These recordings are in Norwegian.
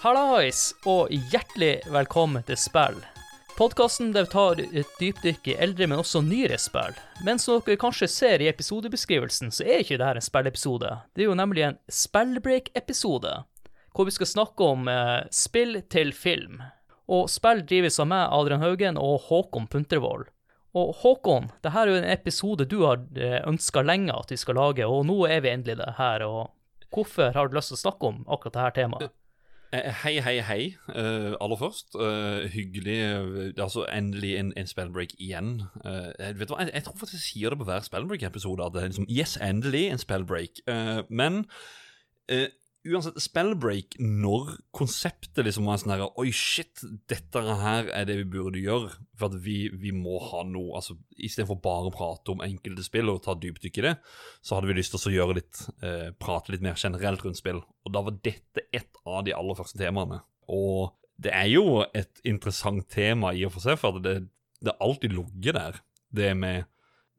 Hallais, og hjertelig velkommen til spill. Podkasten der tar et dypdykk i eldre, men også nyere spill. Men som dere kanskje ser i episodebeskrivelsen, så er ikke dette en spillepisode. Det er jo nemlig en spillbreak-episode, hvor vi skal snakke om eh, spill til film. Og spill drives av meg, Adrian Haugen, og Håkon Puntervold. Og Håkon, dette er jo en episode du har ønska lenge at vi skal lage, og nå er vi endelig det her. og Hvorfor har du lyst til å snakke om akkurat dette temaet? Eh, Hei, hei, hei. uh, aller først. Uh, hyggelig eh, Altså, endelig en, en spellbreak igjen. Uh, vet du hva, jeg, jeg tror faktisk jeg sier det på hver spellbreak-episode. At det er liksom Yes, endelig en spellbreak. Eh, men eh, uansett, spellbreak når konseptet liksom var sånn her Oi, shit, dette her er det vi burde gjøre. For at vi, vi må ha noe altså Istedenfor bare å prate om enkelte spill og ta dypdykk i det, så hadde vi lyst til å gjøre litt eh, prate litt mer generelt rundt spill. Og da var dette et av de aller første temaene. Og det er jo et interessant tema i og for seg, for det, det har alltid ligget der. Det med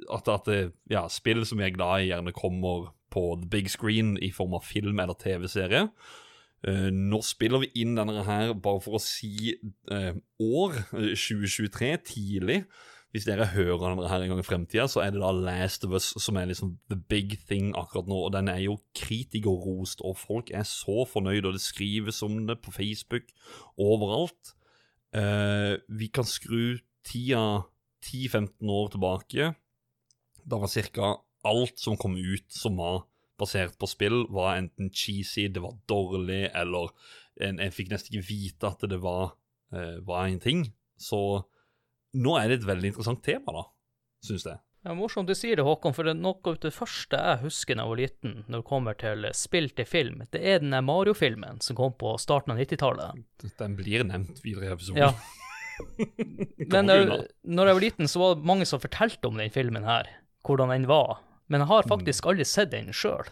at, at det, ja, spill som vi er glad i, gjerne kommer på the big screen i form av film eller TV-serie. Uh, nå spiller vi inn denne her bare for å si uh, år, eh, 2023, tidlig. Hvis dere hører denne her en gang i fremtida, så er det da Last of Us som er liksom the big thing akkurat nå. Og den er jo kritikerrost, og folk er så fornøyd, og det skrives om det på Facebook overalt. Uh, vi kan skru tida 10-15 år tilbake. Da var cirka alt som kom ut som var basert på spill, var enten cheesy, det var dårlig, eller en, en fikk nesten ikke vite at det var, eh, var en ting. Så nå er det et veldig interessant tema, da, syns jeg. Ja, morsomt du sier det, Håkon, for det er noe av det første jeg husker da jeg var liten, når det kommer til spill til film, det er den Mario-filmen som kom på starten av 90-tallet. Den blir nevnt videre i episoden. Ja. Men da jeg var liten, så var det mange som fortalte om den filmen her, hvordan den var. Men jeg har faktisk aldri sett den sjøl.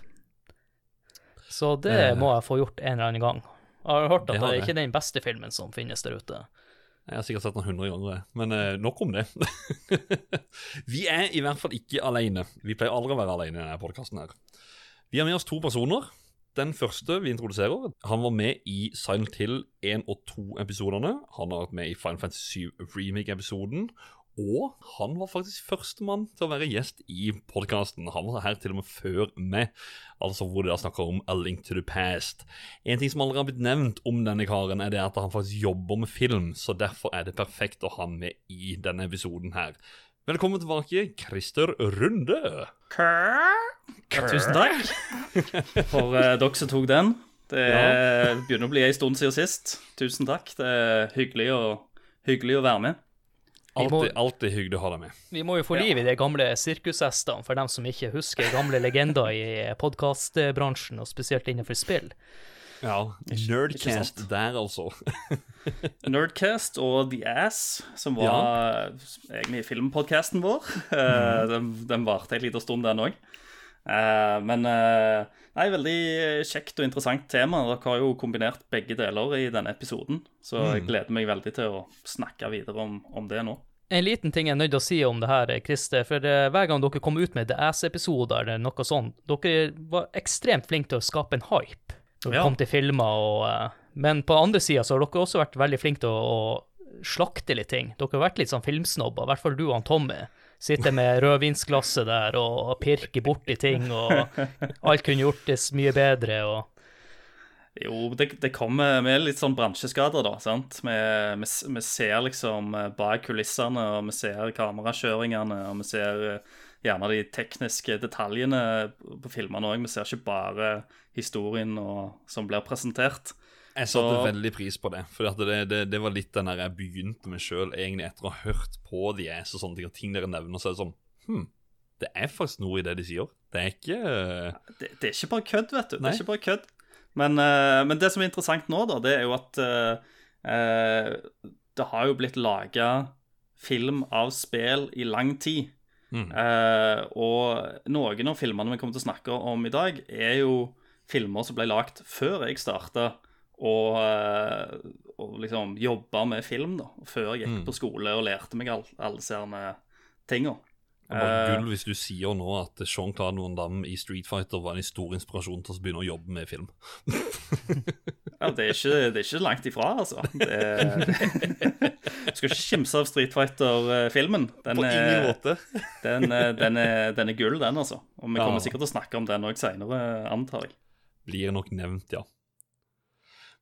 Så det Mm. Eh. må jeg få gjort en eller annen gang. Jeg har hørt at Det det, er ikke den beste filmen som finnes der ute. Jeg har sikkert sett den 100 ganger, men eh, nok om det. vi er i hvert fall ikke alene. Vi pleier aldri å være alene i denne podkasten her. Vi har med oss to personer. Den første vi introduserer, han var med i Silent Hill 1 og 2-episodene. Han har vært med i Final Fantasy 7 Remake-episoden. Og han var faktisk førstemann til å være gjest i podkasten. Han var her til og med før meg, altså hvor de da snakker om A Link to the Past. En ting som aldri har blitt nevnt om denne karen, er det at han faktisk jobber med film, så derfor er det perfekt å ha han med i denne episoden her. Velkommen tilbake, Christer Runde. Tusen takk for uh, dere som tok den. Det er, begynner å bli en stund siden sist. Tusen takk. Det er hyggelig å, hyggelig å være med. Alltid, alltid hyggelig å ha deg med. Vi må jo få liv i de gamle sirkushestene, for dem som ikke husker gamle legender i podkastbransjen, og spesielt innenfor spill. Ja, Nerdcast der, altså. Nerdcast og The Ass, som var egentlig filmpodcasten vår. Mm. den, den varte en liten stund, den òg. men eh, nei, veldig kjekt og interessant tema. Dere har jo kombinert begge deler i denne episoden, så jeg gleder meg veldig til å snakke videre om, om det nå. En liten ting jeg er nødt til å si om det her, Christer, for eh, hver gang dere kom ut med The Ass-episoder eller noe sånt, dere var ekstremt flinke til å skape en hype når det Ja. kom til filmer og eh, Men på andre sida så har dere også vært veldig flinke til å, å slakte litt ting. Dere har vært litt sånn filmsnobber, i hvert fall du og han Tommy. Sitter med rødvinsglasset der og pirker borti ting, og alt kunne gjortes mye bedre, og Jo, det, det kommer med litt sånn bransjeskader, da. sant? Vi, vi, vi ser liksom eh, bak kulissene, og vi ser kamerakjøringene, og vi ser eh, gjerne de tekniske detaljene på filmene òg. Vi ser ikke bare historien og, som blir presentert. Jeg satte Så- veldig pris på det. For det, det, det var litt den der jeg begynte med sjøl, egentlig etter å ha hørt på de er så sånne ting, og ting dere nevner, så er det sånn Hm, det er faktisk noe i det de sier. Det er ikke Det, det er ikke bare kødd, vet du. Det er ikke bare kødd. Men, eh, men det som er interessant nå, da, det er jo at eh, det har jo blitt laga film av spill i lang tid. Mm. Eh, og noen av filmene vi kommer til å snakke om i dag, er jo filmer som ble lagd før jeg starta og, eh, og liksom jobba med film, da. Før jeg gikk Mm. på skole og lærte meg all, alle disse tinga. Bare Eh, gull hvis du sier nå at Jean-Claude Van Damme i Street Fighter var en stor inspirasjon til å begynne å jobbe med film. Ja, det er ikke, det er ikke langt ifra, altså. Det, du skal ikke kimse av Street Fighter-filmen. På ingen er- måte. den, er- den, er- den er gull, den, altså. Og vi Ja. kommer sikkert til å snakke om den òg seinere, antar jeg. Blir nok nevnt, ja.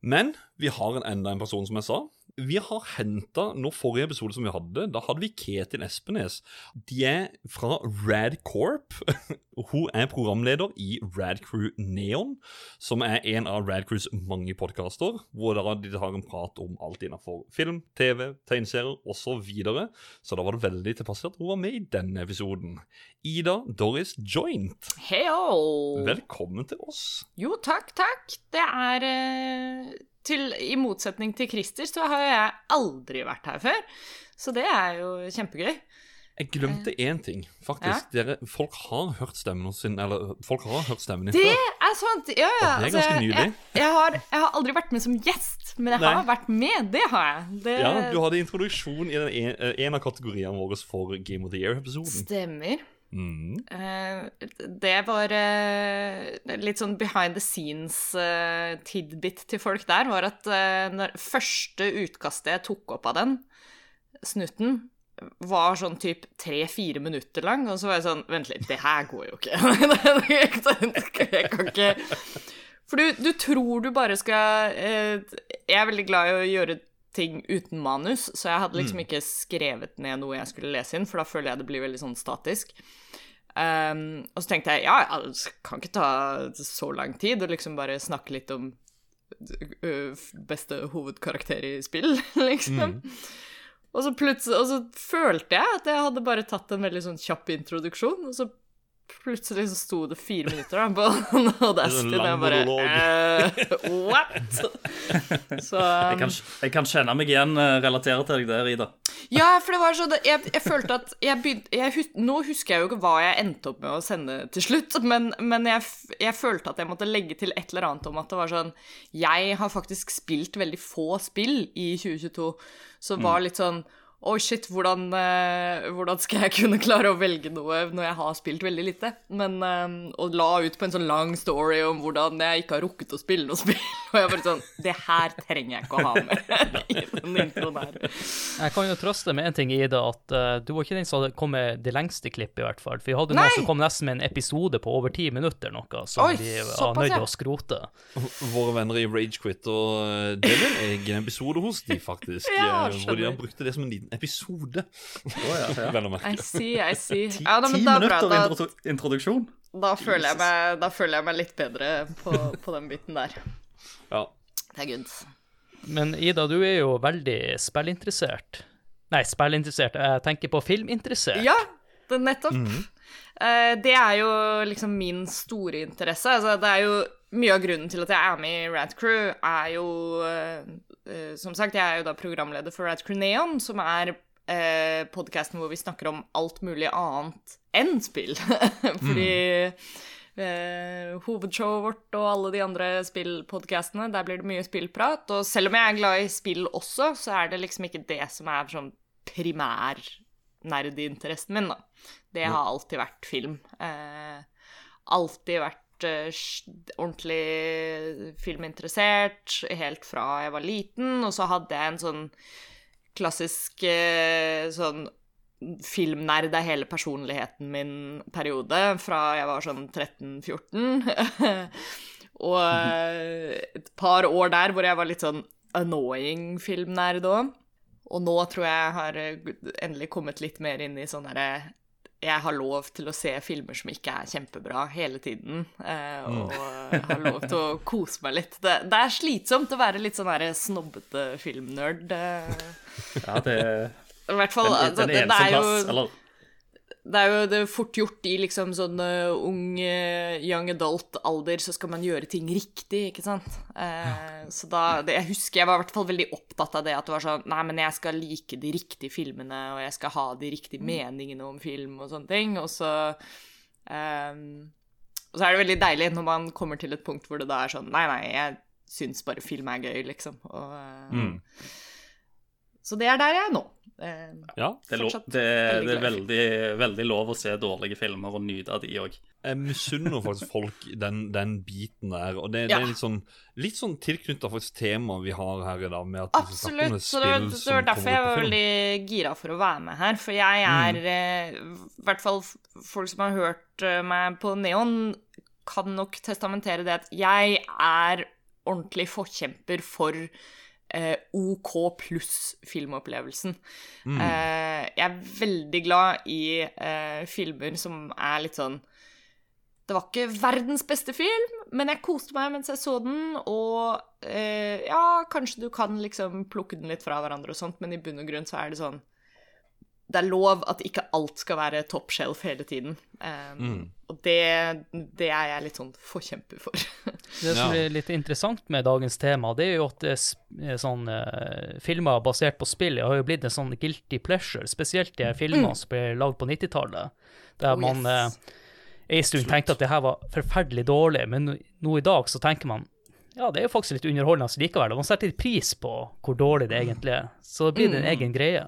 Men vi har en, enda en person, som jeg sa. Vi har henta Nå forrige episode som vi hadde, da hadde vi Ketil Espenes. De er fra Rad Corp. Hun er programleder i Rad Crew Neon, som er en av Rad Crews mange podkaster, hvor de har en prat om alt innenfor film, TV, tegneserier osv. Så, videre. så da var det veldig tilpasselig at hun var med i denne episoden. Ida Doris Joint, Heyo! velkommen til oss. Jo, takk, takk. Det er eh, til, I motsetning til Christer så har jeg aldri vært her før. Så det er jo kjempegøy. Jeg glemte én ting, faktisk. Dere, folk har hørt stemmen sin Eller folk har hørt stemmen din Det før. er sant! Ja, ja. Og det er ganske jeg, nylig. Jeg, jeg, har, jeg har aldri vært med som gjest, men jeg Nei. har vært med. Det har jeg. Det Ja, Du hadde introduksjon i den en, eh, en av kategoriene våre for Game of the Year-episoden. stemmer. Mm. Eh, det var eh, litt sånn behind the scenes-tidbit til folk der, var at eh, første utkastet jeg tok opp av den, snutten, var sånn typ tre-fire minutter lang, og så var jeg sånn Vent litt, det her går jo ikke. jeg kan ikke For du, du tror du bare skal eh, Jeg er veldig glad i å gjøre ting uten manus, så jeg hadde liksom ikke skrevet ned noe jeg skulle lese inn, for da føler jeg det blir veldig sånn statisk. Um, og så tenkte jeg ja, det kan ikke ta så lang tid å liksom bare snakke litt om beste hovedkarakter i spill, liksom. Og så Og så følte jeg at jeg hadde bare tatt en veldig sånn kjapp introduksjon, og så plutselig så sto det fire minutter da, på Audacity, og lang jeg bare eh, What?! Så Jeg kan, jeg kan kjenne meg igjen, eh, relatere til deg der, Ida. Ja, for det var sånn Jeg, jeg følte at jeg begynte Nå husker jeg jo ikke hva jeg endte opp med å sende til slutt, men, men jeg, jeg følte at jeg måtte legge til et eller annet om at det var sånn Jeg har faktisk spilt veldig få spill i 2022, så var litt sånn Oi, shit, hvordan, eh, hvordan skal jeg kunne klare å velge noe når jeg har spilt veldig lite? Men eh, Og la ut på en sånn lang story om hvordan jeg ikke har rukket å spille noe spill. Og jeg bare sånn Det her trenger jeg ikke å ha med i den introen her. Jeg kan jo trøste med en ting, Ida, at uh, du var ikke den som hadde kommet det lengste klippet, i hvert fall. For vi hadde Nei! noen som kom nesten med en episode på over ti minutter, noe som Oi, vi var nødt til å skrote. Våre venner i Ragequit og eh, det er en episode hos de, faktisk. Ja, eh, hvor de har brukt det som en liten episode. ja, ja. Vel å I see, I see. Ti, Ja, da, ti men da, er bra, minutter da, introdu introduksjon. da, føler jeg meg, da føler jeg meg litt bedre på, på den biten der. Ja. Det er good. Men Ida, du er jo veldig spillinteressert. Nei, spillinteressert. Jeg tenker på filminteressert. Ja, det, nettopp. Eh, det er jo liksom min store interesse. Altså, det er jo mye av grunnen til at jeg er med i Rad Crew, er jo eh, Som sagt, jeg er jo da programleder for Rad Crew Neon, som er eh, podkasten hvor vi snakker om alt mulig annet enn spill. Fordi eh, hovedshowet vårt og alle de andre spillpodkastene, der blir det mye spillprat. Og selv om jeg er glad i spill også, så er det liksom ikke det som er sånn primær nerdinteressen min, da. Det har alltid vært film. Eh, alltid vært eh, ordentlig filminteressert helt fra jeg var liten, og så hadde jeg en sånn klassisk eh, sånn filmnerd er hele personligheten min periode, fra jeg var sånn 13-14. og eh, et par år der hvor jeg var litt sånn annoying filmnerd òg. Og nå tror jeg har eh, endelig kommet litt mer inn i sånn derre jeg har lov til å se filmer som ikke er kjempebra hele tiden, eh, og har lov til å kose meg litt. Det, det er slitsomt å være litt sånn her snobbete filmnerd. eh. Ja, det I hvert fall den, altså, den det, det eneste er jo plass, eller det er jo det er fort gjort i liksom sånn uh, ung uh, young adult-alder, så skal man gjøre ting riktig, ikke sant? Eh, Så da det, Jeg husker jeg var i hvert fall veldig opptatt av det, at det var sånn Nei, men jeg skal like de riktige filmene, og jeg skal ha de riktige meningene om film og sånne ting, og så ehm, Og så er det veldig deilig når man kommer til et punkt hvor det da er sånn Nei, nei, jeg syns bare film er gøy, liksom. Og, eh, Mm. Så det er der jeg er nå. Eh, Ja. Det er, lov, det, det er veldig, veldig lov å se dårlige filmer og nyte av de òg. Jeg misunner faktisk folk den, den biten der. Og det, det er litt sånn, litt sånn tilknytta temaet vi har her i dag. Med at Absolutt. Så det var, det var derfor jeg var veldig gira for å være med her. For jeg er eh, I hvert fall folk som har hørt eh, meg på Neon, kan nok testamentere det at jeg er ordentlig forkjemper for eh, OK pluss filmopplevelsen. Mm. Eh, jeg er veldig glad i eh, filmer som er litt sånn det var ikke verdens beste film, men jeg koste meg mens jeg så den, og eh, ja, kanskje du kan liksom plukke den litt fra hverandre og sånt, men i bunn og grunn så er det sånn Det er lov at ikke alt skal være top shelf hele tiden. Um, Mm. Og det, det er jeg litt sånn forkjemper for. Det som blir litt interessant med dagens tema, det er jo at er er sånn, eh, filmer basert på spill har jo blitt en sånn guilty pleasure, spesielt de filmene som ble lagd på 90-tallet, der Oh, man yes. eh, en stund tenkte at det her var forferdelig dårlig, men nå- nå i dag så tenker man ja, det er jo faktisk litt underholdende likevel, og man setter litt pris på hvor dårlig det egentlig er. Så blir det en egen greie.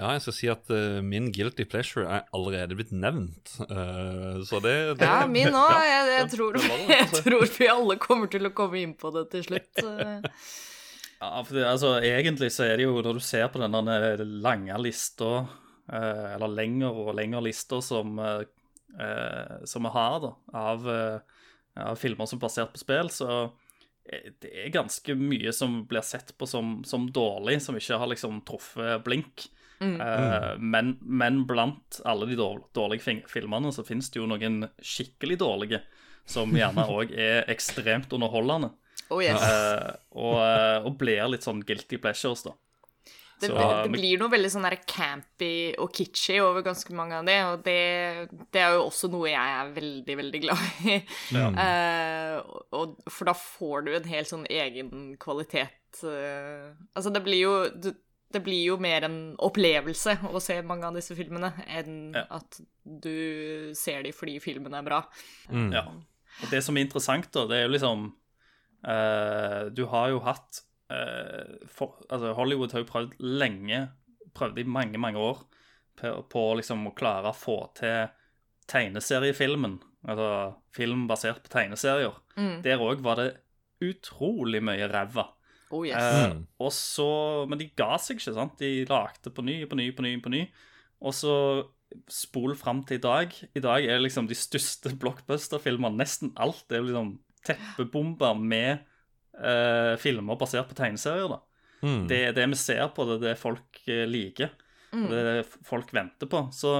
Ja, jeg skal si at uh, min guilty pleasure er allerede blitt nevnt. Uh, så det, det Ja, min òg. Jeg, jeg, tror, jeg altså. tror vi alle kommer til å komme inn på det til slutt. Eh, Ja, for det, altså, egentlig så er det jo, når du ser på denne lange lista, uh, eller lengre og lengre lister som, eh, eh, som vi har da, av, eh, av filmer som er basert på spill, så det er ganske mye som blir sett på som, som dårlig, som ikke har liksom truffet blink. Eh, men, men blant alle de dårlige filmene så finnes det jo noen skikkelig dårlige, som gjerne òg er ekstremt underholdende. oh yes. uh, og, eh, og blir litt sånn guilty pleasures, da. Det, Så, det blir noe veldig sånn der campy og kitschy over ganske mange av det, og det, det er jo også noe jeg er veldig, veldig glad i. Eh, og, for da får du en helt sånn egen kvalitet Uh, Altså, det blir jo du, det blir jo mer en opplevelse å se mange av disse filmene enn Ja. at du ser de fordi filmen er bra. Mm. Ja. Og det som er interessant, da, det er jo liksom uh, Du har jo hatt uh, for, Altså, Hollywood har jo prøvd lenge, prøvd i mange, mange år, på, på liksom å klare å få til tegneseriefilmen. Altså film basert på tegneserier. Mm. Der òg var det utrolig mye ræva. Oh yes. Eh, Mm. og så, men de ga seg ikke, sant? De lagde på ny, på ny, på ny, på ny. Og så spol fram til i dag. I dag er det liksom de største blockbuster-filmene. Nesten alt er liksom teppebomber med eh, filmer basert på tegneserier. da. Mm. Det er det vi ser på, det er det folk eh, liker. Mm. og Det er det folk venter på. Så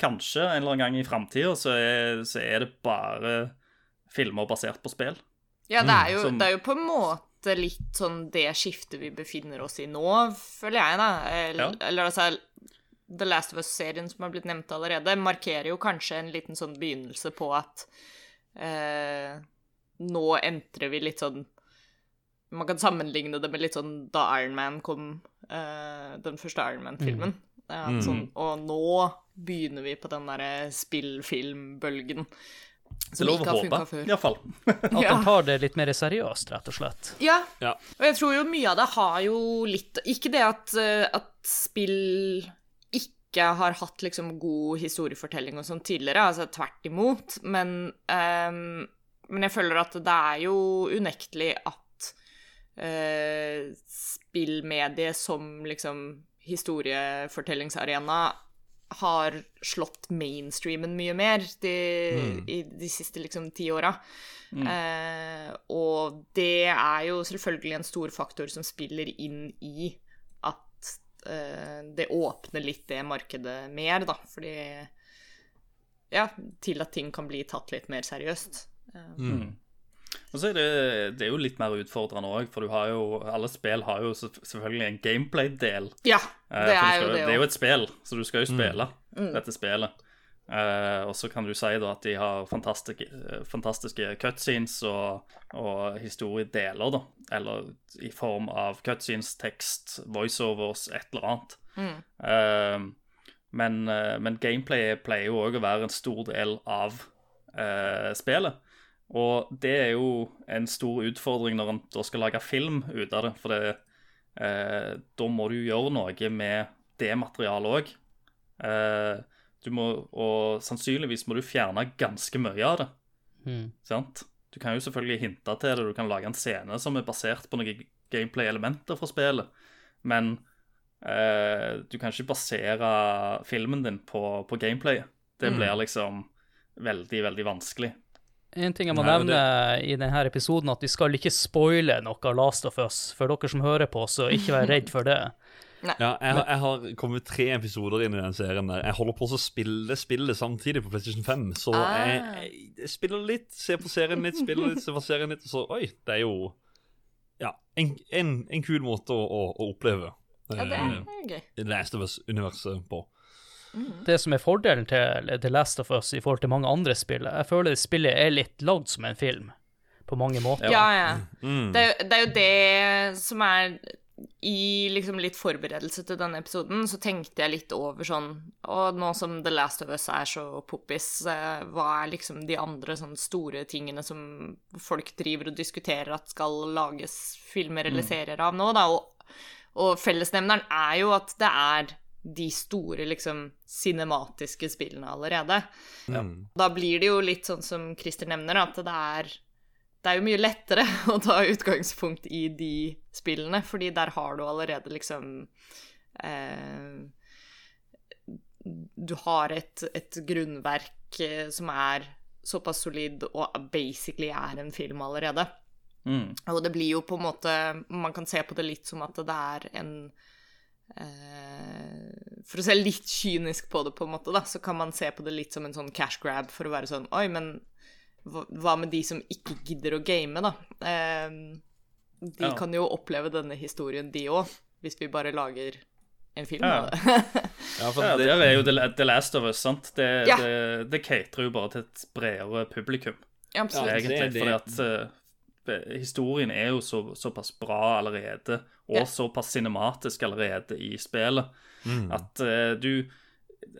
kanskje en eller annen gang i framtida så, så er det bare filmer basert på spill. Ja, det er, jo, som- det er jo på en måte litt sånn det skiftet vi befinner oss i nå, føler jeg, da. Eller, Ja. eller altså The Last of Us-serien som har blitt nevnt allerede, markerer jo kanskje en liten sånn begynnelse på at eh, nå entrer vi litt sånn Man kan sammenligne det med litt sånn da Iron Man kom, eh, den første Iron Man-filmen. Mm. sånn, og nå begynner vi på den derre spill-film-bølgen. Det Som er ikke å har funka håpe, før. iallfall. At Ja. de tar det litt mer seriøst, rett og slett. Ja. Ja. Og jeg tror jo mye av det har jo litt Ikke det at, eh, at spill ikke har hatt liksom god historiefortelling og sånn tidligere, altså tvert imot, men um, Men jeg føler at det er jo unektelig at uh, spillmediet som liksom historiefortellingsarena har slått mainstreamen mye mer de, i de siste liksom ti åra. Eh, og det er jo selvfølgelig en stor faktor som spiller inn i at eh, det åpner litt det markedet mer, da, fordi Ja, til at ting kan bli tatt litt mer seriøst. Eh, Mm. Og så er det, det er jo litt mer utfordrende òg, for du har jo, alle spill har jo selvfølgelig en gameplay-del. Ja, Eh, det er jo det det er jo et spill, så du skal jo spille Mm. dette spillet. Uh, og så kan du si da at de har fantastiske, fantastiske cutscenes og, og historiedeler, da. Eller i form av cutscenes, tekst, voiceovers, et eller annet. Mm. Uh, men, uh, men gameplay pleier jo òg å være en stor del av eh, spillet. Og det er jo en stor utfordring når en da skal lage film ut av det. For det, eh, da må du gjøre noe med det materialet òg. Eh, du må, og sannsynligvis må du fjerne ganske mye av det. Mm. sant? Du kan jo selvfølgelig hinte til det, du kan lage en scene som er basert på noen gameplay-elementer fra spillet, men eh, du kan ikke basere filmen din på, på gameplayet. Det Mm. blir liksom veldig, veldig vanskelig. En ting jeg må Nei, nevne nevne i denne episoden, at vi skal ikke spoile noe av Last of Us for dere som hører på, så ikke vær redd for det. Ja, jeg, har- jeg har kommet tre episoder inn i den serien der. Jeg holder på å spille spillet samtidig på PlayStation 5, så Ah. jeg, jeg, jeg spiller litt, ser på serien litt, spiller litt, ser på serien litt, og så Oi, det er jo Ja, en, en, en kul måte å, å, å oppleve Ja, det eh, er gøy. Last of Us-universet på. Det som er fordelen til The Last of Us i forhold til mange andre spill, jeg føler det spillet er litt lagd som en film, på mange måter. Ja, ja. Mm. Det, er det er jo det som er I liksom litt forberedelse til denne episoden, så tenkte jeg litt over sånn Og nå som The Last of Us er så poppis, hva er liksom de andre sånn store tingene som folk driver og diskuterer at skal lages filmer eller serier av nå, da? Og, og fellesnevneren er jo at det er de store, liksom, cinematiske spillene allerede. Mm. Da blir det jo litt sånn som Christer nevner, at det er det er jo mye lettere å ta utgangspunkt i de spillene, fordi der har du allerede liksom eh, Du har et, et grunnverk eh, som er såpass solid og basically er en film allerede. Mm. Og det blir jo på en måte Man kan se på det litt som at det er en eh, For å se litt kynisk på det, på en måte, da, så kan man se på det litt som en sånn cash grab for å være sånn Oi, men hva, med de som ikke gidder å game, da? Eh, de Ja. kan jo oppleve denne historien, de òg, hvis vi bare lager en film Ja. av det. Ja, for Ja, det, der er jo The, Last of Us, sant? Det, Ja. det, det caterer jo bare til et bredere publikum, Absolutt. Ja, egentlig. det- Fordi at uh, historien er jo så, såpass bra allerede, og Ja. såpass cinematisk allerede i spillet, mm. at uh, du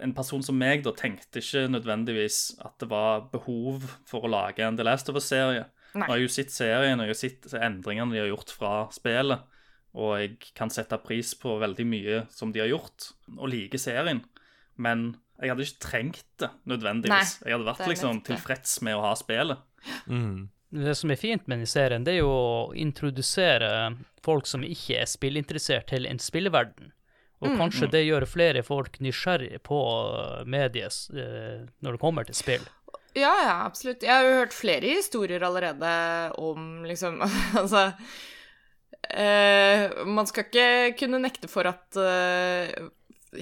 En person som meg da tenkte ikke nødvendigvis at det var behov for å lage en The Last of Us-serie. Jeg har jo sett serien og jeg har sett endringene de har gjort fra spillet, og jeg kan sette pris på veldig mye som de har gjort, og liker serien. Men jeg hadde ikke trengt det nødvendigvis. Nei, jeg hadde vært liksom tilfreds med å ha spillet. mm. Det som er fint med denne serien, det er jo å introdusere folk som ikke er spillinteressert, til en spilleverden. Og Mm. kanskje det gjør flere folk nysgjerrig på uh, mediet eh, når det kommer til spill. Ja, ja, absolutt. Jeg har jo hørt flere historier allerede om liksom Altså eh, Man skal ikke kunne nekte for at eh,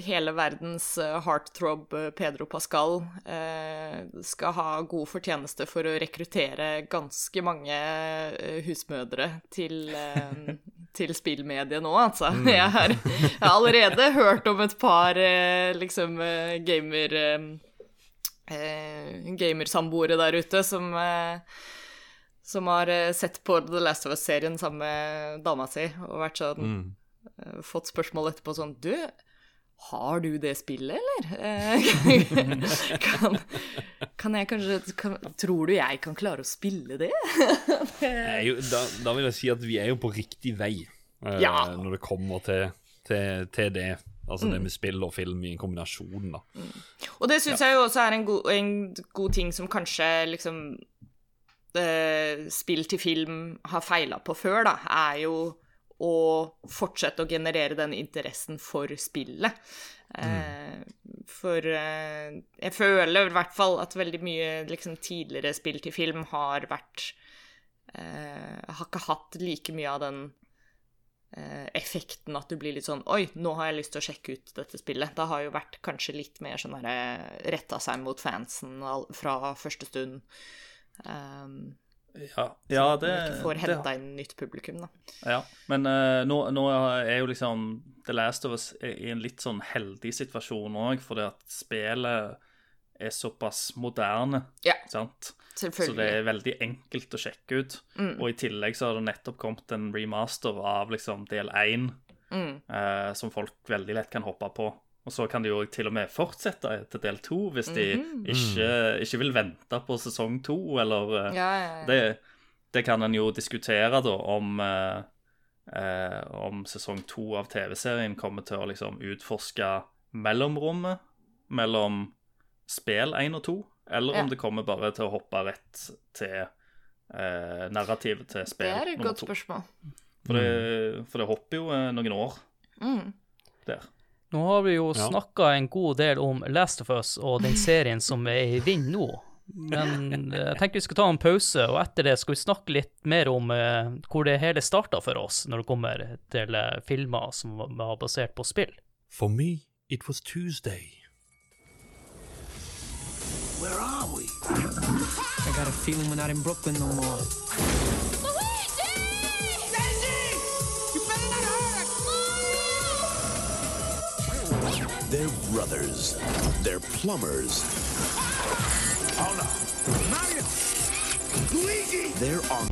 hele verdens eh, heartthrob eh, Pedro Pascal eh, skal ha god fortjeneste for å rekruttere ganske mange husmødre til, til spillmediet nå, altså. Jeg, har, jeg har allerede hørt om et par liksom gamer... Gamersamboere der ute som som har sett på The Last of Us-serien sammen med dama si og vært sånn Mm. Fått spørsmål etterpå sånn Du, har du det spillet, eller? Eh, kan, kan jeg kanskje kan, Tror du jeg kan klare å spille det? Jo, da, da vil jeg si at vi er jo på riktig vei uh, Ja. når det kommer til, til, til det. Altså det med spill og film i en kombinasjon, da. Og det syns jeg jo også er en god, en god ting som kanskje liksom uh, Spill til film har feila på før, da, er jo å fortsette å generere den interessen for spillet. Mm. For eh, jeg føler i hvert fall at veldig mye liksom, tidligere spill til film har vært eh, Har ikke hatt like mye av den eh, effekten at du blir litt sånn Oi, nå har jeg lyst til å sjekke ut dette spillet. Det har jo vært kanskje litt mer sånn Retta seg mot fansen fra første stund. Um, Ja, ja det, ikke får henta inn nytt publikum, da. Ja, men uh, nå, nå er jo liksom The Last of Us i en litt sånn heldig situasjon òg, fordi at spillet er såpass moderne, Ja. sant? Så det er veldig enkelt å sjekke ut. Mm. Og i tillegg så har det nettopp kommet en remaster av liksom del 1, Mm. uh, som folk veldig lett kan hoppe på. Og så kan de jo til og med fortsette til del 2 hvis de Mhm. ikke, ikke vil vente på sesong 2, eller eh, Ja, ja, ja. det, det kan en jo diskutere, da, om, eh, eh, om sesong to av TV-serien kommer til å liksom utforske mellomrommet mellom spill 1 og 2, eller Ja. om det kommer bare til å hoppe rett til eh, narrativet til Det er et godt spørsmål. For det, for det hopper jo eh, noen år Mm. der. Nå har vi jo Ja. snakka en god del om Last of Us og den serien som er i vind nå. Men eh, jeg tenker vi skal ta en pause, og etter det skal vi snakke litt mer om eh, hvor det hele starta for oss når det kommer til eh, filmer som var- var basert på spill. For me, it was Tuesday. Where are we? I got a feeling we're not in Brooklyn no more. They're brothers. They're plumbers. Oh no. Mario! Luigi! They're on.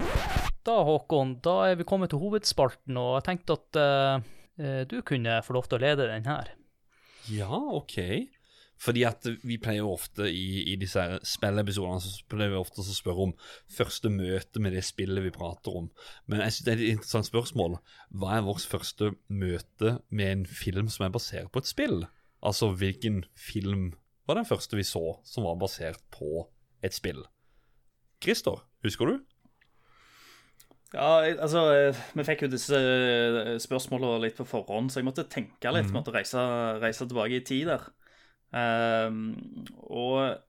Da, Håkon, da er vi kommet til hovedspalten, og jeg tenkte at eh, du kunne få lov til å lede den her. Ja, OK. Fordi at vi pleier jo ofte i, i disse spillepisodene så pleier vi ofte å spørre om første møte med det spillet vi prater om. Men jeg synes det er et interessant spørsmål. Hva er vårt første møte med en film som er basert på et spill? Altså, hvilken film var den første vi så som var basert på et spill? Christer, husker du? Ja, altså, vi fikk jo disse eh, spørsmålene litt på forhånd, så jeg måtte tenke litt. Måtte reise, reise tilbake i tid der. Um, og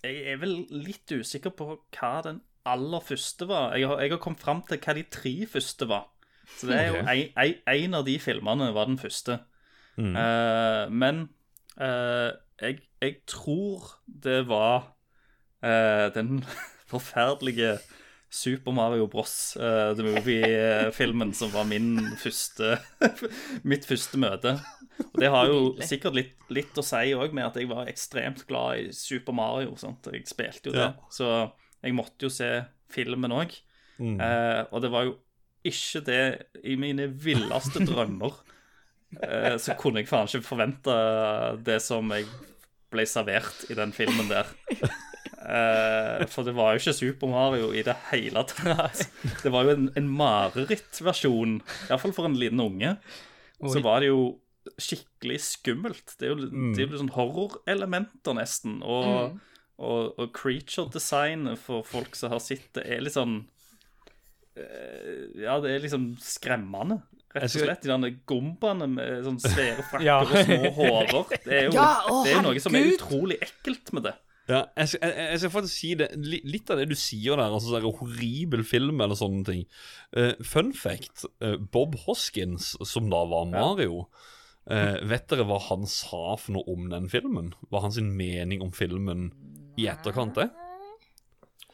jeg er vel litt usikker på hva den aller første var. Jeg har, jeg har kommet fram til hva de tre første var. Så det er jo en, en av de filmene var den første. Mm. Eh, men eh, jeg, jeg tror det var eh, den forferdelige Super Mario Bros. The Movie-filmen som var min første mitt første møte. Og det har jo sikkert litt, litt å si òg med at jeg var ekstremt glad i Super Mario. Sant? Jeg spilte jo det. Ja. Så jeg måtte jo se filmen òg. Mm. Eh, og det var jo ikke det i mine villeste drømmer. Eh, så kunne jeg faen ikke forvente det som jeg ble servert i den filmen der. Eh, for det var jo ikke Super Mario i det hele tatt. Det var jo en, en marerittversjon, iallfall for en liten unge. Så var det jo skikkelig skummelt. Det er jo, det er jo sånn horrorelementer, nesten. Og, og, og creature design for folk som har sett det, er litt sånn eh, Ja, det er liksom skremmende. Rett og slett. De der gombaene med sånn svære frakker Ja. og små hoder. Det er jo Ja, å, det er noe som er utrolig ekkelt med det. Ja, jeg skal, jeg, jeg skal faktisk si det Litt av det du sier der, altså sånn horribel film eller sånne ting. uh, fun fact, uh, Bob Hoskins, som da var Mario uh, Vet dere hva han sa for noe om den filmen? Hva hans mening om filmen i etterkant er?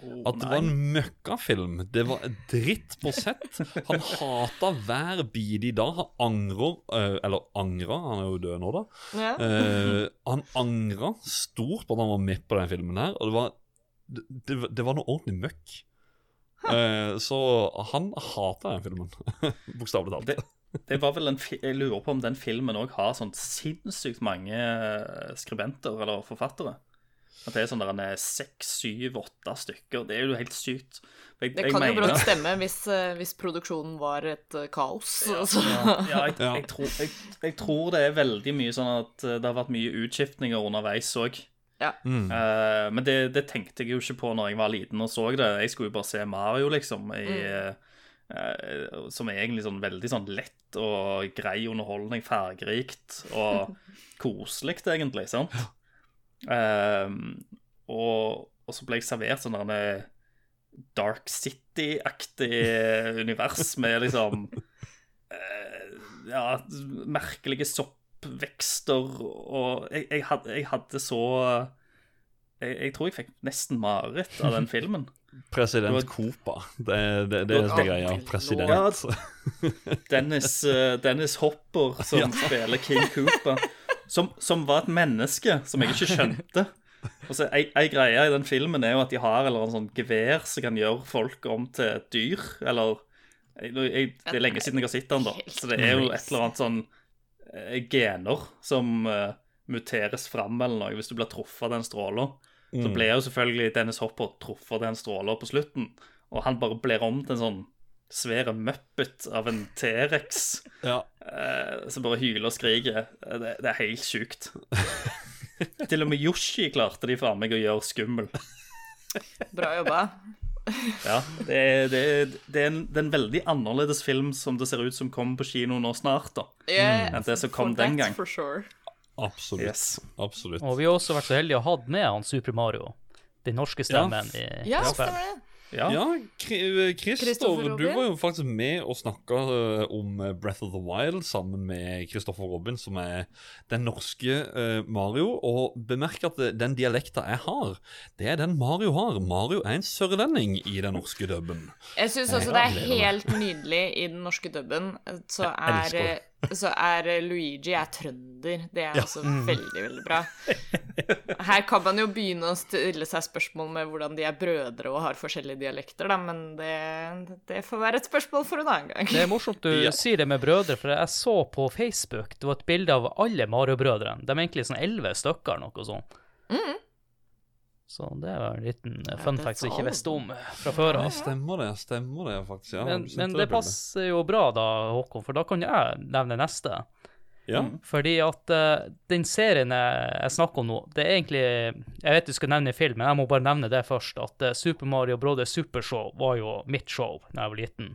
At det var en møkkafilm. Det var dritt på sett. Han hata hver bit i dag. Han angrer eh, Eller angra, han er jo død nå, da. Ja. Uh, han angra stort på at han var med på den filmen her, og det var, det, det, var- noe ordentlig møkk. Uh, så han hata den filmen, bokstavelig talt. Det, det var vel en Jeg lurer på om den filmen òg har sånn sinnssykt mange skribenter eller forfattere. At det er sånn der eh, seks, syv, åtte stykker. Det er jo helt sykt. Jeg, Det jeg kan jo mener- brått stemme hvis, eh, hvis produksjonen var et eh, kaos. altså. Ja, jeg, Ja. jeg, tror, jeg, jeg tror det er veldig mye sånn at det har vært mye utskiftninger underveis òg. Ja. men det, det tenkte jeg jo ikke på når jeg var liten og så det. Jeg skulle jo bare se Mario, liksom. I, uh, som er egentlig sånn veldig sånn lett og grei underholdning. Fargerikt og koselig, egentlig. sant? Ehm, og, og så ble jeg servert sånn der Dark City-aktig univers med liksom eh, Ja, merkelige soppvekster og Jeg, jeg, hadde, jeg hadde så jeg, jeg tror jeg fikk nesten mareritt av den filmen. President Det Copa. Det, det, det er det greia. President. Ja, Dennis, eh, Dennis Hopper som spiller King Cooper, som, som var et menneske som jeg ikke skjønte. Og så ei, ei greie i den filmen er jo at de har eller en sånn gevær som kan gjøre folk om til et dyr, eller jeg, jeg, Det er lenge siden jeg har sett den, da. Så det er jo et eller annet sånn eh, gener som uh, muteres fram eller noe hvis du blir truffet av den stråla. Så ble jo selvfølgelig Dennis Hopper truffet av den stråla på slutten, og han bare blir om til en sånn svær muppet av en T-rex Ja. eh, som bare hyler og skriker. Eh, Det, det er helt sjukt. Til og med Yoshi klarte de faen meg å gjøre skummel. Bra jobba. Ja, det, det, det, er en, det er en veldig annerledes film som det ser ut som kommer på kino nå snart. da. Yeah, Enn det som kom den gang. For sure. Absolutt. Yes. Absolutt. Og vi har også vært så heldige å ha hatt med han Super Mario. Den norske stemmen Ja, i ja stemmer det. Ja. Ja, Kri- Christer, du var jo faktisk med og snakka om eh, Breath of the Wild sammen med Kristoffer Robin, som er den norske eh, Mario. Og bemerk at eh, den dialekta jeg har, det er den Mario har. Mario er en sørlending i den norske dubben. Jeg syns også det er helt nydelig i den norske dubben. Så er, så er Luigi er trønder. Det er også veldig, veldig bra. Her kan man jo begynne å stille seg spørsmål med hvordan de er brødre og har forskjellige dialekter, da, men det, det får være et spørsmål for en annen gang. Det er morsomt du sier det med brødre, for jeg så på Facebook det var et bilde av alle Mario-brødrene. De er egentlig sånn elleve stykker, eller noe sånt. Så det var en liten eh, fun fact som jeg ikke visste om fra før Ja, av. stemmer det. Stemmer det, faktisk. Ja, Men, men det passer jo bra da, Håkon, for da kan jeg nevne neste. Ja. Fordi at uh, den serien jeg, snakker om nå, det er egentlig Jeg vet du skal nevne film, men jeg må bare nevne det først. At uh, Super Mario Brothers Supershow var jo mitt show da jeg var liten.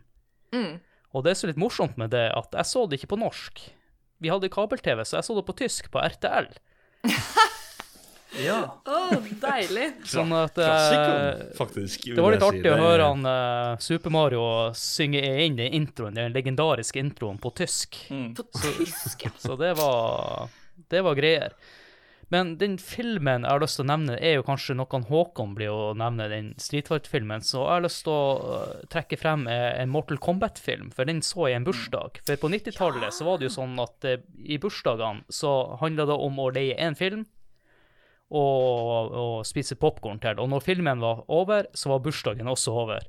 Og det er så litt morsomt med det at jeg så det ikke på norsk. Vi hadde kabel-TV, så jeg så det på tysk, på RTL. ja. Oh, deilig. Sånn at eh, faktisk. Det var litt artig å høre han eh, Super Mario synge inn den introen, den legendariske introen, på tysk. På tysk, ja. Så det var, det var greier. Men den filmen jeg har lyst til å nevne, er jo kanskje noe Håkon blir å nevne, den Street Fight-filmen. Så jeg har lyst til å øh, trekke frem eh, en Mortal Kombat-film, for den så jeg i en bursdag. For på 90-tallet så var det jo sånn at eh, i bursdagene så handla det om å leie én film og, og spise popkorn til. Og når filmen var over, så var bursdagen også over.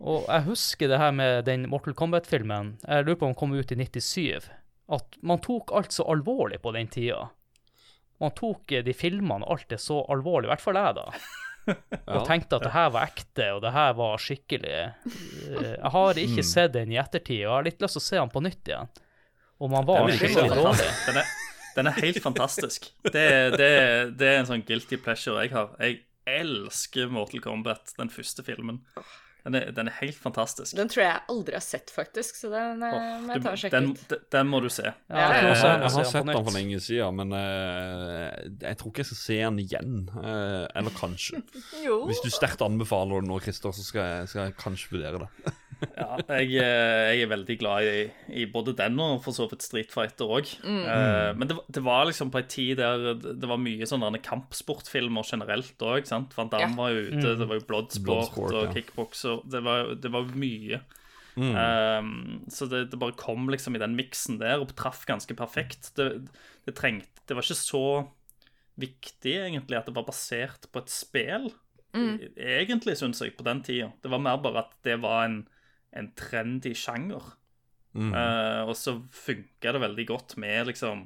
Og jeg husker det her med den Mortal Kombat-filmen, jeg lurer på om den kom ut i 97, at man tok alt så alvorlig på den tida. Man tok eh, de filmene og alt det så alvorlig, i hvert fall jeg, da. Og tenkte at det her var ekte, og det her var skikkelig eh, Jeg har ikke sett den i ettertid, og jeg har litt lyst til å se den på nytt igjen. Og man var skikkelig dårlig. Den er, den er helt fantastisk. Det, det, det er en sånn guilty pleasure jeg har. Jeg elsker Mortal Kombat, den første filmen. Den er, den er helt fantastisk. Den tror jeg jeg aldri har sett, faktisk, så den oh, må jeg ta og sjekke den, ut. den- den må du se. Ja, Ja, jeg Jeg, har- jeg jeg har sett den den for lenge siden, men uh, jeg tror ikke jeg skal se den igjen. Uh, eller kanskje. Jo. Hvis du sterkt anbefaler den nå, Christer, så skal jeg, skal jeg kanskje vurdere det. Ja, jeg, eh, jeg er veldig glad i, i både den og for så vidt Street Fighter òg. men det, var- det var liksom på en tid der det var mye sånne kampsportfilmer generelt òg. Van Damme Ja. var jo ute, det var jo Bloodsport, Bloodsport, og ja. kickbox og Det var, det var mye. Um, så det, det bare kom liksom i den miksen der og traff ganske perfekt. Det, det trengte Det var ikke så viktig, egentlig, at det var basert på et spill. Egentlig, syns jeg, på den tida. Det var mer bare at det var en, en trendy sjanger. Eh, og så funka det veldig godt med liksom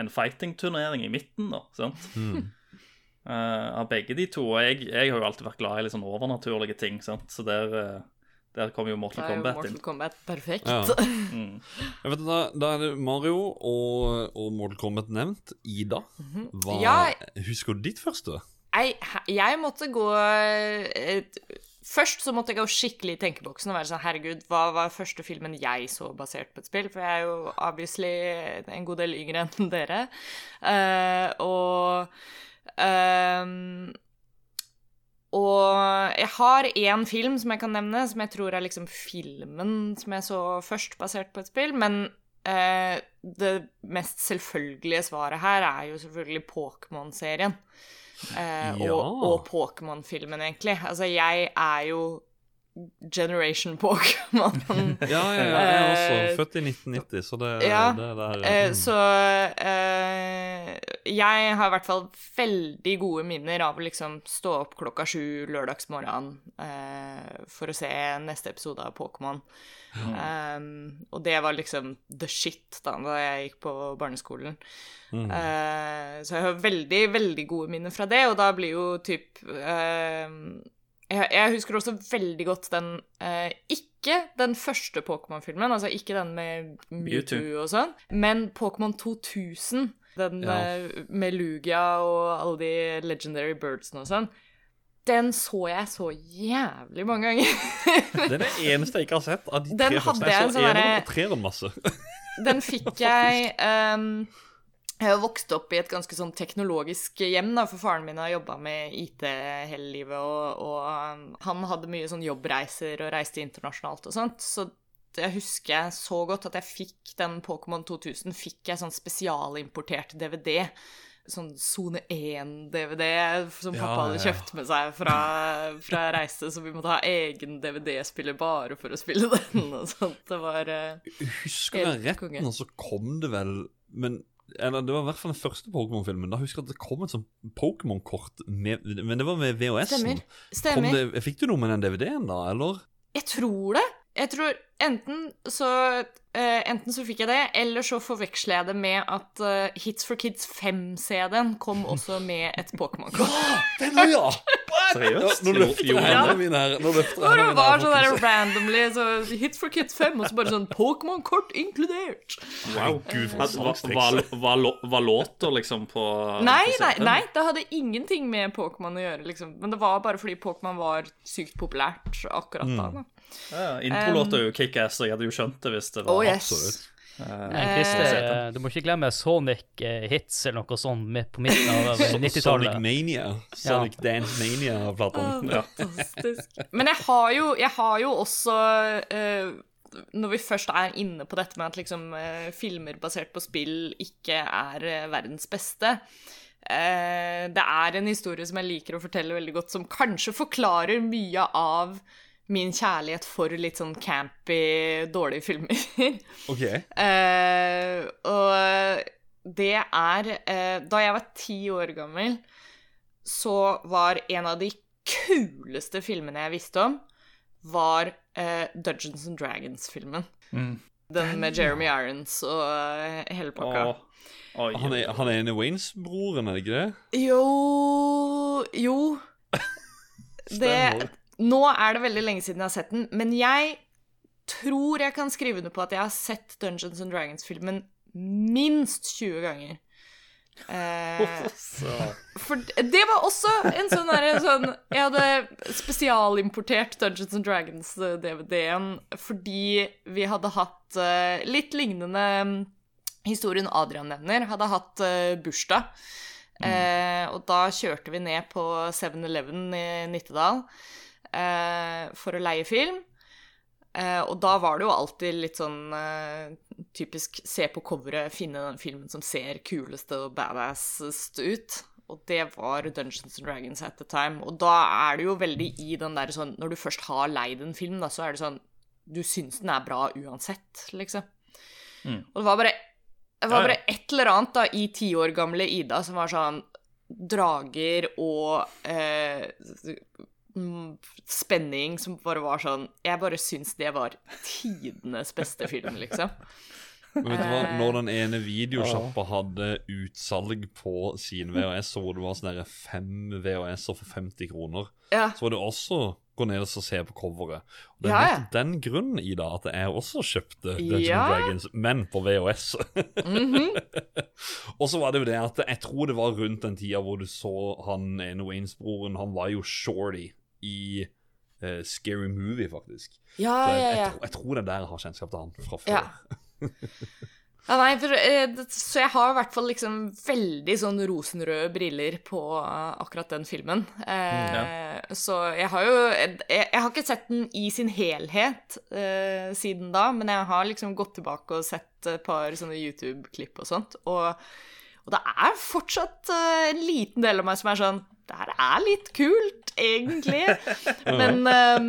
en fighting-turnering i midten, da. Sant? Eh, av begge de to. Og jeg, jeg har jo alltid vært glad i litt sånn overnaturlige ting, sant? så der, eh, der kom jo Mortal Kombat inn. Mortal Kombat perfekt. Ja. Jeg vet, da, da er det Mario og, og Mortal Kombat nevnt. Ida, hva, Ja. husker du ditt første? Jeg, jeg måtte gå eh, Først så måtte jeg gå skikkelig i tenkeboksen og være sånn Herregud, hva var første filmen jeg så basert på et spill? For jeg er jo obviously en god del yngre enn dere. Uh, og um, og jeg har én film som jeg kan nevne, som jeg tror er liksom filmen som jeg så først basert på et spill. Men eh, det mest selvfølgelige svaret her er jo selvfølgelig Pokémon-serien. Eh, Ja. Og, og Pokémon-filmen, egentlig. Altså, jeg er jo Generation Pokémon. Ja, ja, ja, jeg er også Eh, født i 1990, så det, ja, det der Eh, mm. Så uh, jeg har i hvert fall veldig gode minner av å liksom stå opp klokka sju lørdagsmorgen uh, for å se neste episode av Pokémon. Um, og det var liksom the shit da, da jeg gikk på barneskolen. Eh, så jeg har veldig, veldig gode minner fra det, og da blir jo typ eh, jeg, jeg husker også veldig godt den eh, ikke den første Pokémon-filmen, altså ikke den med Mewtwo og sånn, men Pokémon 2000. Den Ja. eh, med Lugia og alle de legendary birdsene og sånn. Den så jeg så jævlig mange ganger. Det er det eneste jeg ikke har sett av de Den tre første. jeg så sånn eneren derre- og treeren masse. Den fikk jeg ehm, Jeg har vokst opp i et ganske sånn teknologisk hjem, da, for faren min har jobba med IT hele livet, og, og han hadde mye sånn jobbreiser og reiste internasjonalt og sånt, så jeg husker så godt at jeg fikk den Pokémon 2000, fikk jeg sånn spesialimportert DVD. Sånn Sone 1-DVD som Ja, pappa hadde kjøpt med seg fra, fra reise, så vi måtte ha egen DVD-spiller bare for å spille den og sånt. Det var uh, Husker jeg rett nå, så kom det vel Men eller, Det var i hvert fall den første Pokémon-filmen. Da husker jeg at det kom et sånt Pokémon-kort Men det var med VHS-en. Stemmer. Stemmer. det- Fikk du noe med den DVD-en, da, eller? Jeg tror det. Jeg tror enten så uh, Enten så fikk jeg det, eller så forveksler jeg det med at uh, Hits for Kids 5-CD-en kom også med et Pokémon-kort. Den òg, ja! Seriøst? Nå løfter jeg hendene mine her. Nå løfter jeg hendene var mine sånn der randomly så Hits for Kids 5, og så bare sånn Pokémon-kort inkludert. Wow. Gud, for At- Var, var, var, låter liksom på Nei, på nei, nei, det hadde ingenting med Pokémon å gjøre, liksom. Men det var bare fordi Pokémon var sykt populært akkurat da. da. Ja, Introlåta er jo kickass, og jeg hadde jo skjønt det hvis det var Oh yes. absolutt. Men Christer, eh, du må ikke glemme Sonic eh, Hits eller noe sånt midt på midten av eh, 90-tallet. Mania. Sonic Dance Mania-plata. Ja. Fantastisk. Men jeg har jo, jeg har jo også uh, Når vi først er inne på dette med at liksom, uh, filmer basert på spill ikke er uh, verdens beste eh, Det er en historie som jeg liker å fortelle veldig godt, som kanskje forklarer mye av min kjærlighet for litt sånn campy, dårlige filmer. Ok. Uh, og det er uh, Da jeg var ti år gammel, så var en av de kuleste filmene jeg visste om, var uh, Dungeons and Dragons-filmen. Mm. Den med Jeremy Irons og hele pakka. Oh. Oh, Han er, han er en av Waynes-broren, er det ikke det? Jo Jo. Det. Nå er det veldig lenge siden jeg har sett den, men jeg tror jeg kan skrive under på at jeg har sett Dungeons and Dragons-filmen minst 20 ganger. Eh, for det var også en sånn derre sånn Jeg hadde spesialimportert Dungeons and Dragons-DVD-en fordi vi hadde hatt eh, litt lignende mm, historien Adrian nevner, hadde hatt eh, bursdag. Eh, og da kjørte vi ned på 7-Eleven i Nittedal eh, for å leie film. Eh, og da var det jo alltid litt sånn eh, typisk se på coveret, finne den filmen som ser kulest og badassest ut. Og det var Dungeons and Dragons at the time. Og da er det jo veldig i den der sånn Når du først har leid en film, da, så er det sånn Du syns den er bra uansett, liksom. Mm. Og det var bare Det var bare et eller annet da i ti år gamle Ida som var sånn Drager og eh, spenning som bare var sånn Jeg bare syns det var tidenes beste film, liksom. Men vet du hva, Eh. når den ene videosjappa hadde utsalg på sin VHS, hvor det var sånn der fem VHS-er for 50 kroner, Ja. så var det også gå ned og se på coveret. Og det er Ja, ja. den grunnen, Ida, at jeg også kjøpte Dungeons Ja. Dragons, men på VHS. Mhm. og så var det jo det at jeg tror det var rundt den tida hvor du så han ene Waynes-broren, han var jo shorty i uh, Scary Movie, faktisk. Ja, jeg, ja, ja. Jeg, jeg tror det er der har kjennskap til han fra før. Ja. Ja, nei, for, eh, så jeg har i hvert fall liksom veldig sånn rosenrøde briller på eh, akkurat den filmen. Eh, Så jeg har jo jeg, jeg har ikke sett den i sin helhet eh, siden da, men jeg har liksom gått tilbake og sett et par sånne YouTube-klipp og sånt. Og, og det er fortsatt en liten del av meg som er sånn Det her er litt kult, egentlig. Men, um,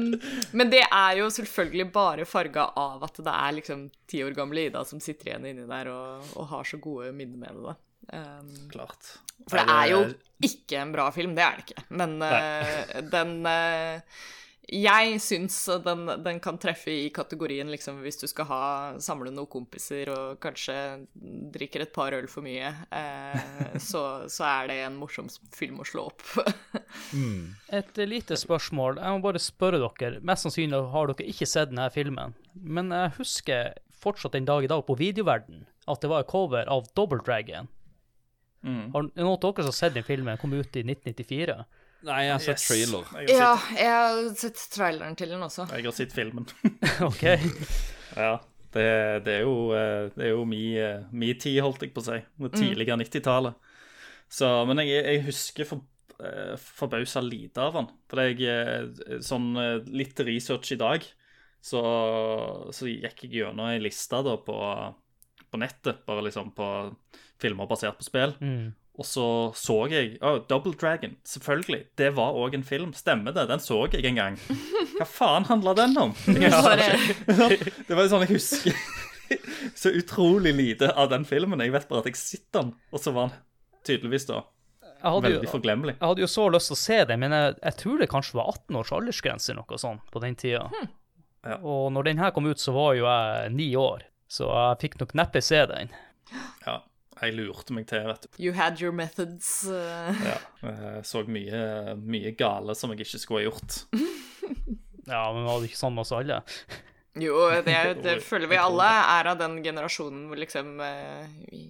men det er jo selvfølgelig bare farga av at det er liksom ti år gamle Ida som sitter igjen inni der og, og har så gode minner med det. Ehm, Klart. for det er jo ikke en bra film, det er det ikke. Men uh, den eh, jeg syns den, den kan treffe i kategorien liksom hvis du skal ha samle noen kompiser og kanskje drikker et par øl for mye, eh, så, så er det en morsom film å slå opp. Et lite spørsmål. Jeg må bare spørre dere. Mest sannsynlig har dere ikke sett denne filmen. Men jeg husker fortsatt den dag i dag på videoverden at det var et cover av Double Dragon. Har er noen av dere som har sett den filmen? Kom ut i 1994. Nei, jeg har sett Yes. trailer. Jeg har, Ja, jeg har sett traileren til den også. jeg har sett filmen. OK. ja. Det, det er jo, eh, det er jo min, eh, tid, holdt jeg på å si. Det tidlige 90-tallet. Men jeg, jeg husker for, eh, forbausa lite av den. For jeg, sånn litt research i dag, så, så gikk jeg gjennom ei liste da på, på nettet, bare liksom på filmer basert på spill. Og så så jeg oh, Double Dragon, selvfølgelig. Det var òg en film. Stemmer det? Den så jeg en gang. Hva faen handla den om? Det var sånn jeg husker så utrolig lite av den filmen. Jeg vet bare at jeg sitter den, og så var den tydeligvis da veldig forglemmelig. jeg hadde jo så lyst til å se den, men jeg, jeg tror det kanskje var 18 års aldersgrense noe sånt på den tida. Ja. Og når den her kom ut, så var jo jeg ni år, så jeg fikk nok neppe se den. Ja, jeg lurte meg til, vet du. you had your methods. eh. Ja, jeg så mye, mye gale som jeg ikke skulle ha gjort. Ja, men var det ikke sånn med oss alle? Jo, det, er- det føler vi alle er av den generasjonen hvor liksom eh, vi,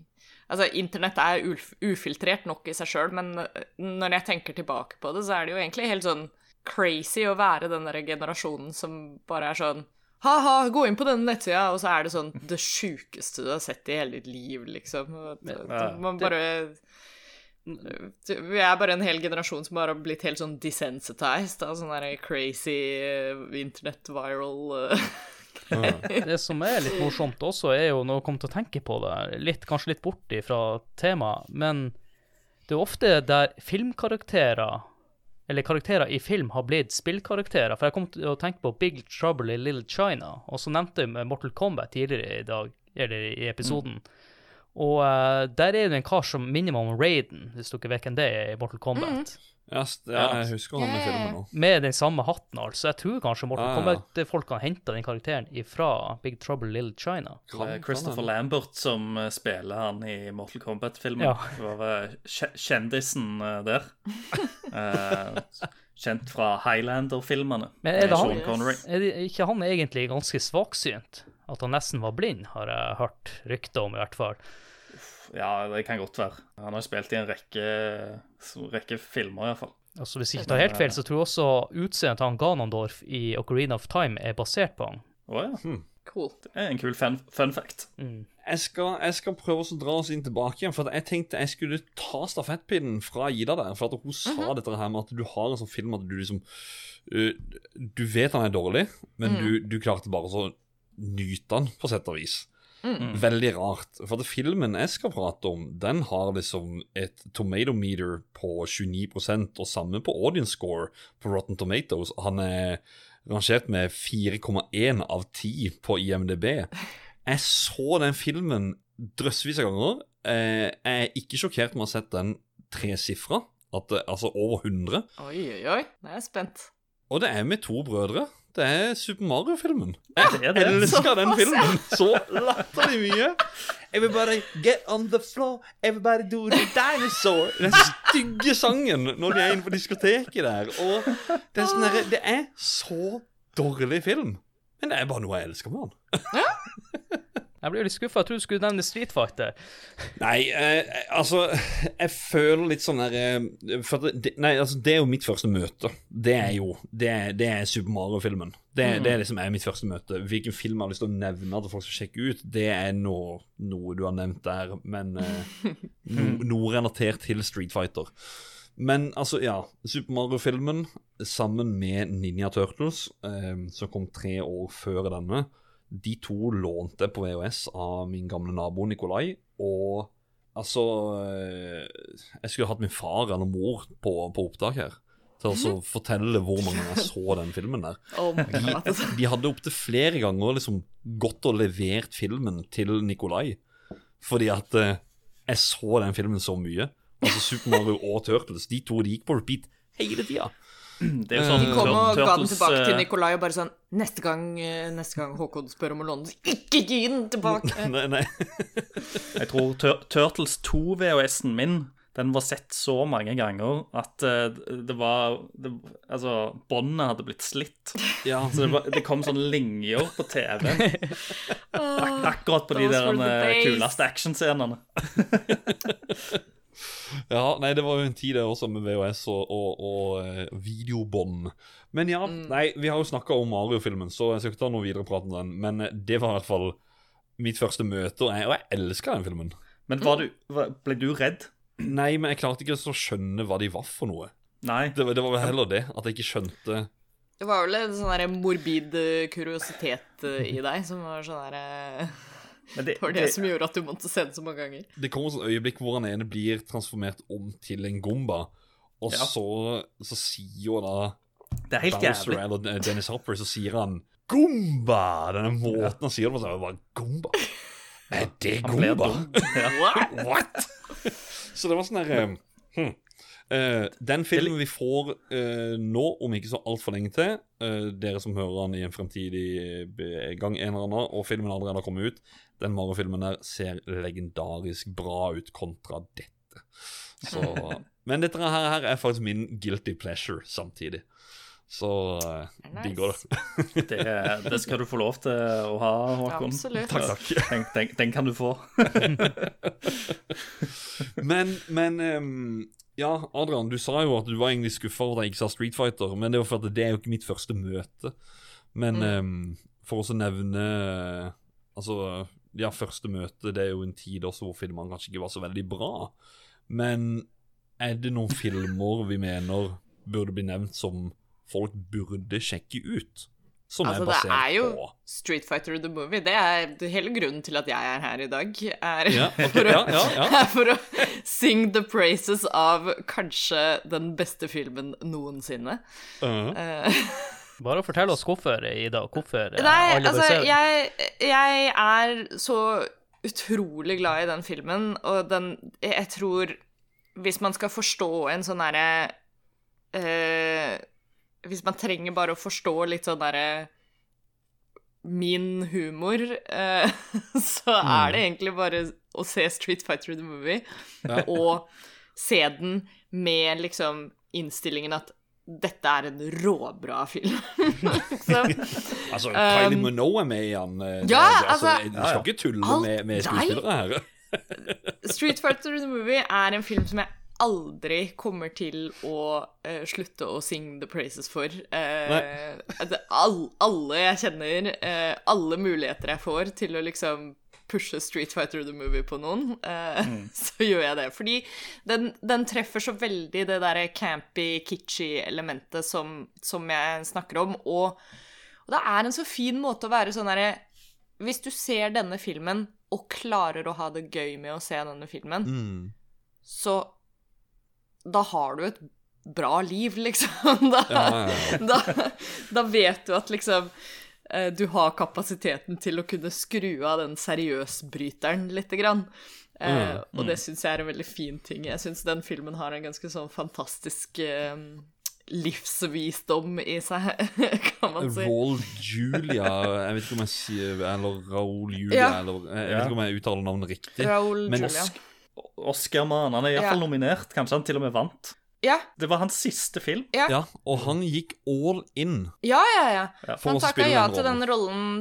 Altså, internett er uf ufiltrert nok i seg sjøl, men eh, når jeg tenker tilbake på det, så er det jo egentlig helt sånn crazy å være den der generasjonen som bare er sånn Ha-ha, gå inn på denne nettsida, og så er det sånn det sjukeste du har sett i hele ditt liv, liksom. Man bare Vi er bare en hel generasjon som bare har blitt helt sånn desensitized av sånn crazy eh, internett viral eh, Det som er litt morsomt også, er jo når jeg kommer til å tenke på det, litt, kanskje litt bort fra temaet, men det er jo ofte der filmkarakterer, eller karakterer i film, har blitt spillkarakterer. For jeg kom til å tenke på Big Trouble in Little China, og så nevnte jeg Mortal Kombat tidligere i dag, eller i episoden. Og uh, der er det en kar som minner meg om Raiden, hvis dere vet hvem det er i Mortal Kombat. Ja, st- ja, jeg husker han i filmen nå. Med den samme hatten, altså. Jeg tror kanskje Morten Ah, ja. Kombat-folk har henta den karakteren fra Big Trouble Little China. Kan- kan Christopher. Lambert som eh, spiller han i Mortal Kombat-filmen. Ja. Det var eh, kjendisen eh, der. Kjent fra Highlander-filmene. Men er det han- Er det ikke han egentlig ganske svaksynt? At han nesten var blind, har jeg hørt rykter om, i hvert fall. Ja, det kan godt være. Han har jo spilt i en rekke, rekke filmer, iallfall. Altså, Hvis jeg ikke tar helt feil, så tror jeg også utseendet til han Ganondorf i Ocarina of Time er basert på han. Oh, ja. Cool. Det er en kul fun, fun fact. Jeg skal, jeg skal prøve å dra oss inn tilbake igjen, for jeg tenkte jeg skulle ta stafettpinnen fra Ida der. For at hun sa dette her med at du har en sånn film at du liksom uh, Du vet han er dårlig, men du, du klarte bare å nyte han, på sett og vis. Veldig rart. For at filmen jeg skal prate om, den har liksom et tomato meter på 29% og samme på audience score på Rotten Tomatoes. Han er rangert med 4,1 av 10 på IMDb. Jeg så den filmen drøssevis av ganger. Eh, jeg er ikke sjokkert med å ha sett den tresifra, altså over 100. Oi, oi, oi. Nå er jeg spent. Og det er med to brødre. Det er Super Mario-filmen. Jeg ja. Elsker den filmen så latterlig mye. Everybody get on the floor, everybody do the dinosaur. Den stygge sangen når de er inne på diskoteket der. Og det er, sånn der, det er så dårlig film. Men det er bare noe jeg elsker med den. Jeg blir litt skuffa. Jeg trodde du skulle nevne Street Fighter. Nei, eh, altså Jeg føler litt sånn der eh, for det, Nei, altså det er jo mitt første møte. Det er jo Det det er Super Mario-filmen. Det, det er liksom er mitt første møte. Hvilken film jeg har lyst til å nevne til folk skal sjekke ut, det er noe, noe du har nevnt der, men eh, no, noe relatert til Street Fighter. Men altså, ja. Super Mario-filmen sammen med Ninja Turtles, eh, som kom tre år før denne, de to lånte på VHS av min gamle nabo Nikolai. Og altså eh, Jeg skulle hatt min far eller mor på, på opptak her. Til å så fortelle hvor mange jeg så den filmen der. Oh De, god. de hadde opptil flere ganger liksom gått og levert filmen til Nikolai. Fordi at eh, jeg så den filmen så mye. Altså Super Mario og Turtles. De to de gikk på repeat hele tida. Det er jo sånn De kom og ga den tilbake til eh, Nikolai og bare sånn Neste gang, eh, neste gang Håkon spør om å låne den, ikke gi den tilbake! Nei, nei. Jeg tror Tur Turtles 2-VHS-en min Den var sett så mange ganger at eh, det var det, Altså, båndet hadde blitt slitt. Ja, Så det, var, det kom sånne linjer på TV-en. Ak akkurat på de der eh, kuleste actionscenene. ja, nei, det var jo en tid der også med VHS og, og, og eh, videobånd. Men ja, nei, vi har jo snakka om Mario-filmen, så jeg skal ikke ta noe videre prat om den. Men eh, det var i hvert fall mitt første møte, og jeg, og jeg elska den filmen. Men var du, var, ble du redd? Nei, men jeg klarte ikke å skjønne hva de var for noe. Nei. Det, var- det var vel heller det, at jeg ikke skjønte Det var vel en sånn morbid eh, kuriositet i deg som var sånn der Men det, Det var det som gjorde at du måtte se den så mange ganger. Det kommer et øyeblikk hvor han ene blir transformert om til en gomba, og Ja. så, så sier jo da det er helt Bowser jævlig. eller Dennis Hopper, så sier han Gomba! Denne måten han sier det på, så er det bare Gomba. Er det Gomba? What? Så det var sånn der um, hm. Eh, Den filmen vi får uh, nå, om ikke så altfor lenge til, uh, dere som hører den i en fremtidig gang, en eller annen, og filmen allerede har kommet ut, den Mario-filmen der ser legendarisk bra ut kontra dette. Så, men dette her, her er faktisk min guilty pleasure samtidig. Så uh, Nice. digger det. Det, det skal du få lov til å ha, Håkon. Absolutt. Takk, takk. Den, den, den kan du få. Men, men ehm, Ja, Adrian, du sa jo at du var egentlig skuffa over at jeg ikke sa Street Fighter, men det er jo for det er jo ikke mitt første møte. Men ehm, for også å nevne Altså, ja, første møte Det er jo en tid også hvor filmene kanskje ikke var så veldig bra. Men er det noen filmer vi mener burde bli nevnt som folk burde sjekke ut? Som Altså, er det er jo på Street Fighter the Movie. Det er hele grunnen til at jeg er her i dag. Er Ja, for, å, ja, ja, ja. er for å sing the praises av kanskje den beste filmen noensinne. Uh, Eh, Bare fortell oss hvorfor, Ida. Hvorfor eh, Nei, alle altså, jeg, jeg er så utrolig glad i den filmen, og den Jeg tror Hvis man skal forstå en sånn derre eh, Hvis man trenger bare å forstå litt sånn derre Min humor, eh, så er det egentlig bare å se Street Fighter the Movie Ja. og se den med liksom innstillingen at dette er en råbra film. liksom. Altså, Kylie Minogue er med i han. eh, Um, ja, altså, altså, Du skal ikke tulle med, med skuespillere her. Street Fighter the Movie er en film som jeg aldri kommer til å uh, slutte å synge the praises for. Uh, all, alle jeg kjenner, uh, alle muligheter jeg får til å liksom pushe Street Fighter the Movie på noen, mm. så gjør jeg det. Fordi den, den treffer så veldig det derre campy, kitschy elementet som, som jeg snakker om, og, og det er en så fin måte å være sånn herre Hvis du ser denne filmen og klarer å ha det gøy med å se denne filmen, Mm. så da har du et bra liv, liksom. Da, Ja, ja, ja. da, da vet du at liksom eh, du har kapasiteten til å kunne skru av den seriøsbryteren lite grann. Eh, Mm, og det syns jeg er en veldig fin ting. Jeg syns den filmen har en ganske sånn fantastisk eh, livsvisdom i seg, kan man si. Raul Julia Jeg vet ikke om jeg sier Eller Raul Julia, Ja. eller Jeg vet ikke om jeg uttaler navnet riktig. Raoul Men Julia. Oscar-mann. Han er iallfall Ja. nominert. Kanskje han til og med vant. Ja, Det var hans siste film. Ja, og han gikk all in. ja, ja. ja. Ja. For Han takka ja til den rollen.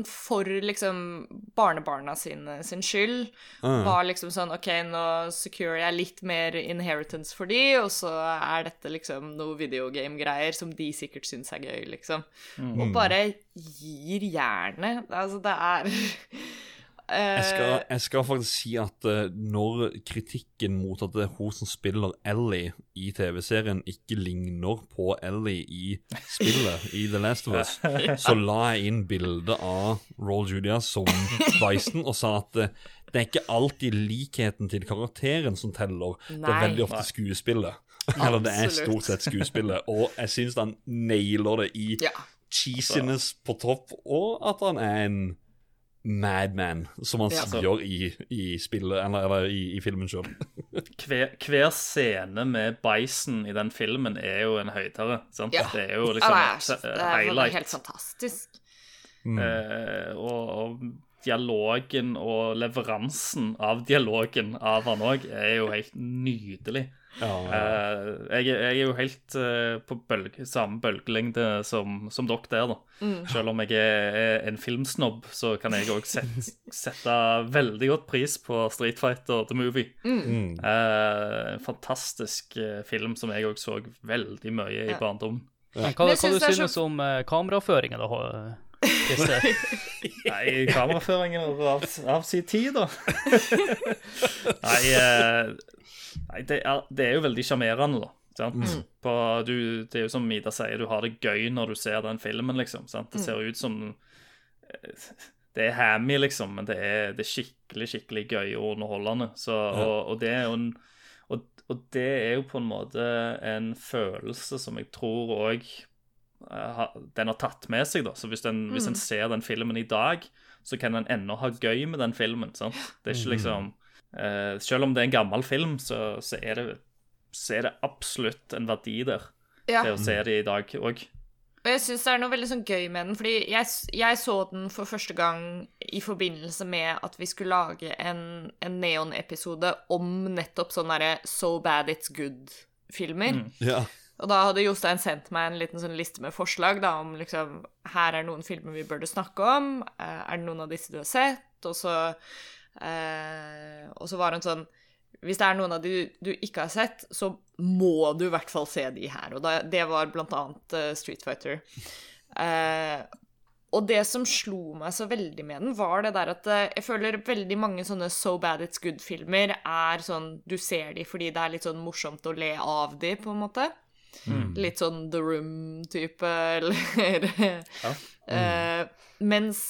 rollen for liksom barnebarna sin, sin skyld. Mm. Var liksom sånn OK, nå securer jeg litt mer inheritance for de, og så er dette liksom noe videogame-greier som de sikkert syns er gøy, liksom. Mm. Og bare gir jernet. Altså, det er Jeg skal, eh, jeg skal faktisk si at eh, når kritikken mot at det er hun som spiller Ellie i TV-serien, ikke ligner på Ellie i spillet i The Last of Us, så la jeg inn bilde av Roll Julia som Bison og sa at eh, det er ikke alltid likheten til karakteren som teller, det er veldig ofte skuespillet. Eller det er stort sett skuespillet. Og jeg syns han nailer det i Ja. cheesiness på topp, og at han er en madman, som han Ja. sier i, i spillet, eller, eller i, i filmen sjøl. Hver, hver scene med Bison i den filmen er jo en høydere. sant? Ja. Det er jo Ja, liksom det, er, et, så- eh, det er highlight. helt fantastisk. Eh, og, og dialogen og leveransen av dialogen av han òg er jo helt nydelig. Eh, jeg, er- jeg er jo helt eh, på bølge, samme bølgelengde som, som dere der, da. Selv om jeg er, er en filmsnobb, så kan jeg òg sette, sette veldig godt pris på Street Fighter The Movie. Eh, en fantastisk eh, film som jeg òg så veldig mye i Ja. barndommen. Men hva, hva du synes så- om uh, kameraføringa, da? Christer? Nei, kameraføringen av, av sin tid, da. nei, eh, nei det, er, det er jo veldig sjarmerende, da. Sant? På, du, det er jo som Ida sier, du har det gøy når du ser den filmen, liksom. Sant? Det ser ut som eh, Det er hammy, liksom, men det er, det er skikkelig, skikkelig gøy og underholdende. Så, og, og det er jo en og, og det er jo på en måte en følelse som jeg tror òg den har tatt med seg. da, så Hvis en, hvis en ser den filmen i dag, så kan en ennå ha gøy med den filmen. sant? Det er ikke liksom uh, Selv om det er en gammel film, så, så, er, det, så er det absolutt en verdi der Ja. Det å se det i dag òg. Og jeg syns det er noe veldig sånn gøy med den, fordi jeg, jeg så den for første gang i forbindelse med at vi skulle lage en, en Neon-episode om nettopp sånne derre So Bad It's Good-filmer. Ja. Og da hadde Jostein sendt meg en liten sånn liste med forslag da, om liksom Her er noen filmer vi burde snakke om. eh, Er det noen av disse du har sett? Og så, eh, og så var hun sånn Hvis det er noen av de du ikke har sett, så må du i hvert fall se de her. Og da, det var blant annet uh, Street Fighter. Eh, og det som slo meg så veldig med den, var det der at eh, jeg føler veldig mange sånne So Bad It's Good-filmer er sånn Du ser de fordi det er litt sånn morsomt å le av de, på en måte. Litt sånn The Room-type, eller eh, Mens,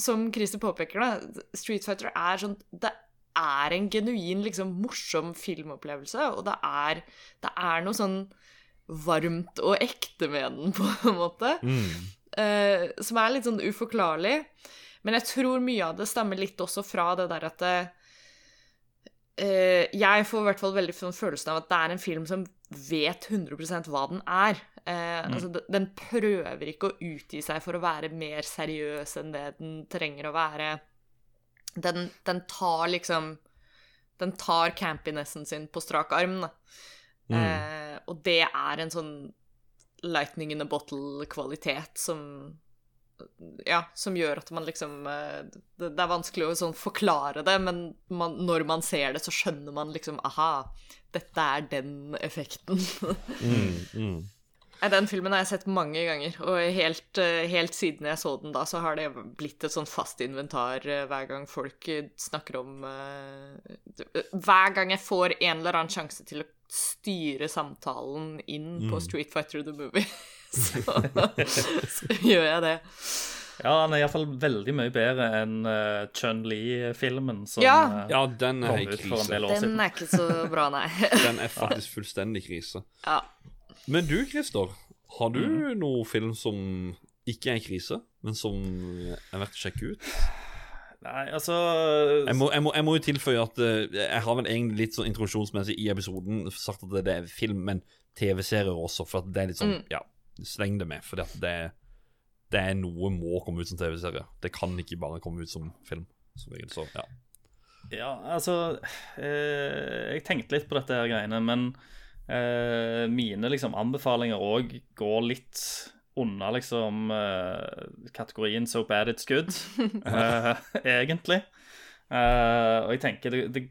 som Christer påpeker, da, Street Fighter er sånn Det er en genuin, liksom morsom filmopplevelse, og det er, det er noe sånn varmt og ekte med den, på en måte. Eh, som er litt sånn uforklarlig. Men jeg tror mye av det stammer litt også fra det der at det, eh, Jeg får i hvert fall veldig sånn følelsen av at det er en film som vet 100 hva den er. Eh, altså, den prøver ikke å utgi seg for å være mer seriøs enn det den trenger å være. Den, den tar liksom Den tar campinessen sin på strak arm, da. Eh, og det er en sånn lightning in a bottle-kvalitet som ja, som gjør at man liksom eh, Det, det er vanskelig å sånn forklare det, men man, når man ser det, så skjønner man liksom Aha, dette er den effekten. Nei, Den filmen har jeg sett mange ganger, og helt, eh, helt siden jeg så den da, så har det blitt et sånn fast inventar eh, hver gang folk snakker om Hver gang jeg får en eller annen sjanse til å styre samtalen inn på Street Fighter the Movie, så, så gjør jeg det. Ja, han er iallfall veldig mye bedre enn uh, Chun-Li-filmen som Ja. Uh, ja, den er kom ut for en del år Den siden. er ikke så bra, nei. Den er faktisk fullstendig krise. Ja. Men du, Christer, har du Mm. noe film som ikke er krise, men som er verdt å sjekke ut? Nei, altså Jeg må, jeg må, jeg må jo tilføye at eh, jeg har vel egentlig litt sånn introduksjonsmessig i episoden sagt at det er film, men TV-serier også, for at det er litt sånn Ja, sleng det med, for det, det er noe må komme ut som TV-serie. Det kan ikke bare komme ut som film. Som regel, så ja. Ja, altså eh, Jeg tenkte litt på dette her greiene, men eh, mine liksom anbefalinger òg går litt under liksom eh, kategorien So bad it's good, eh, egentlig. Eh, og jeg tenker det, det,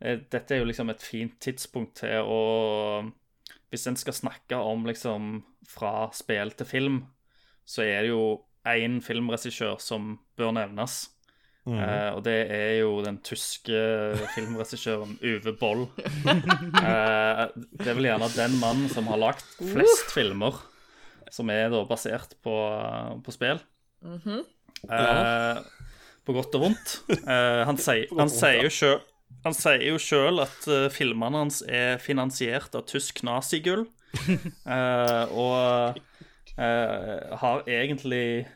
eh, Dette er jo liksom et fint tidspunkt til å Hvis en skal snakke om liksom fra spill til film, så er det jo én filmregissør som bør nevnes. Eh, og det er jo den tyske filmregissøren Uwe Boll. Uh, det er vel gjerne den mannen som har lagd flest filmer som er da basert på, på spill. Eh, på godt og vondt. Han sier jo sjøl han sier jo sjøl at uh, filmene hans er finansiert av tysk nazigull. uh, og uh, har egentlig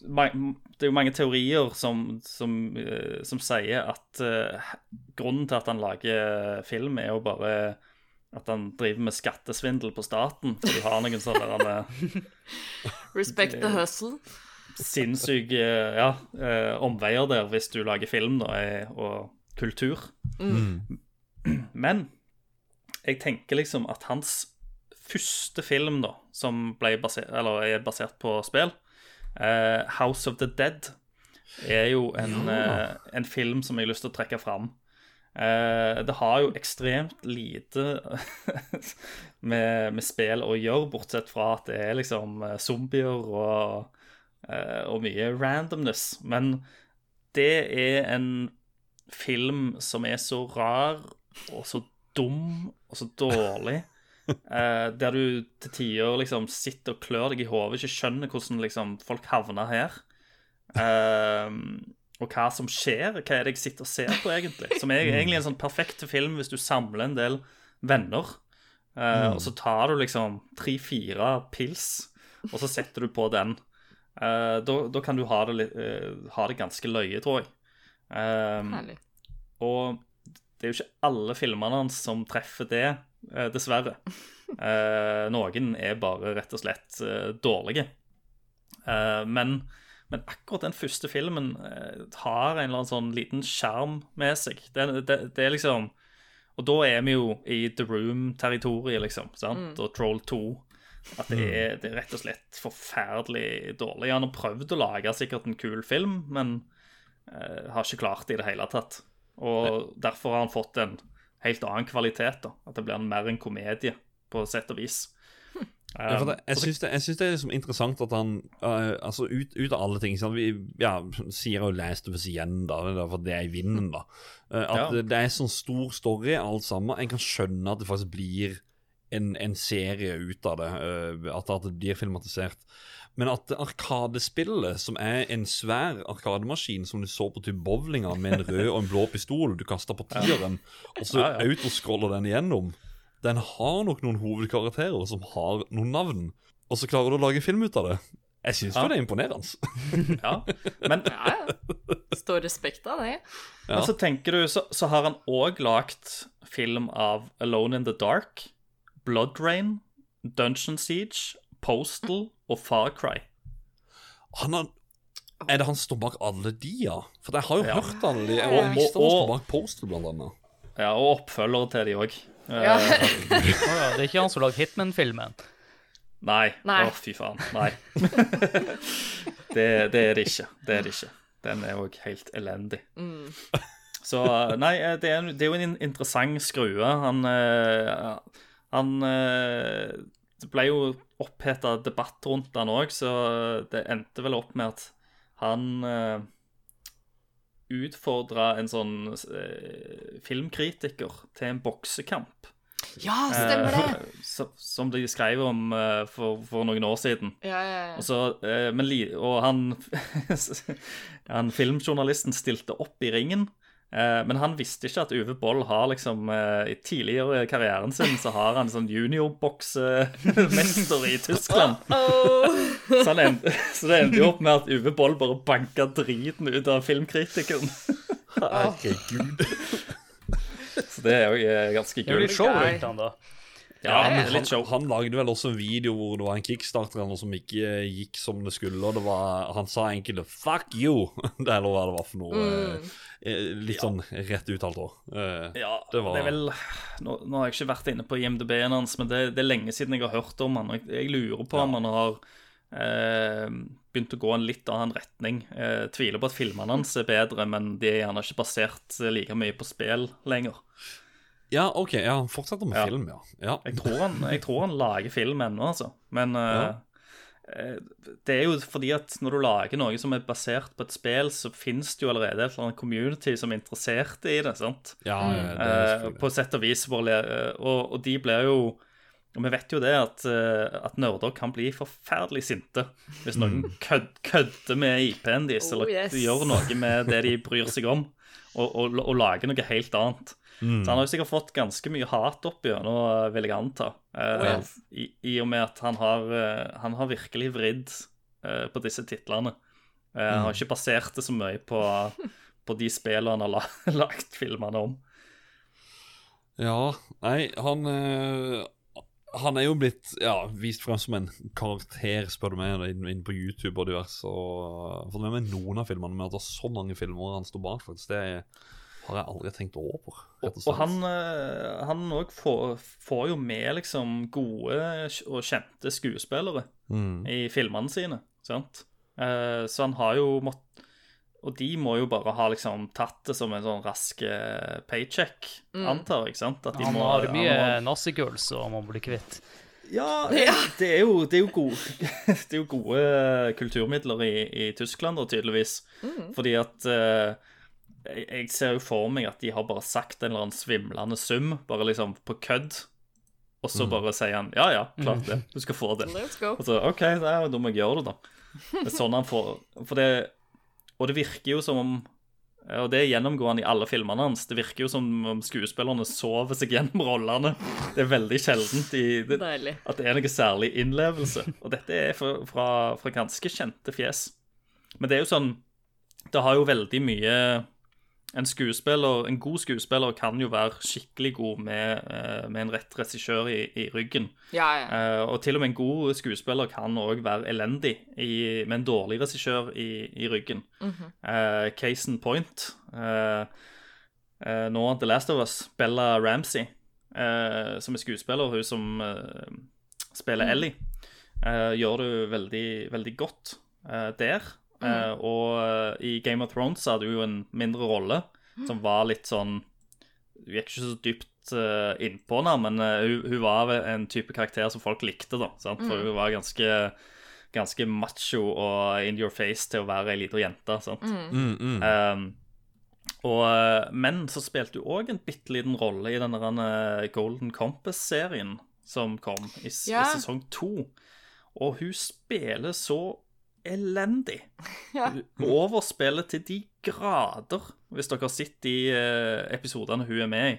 Det er jo mange teorier som, som, eh, som sier at eh, grunnen til at han lager film, er jo bare at han driver med skattesvindel på staten. For de har noen sånne eh, Respect the hustle. Sinnssyke ja, eh, omveier der hvis du lager film da, eh, og kultur. Men jeg tenker liksom at hans første film, da, som basert, eller er basert på spill, eh, House of the Dead, er jo en, eh, en film som jeg har lyst til å trekke fram. Eh, det har jo ekstremt lite med, med spill å gjøre, bortsett fra at det er liksom zombier og, og mye randomness. Men det er en film som er så rar og så dum og så dårlig. Uh, der du til tider liksom sitter og klør deg i hodet, ikke skjønner hvordan liksom folk havner her. Uh, og hva som skjer. Hva er det jeg sitter og ser på, egentlig? Som er egentlig en sånn perfekt film hvis du samler en del venner. Eh, Og så tar du liksom tre-fire pils, og så setter du på den. Eh, da, da kan du ha det, litt, eh, ha det ganske løye, tror jeg. Um, Herlig. og det er jo ikke alle filmene hans som treffer det, uh, dessverre. Noen er bare rett og slett dårlige. Men, men akkurat den første filmen har en eller annen sånn liten sjarm med seg. Det, det, det er liksom Og da er vi jo i The Room-territoriet, liksom. sant? Og Troll 2. At det er, det er rett og slett forferdelig dårlig. Han har prøvd å lage sikkert en kul film, men uh, har ikke klart det i det hele tatt. Og derfor har han fått en helt annen kvalitet. da At det blir en mer en komedie, på sett og vis. Ja, for det, jeg syns det, jeg synes det er liksom interessant at han uh, Altså, ut, ut av alle ting sant? Vi ja, sier jo 'Last of Us' igjen, da, for det er i vinden, da. uh, at Ja. det, det er sånn stor story, alt sammen. En kan skjønne at det faktisk blir en, en serie ut av det. øh, at, at det blir filmatisert. Men at Arkadespillet, som er en svær arkademaskin som du så på typ bowlinga med en rød og en blå pistol du kasta på tieren, og så Ja, ja. autoscroller den igjennom Den har nok noen hovedkarakterer som har noen navn, og så klarer du å lage film ut av det. Jeg syns Ja. det er imponerende. Ja. Men, Ja, ja. Står respekt av det. men så tenker du, så, så har han òg lagt film av Alone in the Dark, Blood Rain, Dungeon Siege, Postal og Far Cry. Han har Er det han som står bak alle de, ja? For jeg har jo Ja. hørt alle de. Og- han og- står bak Postal, blant annet. Ja, og oppfølgere til de òg. Ja. Å det er ikke han som lagde Hitman-filmen. Nei. Nei. Å, fy faen. Nei. det, det er det ikke. Det er det ikke. Den er òg helt elendig. Så nei, eh, det er, det er jo en interessant skrue. Han eh, Han eh, Det ble jo oppheta debatt rundt han òg, så det endte vel opp med at han uh, utfordra en sånn eh, filmkritiker til en boksekamp. Ja, stemmer det. Eh, som de skrev om eh, for, for noen år siden. Ja, ja, ja. Og, så, eh, men, og han, han Filmjournalisten stilte opp i ringen. Eh, men han visste ikke at Uwe Boll har liksom eh, i tidligere i karrieren sin så har han sånn juniorboksmester i Tyskland. Så, han endte, så det endte jo opp med at Uwe Boll bare banka driten ut av filmkritikeren. Herregud. Så det er jo ganske ganske Det er litt show rundt han, da. Ja, det Han, han lagde vel også en video hvor det var en kickstarter eller noe som ikke eh, gikk som det skulle. Og det var, han sa egentlig 'fuck you', det eller hva det var for noe. eh, Litt sånn rett uttalt òg. Ja, Det det, er vel nå, nå har jeg ikke vært inne på IMDb-en hans, men det, det er lenge siden jeg har hørt om han. Jeg, jeg lurer på om han har eh, begynt å gå en litt annen retning. Eh, tviler på at filmene hans er bedre, men de er gjerne ikke basert like mye på spill lenger. Ja, OK. Ja, han fortsetter med Ja. film, ja. ja. Jeg tror han, jeg tror han lager film ennå, altså. Men eh, eh, det er jo fordi at når du lager noe som er basert på et spill, så finnes det jo allerede et eller annet community som er interessert i det. sant? ja, ja det er Eh, på sett og vis. eh, Og, og de blir jo og Vi vet jo det at, eh, at nerder kan bli forferdelig sinte hvis noen kød, kødder med IP-en deres, Oh, eller yes. gjør noe med det de bryr seg om, og, og, og lager noe helt annet. Så han har jo sikkert fått ganske mye hat opp gjennom, vil jeg anta. eh, Oh, yes. i, I og med at han har, eh, han har virkelig vridd eh, på disse titlene. Han Har ikke basert det så mye på, på de spillene han har la, lagt filmene om. Ja, nei, han eh, Han er jo blitt ja, vist frem som en karakter, spør du meg, inn på YouTube og diverse. Og fått med meg noen av filmene, men at det er så mange filmer han står bak, faktisk, det har jeg aldri tenkt over. og Og han, eh, han òg får, får jo med liksom gode og kjente skuespillere Mm. i filmene sine, sant? Eh, så han har jo mått Og de må jo bare ha liksom tatt det som en sånn rask paycheck, paycheck, antar jeg, sant? At de Han må- har mye må- nazigull som han må bli kvitt. Ja, det er jo, det er jo, gode, det er jo gode kulturmidler i, i Tyskland, da, tydeligvis. Fordi at eh, jeg, jeg ser jo for meg at de har bare sagt en eller annen svimlende sum, bare liksom på kødd. Og så bare sier han ja, ja, klart det, du skal få det. Let's go. Og så OK, da da må jeg gjøre det, da. Det er sånn han får For det Og det virker jo som om og det er gjennomgående i alle filmene hans. Det virker jo som om skuespillerne sover seg gjennom rollene. Det er veldig sjeldent i, det, at det er noe særlig innlevelse. Og dette er fra, fra, fra ganske kjente fjes. Men det er jo sånn Det har jo veldig mye En skuespiller, en god skuespiller kan jo være skikkelig god med, eh, med en rett regissør i, i ryggen. Ja, ja. Eh, og til og med en god skuespiller kan òg være elendig i, med en dårlig regissør i, i ryggen. Eh, case in point Nå The Last of Us, Bella Ramsey, som er skuespiller, hun som spiller Ellie, eh, gjør det veldig, veldig godt der. Eh, og eh, i Game of Thrones hadde hun jo en mindre rolle, som var litt sånn Hun gikk ikke så dypt uh, innpå henne, men hun, hun var en type karakter som folk likte, da. Sant? For hun var ganske, ganske macho og in your face til å være ei lita jente. Sant? Mm, mm. Um, og, men så spilte hun òg en bitte liten rolle i denne Golden Compass-serien som kom i, s- i sesong to. Og hun spiller så elendig. Ja. Overspillet til de grader, hvis dere har sett de eh, episodene hun er med i.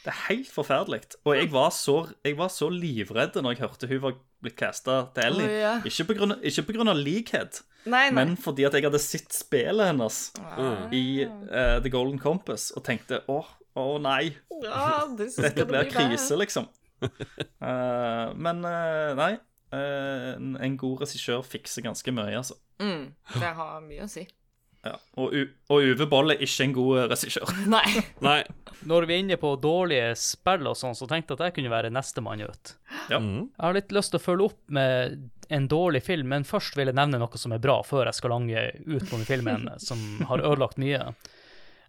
Det er helt forferdelig. Og jeg var så, jeg var så livredd når jeg hørte hun var blitt casta til Ellie. Oh, ja. Ikke på grunn av- ikke på grunn av likhet, Nei, nei. men fordi at jeg hadde sett spillet hennes Ah. i uh, The Golden Compass og tenkte åh, å nei, Ja, det dette blir krise, liksom. Uh, men uh, nei, en, en god regissør fikser ganske mye, altså. Mm, det har mye å si. Ja. Og, U og Uwe Boll er ikke en god eh, regissør. Nei. Nei. Når vi er inne på dårlige spill og sånn, så tenkte jeg at jeg kunne være nestemann ut. Ja. Mm. Jeg har litt lyst til å følge opp med en dårlig film, men først vil jeg nevne noe som er bra, før jeg skal lange ut på den filmen som har ødelagt mye.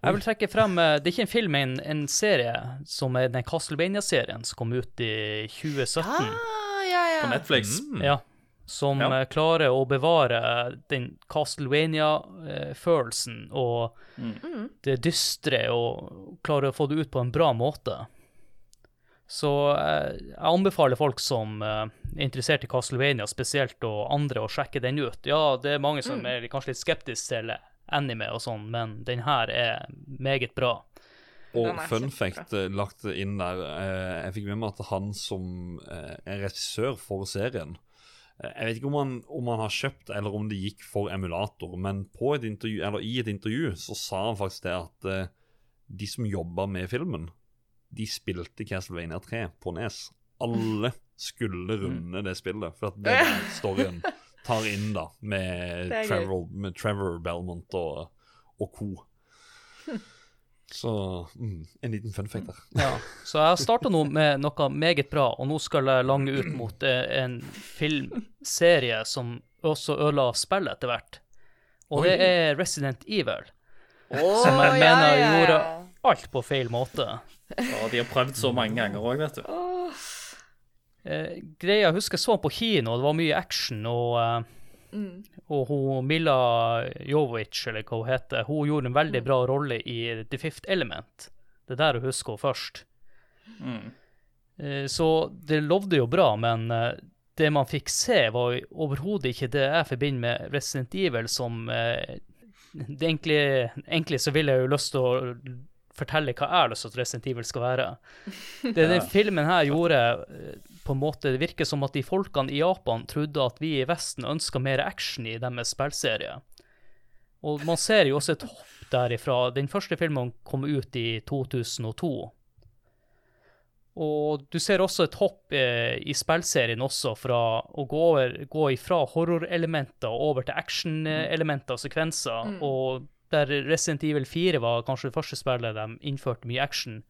Jeg vil trekke frem eh, Det er ikke en film, men en, serie som er den Castlevania-serien som kom ut i 2017. Ah, ja, ja. På Netflix. Mm. Ja. Som Ja. eh, klarer å bevare den Castlevania-følelsen og det dystre, og klarer å få det ut på en bra måte. Så eh, jeg anbefaler folk som eh, er interessert i Castlevania spesielt, og andre, å sjekke den ut. Ja, det er mange som er kanskje litt skeptiske til anime og sånn, men den her er meget bra. Og fun fact eh, lagt inn der eh, Jeg fikk med meg at han som eh, er regissør for serien Jeg vet ikke om han, om han har kjøpt eller om det gikk for emulator, men på et intervju, eller i et intervju så sa han faktisk det at de som jobba med filmen, de spilte Castlevania 3 på Nes. Alle skulle runde det spillet, for at det er storyen tar inn da med. Trevor, med Trevor Belmont og, og co. Så mm, en liten fun fact der. Ja, så jeg starta nå med noe meget bra, og nå skal jeg lange ut mot eh, en filmserie som også ødela spillet etter hvert. Og det er Resident Evil, som jeg mener ja, ja. gjorde alt på feil måte. Ja, de har prøvd så mange ganger òg, vet du. Eh, greia, jeg husker jeg så den på kino, det var mye action, og, eh, og hun Mila Jovic, eller hva hun heter, hun gjorde en veldig bra rolle i The Fifth Element. Det er der hun husker henne først. Mm. så det lovde jo bra, men eh, det man fikk se, var overhodet ikke det jeg forbinder med Resident Evil som eh, det egentlig, egentlig så vil jeg jo lyst til å fortelle hva jeg har lyst til at Resident Evil skal være. Det den filmen her gjorde, eh, på en måte Det virker som at de folkene i Japan trodde at vi i Vesten ønska mer action i deres spillserie. Og man ser jo også et hopp derifra. Den første filmen kom ut i 2002. Og du ser også et hopp eh, i spillserien også, fra å gå, over, gå ifra horrorelementer over til actionelementer og sekvenser. Og der Resident Evil 4 var kanskje det første spillet de innførte mye action,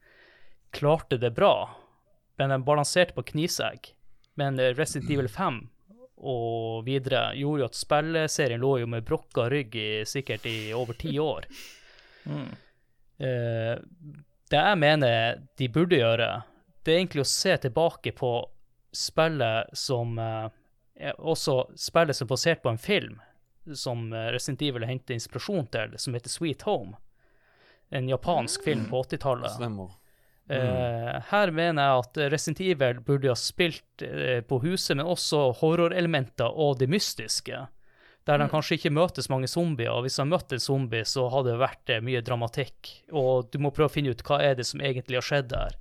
klarte det bra, men den balanserte på knivsegg. Men eh, Resident Evil 5 og videre gjorde jo at spilleserien lå jo med brokka rygg i sikkert i over ti år. Eh, det jeg mener de burde gjøre, det er egentlig å se tilbake på spillet som eh, også spillet som er basert på en film som Resident Evil henter inspirasjon til, som heter Sweet Home. En japansk film på 80-tallet. Eh, her mener jeg at Resident Evil burde ha spilt eh, på huset, men også horrorelementer og det mystiske. Der de kanskje ikke møtes mange zombier, og hvis de møtte en zombie, så hadde det vært eh, mye dramatikk. Og du må prøve å finne ut hva er det som egentlig har skjedd der,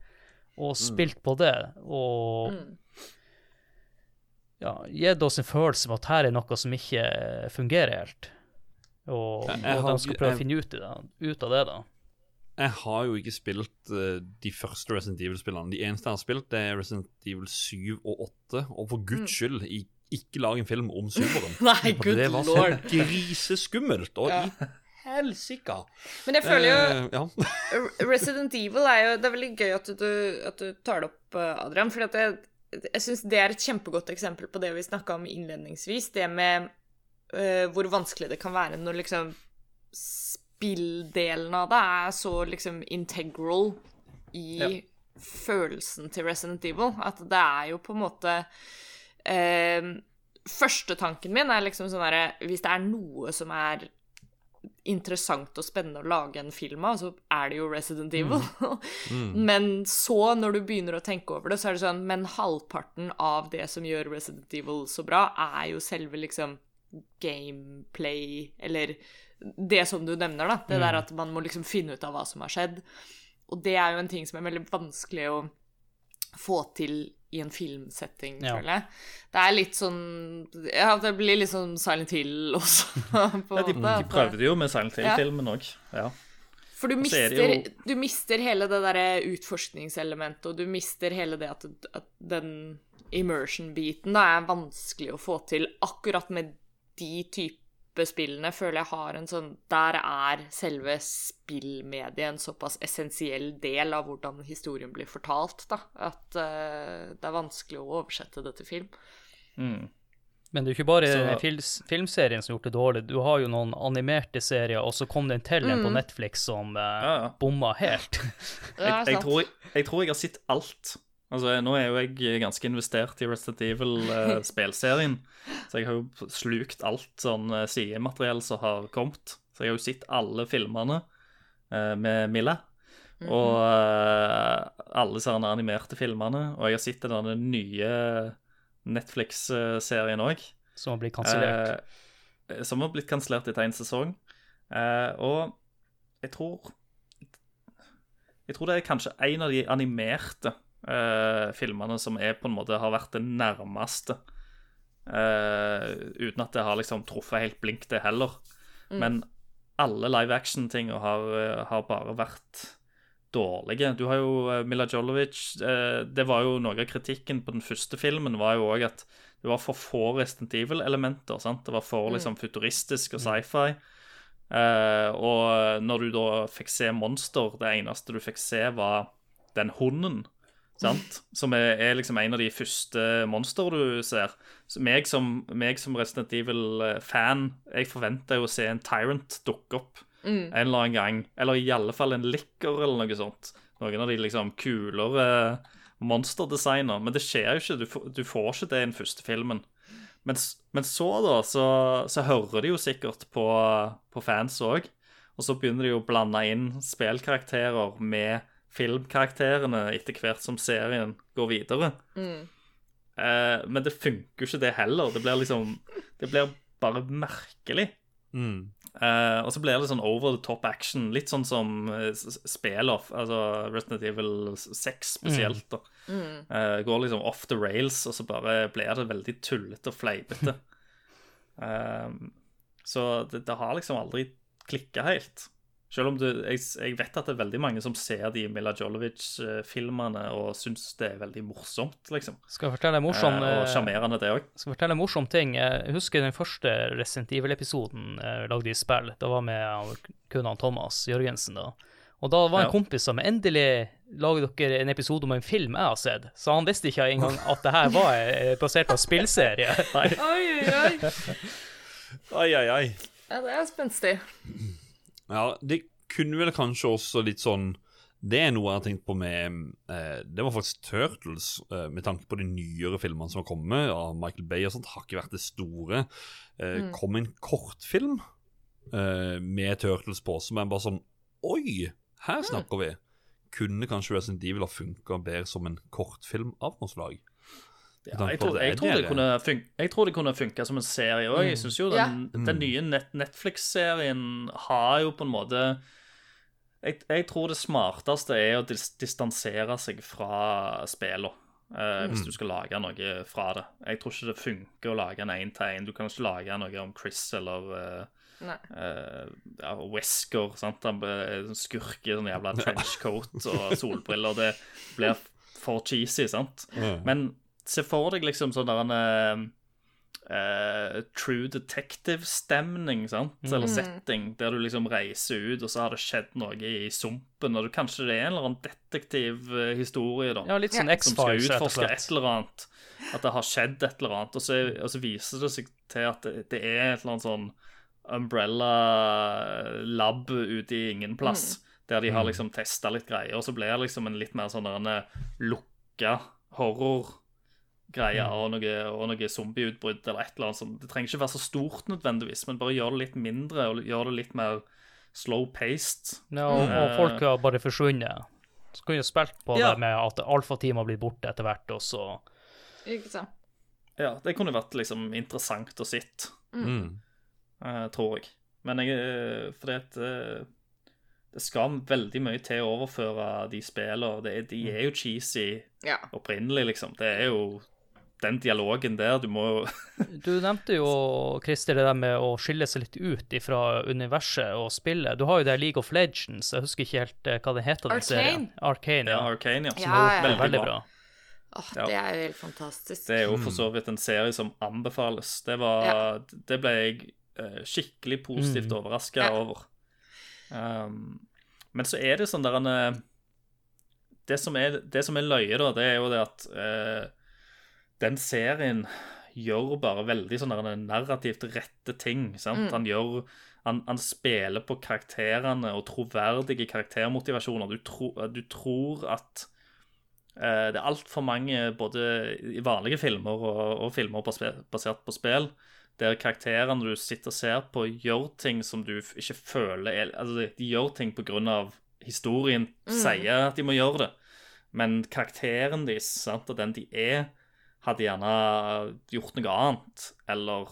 og spilt på det. Og ja, gitt oss en følelse av at her er noe som ikke fungerer helt. Og, og de skal prøve å finne ut, i det, ut av det, da. Jeg har jo ikke spilt uh, de første Resident Evil-spillene. De eneste jeg har spilt, det er Resident Evil 7 og 8. Og for guds skyld, ikke lag en film om syveren. Nei, gud, good det var så lord. griseskummelt. Og Ja. i helsike! Men jeg føler jo uh, ja. Resident Evil er jo Det er veldig gøy at du, at du tar det opp, eh, Adrian. For jeg, jeg syns det er et kjempegodt eksempel på det vi snakka om innledningsvis. Det med uh, hvor vanskelig det kan være når liksom spilldelen av det er så liksom integral i følelsen til Resident Evil. At det er jo på en måte eh, Første tanken min er liksom sånn herre Hvis det er noe som er interessant og spennende å lage en film av, så er det jo Resident Evil. Men så, når du begynner å tenke over det, så er det sånn Men halvparten av det som gjør Resident Evil så bra, er jo selve liksom gameplay, eller det som du nevner, da. Det der at man må liksom finne ut av hva som har skjedd. Og det er jo en ting som er veldig vanskelig å få til i en filmsetting, Ja. føler jeg. Det er litt sånn Ja, det blir litt sånn Silent Hill også, på Ja, de, måte. de prøvde jo med Silent Hill-filmen òg. Ja. For du mister, er jo- du mister hele det derre utforskningselementet, og du mister hele det at, at den immersion-biten da er vanskelig å få til. Akkurat med de type spillene føler jeg har en sånn Der er selve spillmediet en såpass essensiell del av hvordan historien blir fortalt, da. At uh, det er vanskelig å oversette det til film. Men det er jo ikke bare Så- fil filmserien som har gjort det dårlig. Du har jo noen animerte serier, og så kom det en til en på Netflix som uh, Ja, ja. bomma helt. Jeg, jeg, tror, jeg tror jeg har sett alt. Altså, Nå er jo jeg ganske investert i Resident Evil-spillserien. så jeg har jo slukt alt sånn uh, sidemateriell som har kommet. Så jeg har jo sett alle filmene uh, med Milla. Og uh, alle sånne animerte filmene. Og jeg har sett den nye Netflix-serien òg. Som har blitt kansellert. Eh, som har blitt kansellert etter én sesong. Eh, og jeg tror Jeg tror det er kanskje en av de animerte eh, filmene som er på en måte har vært det nærmeste. Eh, uten at det har liksom truffet helt blink, det heller. Men alle live action-tinga har, eh, har bare vært dårlige. Du har jo eh, Mila Jolovic eh, Det var jo noe av kritikken på den første filmen, var jo òg at det var for få Resident Evil-elementer. sant? Det var for liksom futuristisk og sci-fi. Uh, og når du da fikk se monster, det eneste du fikk se, var den hunden. Sant? Som er, er liksom en av de første monster du ser. Så meg som, meg som Resident Evil-fan, jeg forventer jo å se en Tyrant dukke opp en eller annen gang. Eller i alle fall en Licker eller noe sånt. Noen av de liksom kulere monsterdesigner. Men det skjer jo ikke. Du, får- du får ikke det i den første filmen. Men, men så, da, så, så hører de jo sikkert på, på fans òg. Og så begynner de å blande inn spillkarakterer med filmkarakterene etter hvert som serien går videre. Eh, men det funker jo ikke, det heller. Det blir liksom Det blir bare merkelig. Mm. Eh, og så blir det sånn over the top action. Litt sånn som uh, spel-off, altså Resident Evil 6 spesielt. da. Eh, går liksom off the rails, og så bare blir det veldig tullete og fleipete. Eh, så det, det har liksom aldri klikka helt. Selv om du, jeg, jeg vet at det er veldig mange som ser de Mila Jolovic-filmene og syns det er veldig morsomt, liksom. Skal jeg fortelle en morsom, Eh, og eh, sjarmerende, det òg. skal jeg fortelle en morsom ting. Jeg husker den første Resident Evil-episoden jeg lagde i spill. Da var med han- kun han Thomas Jørgensen, da. Og da var en Ja. kompis som endelig lager dere en episode om en film jeg har sett. Så han visste ikke engang at det her var eh, basert på en spillserie. Oi, oi, oi. oi, oi, oi. Ja, det er spenstig. Ja, det kunne vel kanskje også litt sånn Det er noe jeg har tenkt på med eh, Det var faktisk Turtles, eh, med tanke på de nyere filmene som har kommet av Michael Bay og sånt, har ikke vært det store. Eh, Kom en kortfilm eh, med Turtles på som er bare sånn Oi, her snakker vi! Kunne kanskje Resident Evil ha funka bedre som en kortfilm av noe slag? Ja, jeg, tror, jeg, tror det kunne funke, jeg tror det kunne funka som en serie òg. Jeg syns jo den, den nye net Netflix-serien har jo på en måte jeg, jeg tror det smarteste er å dis distansere seg fra spillene. Uh, hvis du skal lage noe fra det. Jeg tror ikke det funker å lage en én-til-én. Du kan ikke lage noe om Chris eller uh, eh, ja, Wesker. sant? Han skurk i sånn jævla trenchcoat og solbriller. Det blir for cheesy, sant? Men se for deg liksom sånn der en eh, eh, True Detective-stemning, sant? Eller setting, der du liksom reiser ut, og så har det skjedd noe i sumpen, og du, kanskje det er en eller annen detektivhistorie, da Ja, litt sånn som skal X-Files, rett og utforske et eller annet. At det har skjedd et eller annet. Og så, og så viser det seg til at det, det er et eller annet sånn Umbrella-lab ute i ingen plass. Der de har liksom testa litt greier, og så blir det liksom en litt mer sånn lukka en horror-greie og noe, og noe zombieutbrudd eller et eller annet sånt. Det trenger ikke være så stort nødvendigvis, men bare gjør det litt mindre og gjør det litt mer slow-paced. Ja, og, og folk har bare forsvunnet. Så kunne jo spilt på Ja. det med at Alfa-team har blitt borte etter hvert, og så Ikke sant? Ja, det kunne vært liksom interessant å sitte. Mm. uh, tror jeg. Men jeg For det, at eh, det skal veldig mye til å overføre de spillene. De er jo cheesy Ja. opprinnelig, liksom. Det er jo den dialogen der. Du må jo Du nevnte jo, Christer, det der med å skille seg litt ut ifra universet og spillet. Du har jo det League of Legends, jeg husker ikke helt eh, hva det heter. den serien. Arcane. Ja, ja. Arcane, ja. Ja, er Veldig, Veldig bra. bra. Åh, oh, Det er jo helt fantastisk. Det er jo for så vidt en serie som anbefales. Det, var, det ble jeg eh, skikkelig positivt Mm. overraska Ja. over. Um, men så er det sånn der en eh, det, som er, det som er løye, da, det er jo det at eh, den serien gjør bare veldig sånn der en narrativt rette ting. sant? Han gjør han, han spiller på karakterene og troverdige karaktermotivasjoner. Du, tro, du tror at Eh, Det er altfor mange, både i vanlige filmer og, og filmer basert på spill, der karakterene du sitter og ser på, gjør ting som du ikke føler er Altså, de gjør ting av historien sier at de må gjøre det, men karakteren deres, sant, og den de er, hadde gjerne gjort noe annet, eller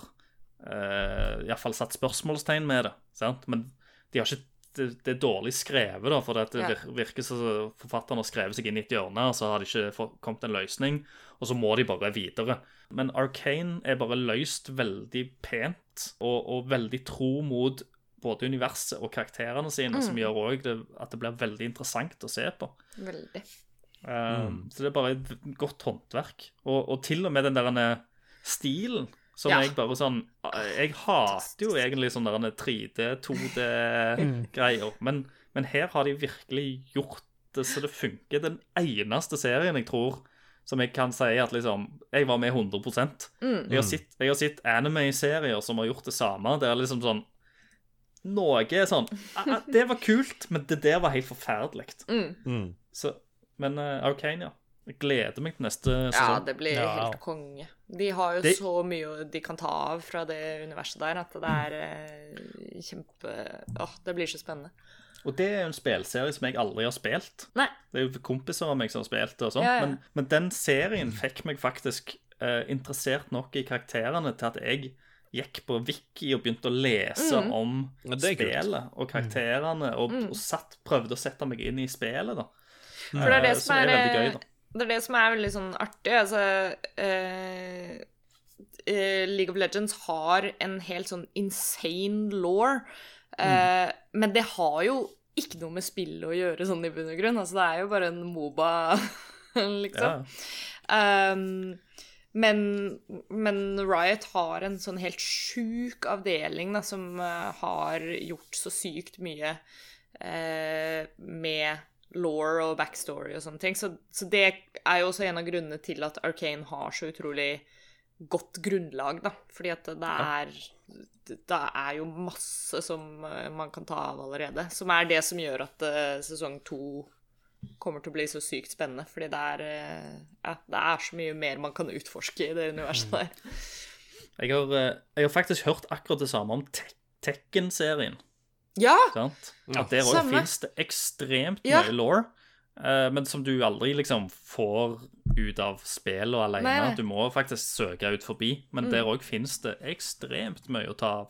uh, iallfall satt spørsmålstegn med det. Sant? Men de har ikke det, det er dårlig skrevet, da, for det Ja. virker som forfatterne har skrevet seg inn i et hjørne, og så har det ikke kommet en løsning, og så må de bare videre. Men Arcane er bare løst veldig pent, og, og veldig tro mot både universet og karakterene sine, som gjør òg at det blir veldig interessant å se på. Veldig. Um, Så det er bare et godt håndverk. Og, og til og med den der eh, stilen som Ja. jeg bare sånn Jeg hater jo egentlig sånne 3D, 2D-greier, men, men her har de virkelig gjort det så det funker. Den eneste serien jeg tror som jeg kan si at liksom Jeg var med 100 Jeg har sett, jeg har sett anime-serier som har gjort det samme. Det er liksom sånn Noe er sånn «Ah, ah, Det var kult, men det der var helt forferdelig. Mm. Så, men uh, Arcane, ja. Jeg gleder meg til neste Ja, det blir Ja. helt konge. De har jo Det- så mye de kan ta av fra det universet der, at det er eh, kjempe Åh, det blir så spennende. Og det er jo en spelserie som jeg aldri har spilt. Nei. Det er jo kompiser av meg som har spilt det og sånn. Ja, ja. Men, men den serien fikk meg faktisk eh, interessert nok i karakterene til at jeg gikk på Wiki og begynte å lese om er kult. spillet og karakterene, og, og satt, prøvde å sette meg inn i spillet, da. For det er det som er, gøy. Det er det som er veldig sånn artig. Altså eh, eh, League of Legends har en helt sånn insane law. Eh, Men det har jo ikke noe med spillet å gjøre, sånn i bunn og grunn. Altså, det er jo bare en Moba, liksom. Um, men, men Riot har en sånn helt sjuk avdeling da, som uh, har gjort så sykt mye uh, med law og backstory og sånne ting. Så, så det er jo også en av grunnene til at Arcane har så utrolig godt grunnlag, da. Fordi at det er Det er jo masse som eh, man kan ta av allerede. Som er det som gjør at eh, sesong to kommer til å bli så sykt spennende. Fordi det er, eh, ja, det er så mye mer man kan utforske i det universet der. Jeg har, jeg har faktisk hørt akkurat det samme om Tekken-serien. Ja! sant? At der òg fins det ekstremt Ja. mye law, eh, men som du aldri liksom får ut av spillet alene. Nei. Du må faktisk søke ut forbi, men der òg fins det ekstremt mye å ta av.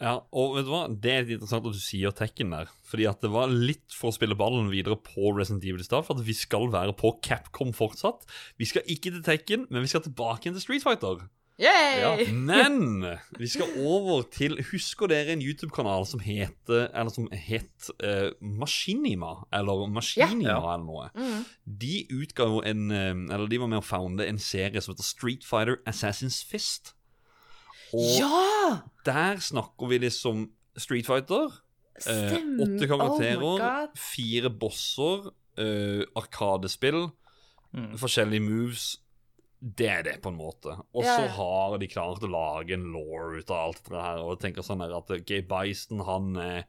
Ja, og vet du hva? Det er litt interessant at du sier Tekken der. Fordi at det var litt for å spille ballen videre på Resident Evil i stad. For at vi skal være på Capcom fortsatt. Vi skal ikke til Tekken, men vi skal tilbake til Street Fighter. Yay! Men vi skal over til Husker dere en YouTube-kanal som heter Eller som het uh, Maskinima? Eller Maskinima Ja. eller noe. De utga jo en eh, Eller de var med å founde en serie som heter Street Fighter Assassin's Fist. Og Ja! der snakker vi liksom Street Fighter. Eh, åtte Oh karakterer, oh fire bosser, eh, arkadespill, forskjellige moves. Det er det, på en måte. Og så ja. har de klart å lage en law ut av alt det her. Og jeg tenker sånn her at Gay Bison han er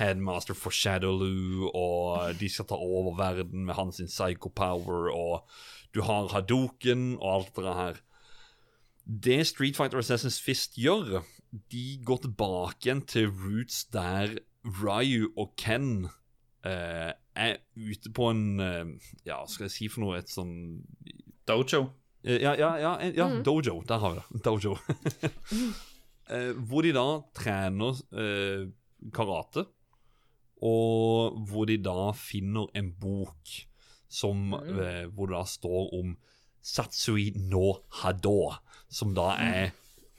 headmaster for Shadowloo, og de skal ta over verden med hans sin psycho power, og du har Hadoken og alt det her. Det Street Fighter Assassin's Fist gjør, de går tilbake igjen til roots der Ryu og Ken eh, er ute på en eh, Ja, skal jeg si for noe? Et sånn Dojo. Eh, Ja, ja, ja, mm. dojo. Der har vi det. Dojo. Eh, hvor de da trener eh, karate, og hvor de da finner en bok som, mm. hvor det da står om Satsui no Hado, som da er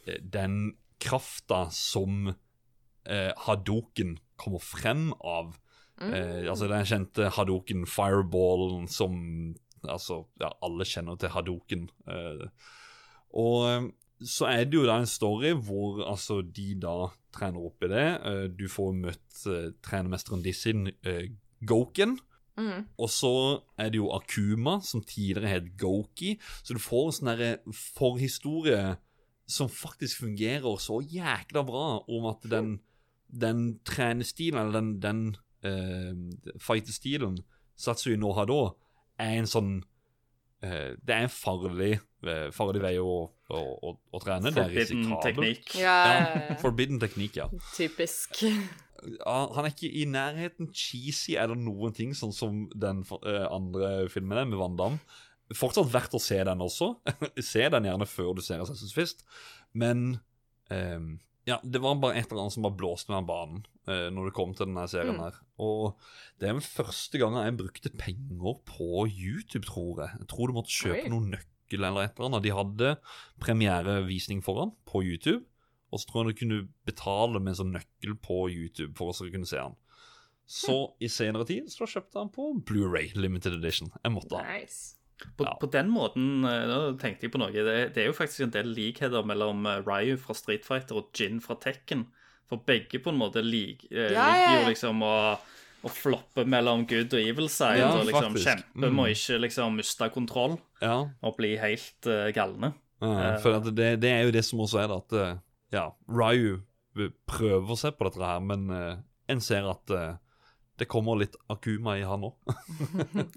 eh, den krafta som eh, Hadoken kommer frem av. Eh, altså den kjente Hadoken fireballen som Altså, ja, alle kjenner til Hadoken. Eh, og eh, så er det jo da en story hvor altså de da trener opp i det. Eh, du får møtt eh, trenermesteren Dissin, eh, Goken. Og så er det jo Akuma, som tidligere het Goki. Så du får en sånn derre forhistorie som faktisk fungerer så jækla bra om at den, den trenestilen, eller den, den fighterstilen Satsui no Hado, er en sånn uh, Det er en farlig, uh, farlig vei å, å, å, å trene. Det er Forbidden risikabelt. teknikk. Ja, ja, forbidden teknikk, ja. Typisk. Han er ikke i nærheten cheesy eller noen ting, sånn som den eh, andre filmen er, med Van Damme. Fortsatt verdt å se den også. se den gjerne før du ser Assassin's Fist. Men ehm, ja, det var bare et eller annet som bare blåste meg av banen eh, når det kom til denne serien her. Og det er den første gangen jeg brukte penger på YouTube, tror jeg. Jeg tror du måtte kjøpe Oi. noen nøkkel eller et eller annet. De hadde premierevisning foran på YouTube. Og så tror jeg du kunne betale med en sånn nøkkel på YouTube for å kunne se den. Så i senere tid så kjøpte jeg den på Blu-ray Limited Edition. Jeg måtte ha. Nice. På, Ja. på den måten eh, Nå tenkte jeg på noe. Det, det er jo faktisk en del likheter mellom eh, Ryu fra Street Fighter og Jin fra Tekken. For begge på en måte lik, eh, Ja, ja, liker jo liksom å, å floppe mellom good og evil side. Ja, og liksom faktisk. kjempe Mm. må ikke liksom miste kontroll Ja, og bli helt uh, galne. ja, for at det, det er jo det som også er det, at ja, Ryu prøver seg på dette her, men uh, en ser at eh, det kommer litt Akuma i han òg.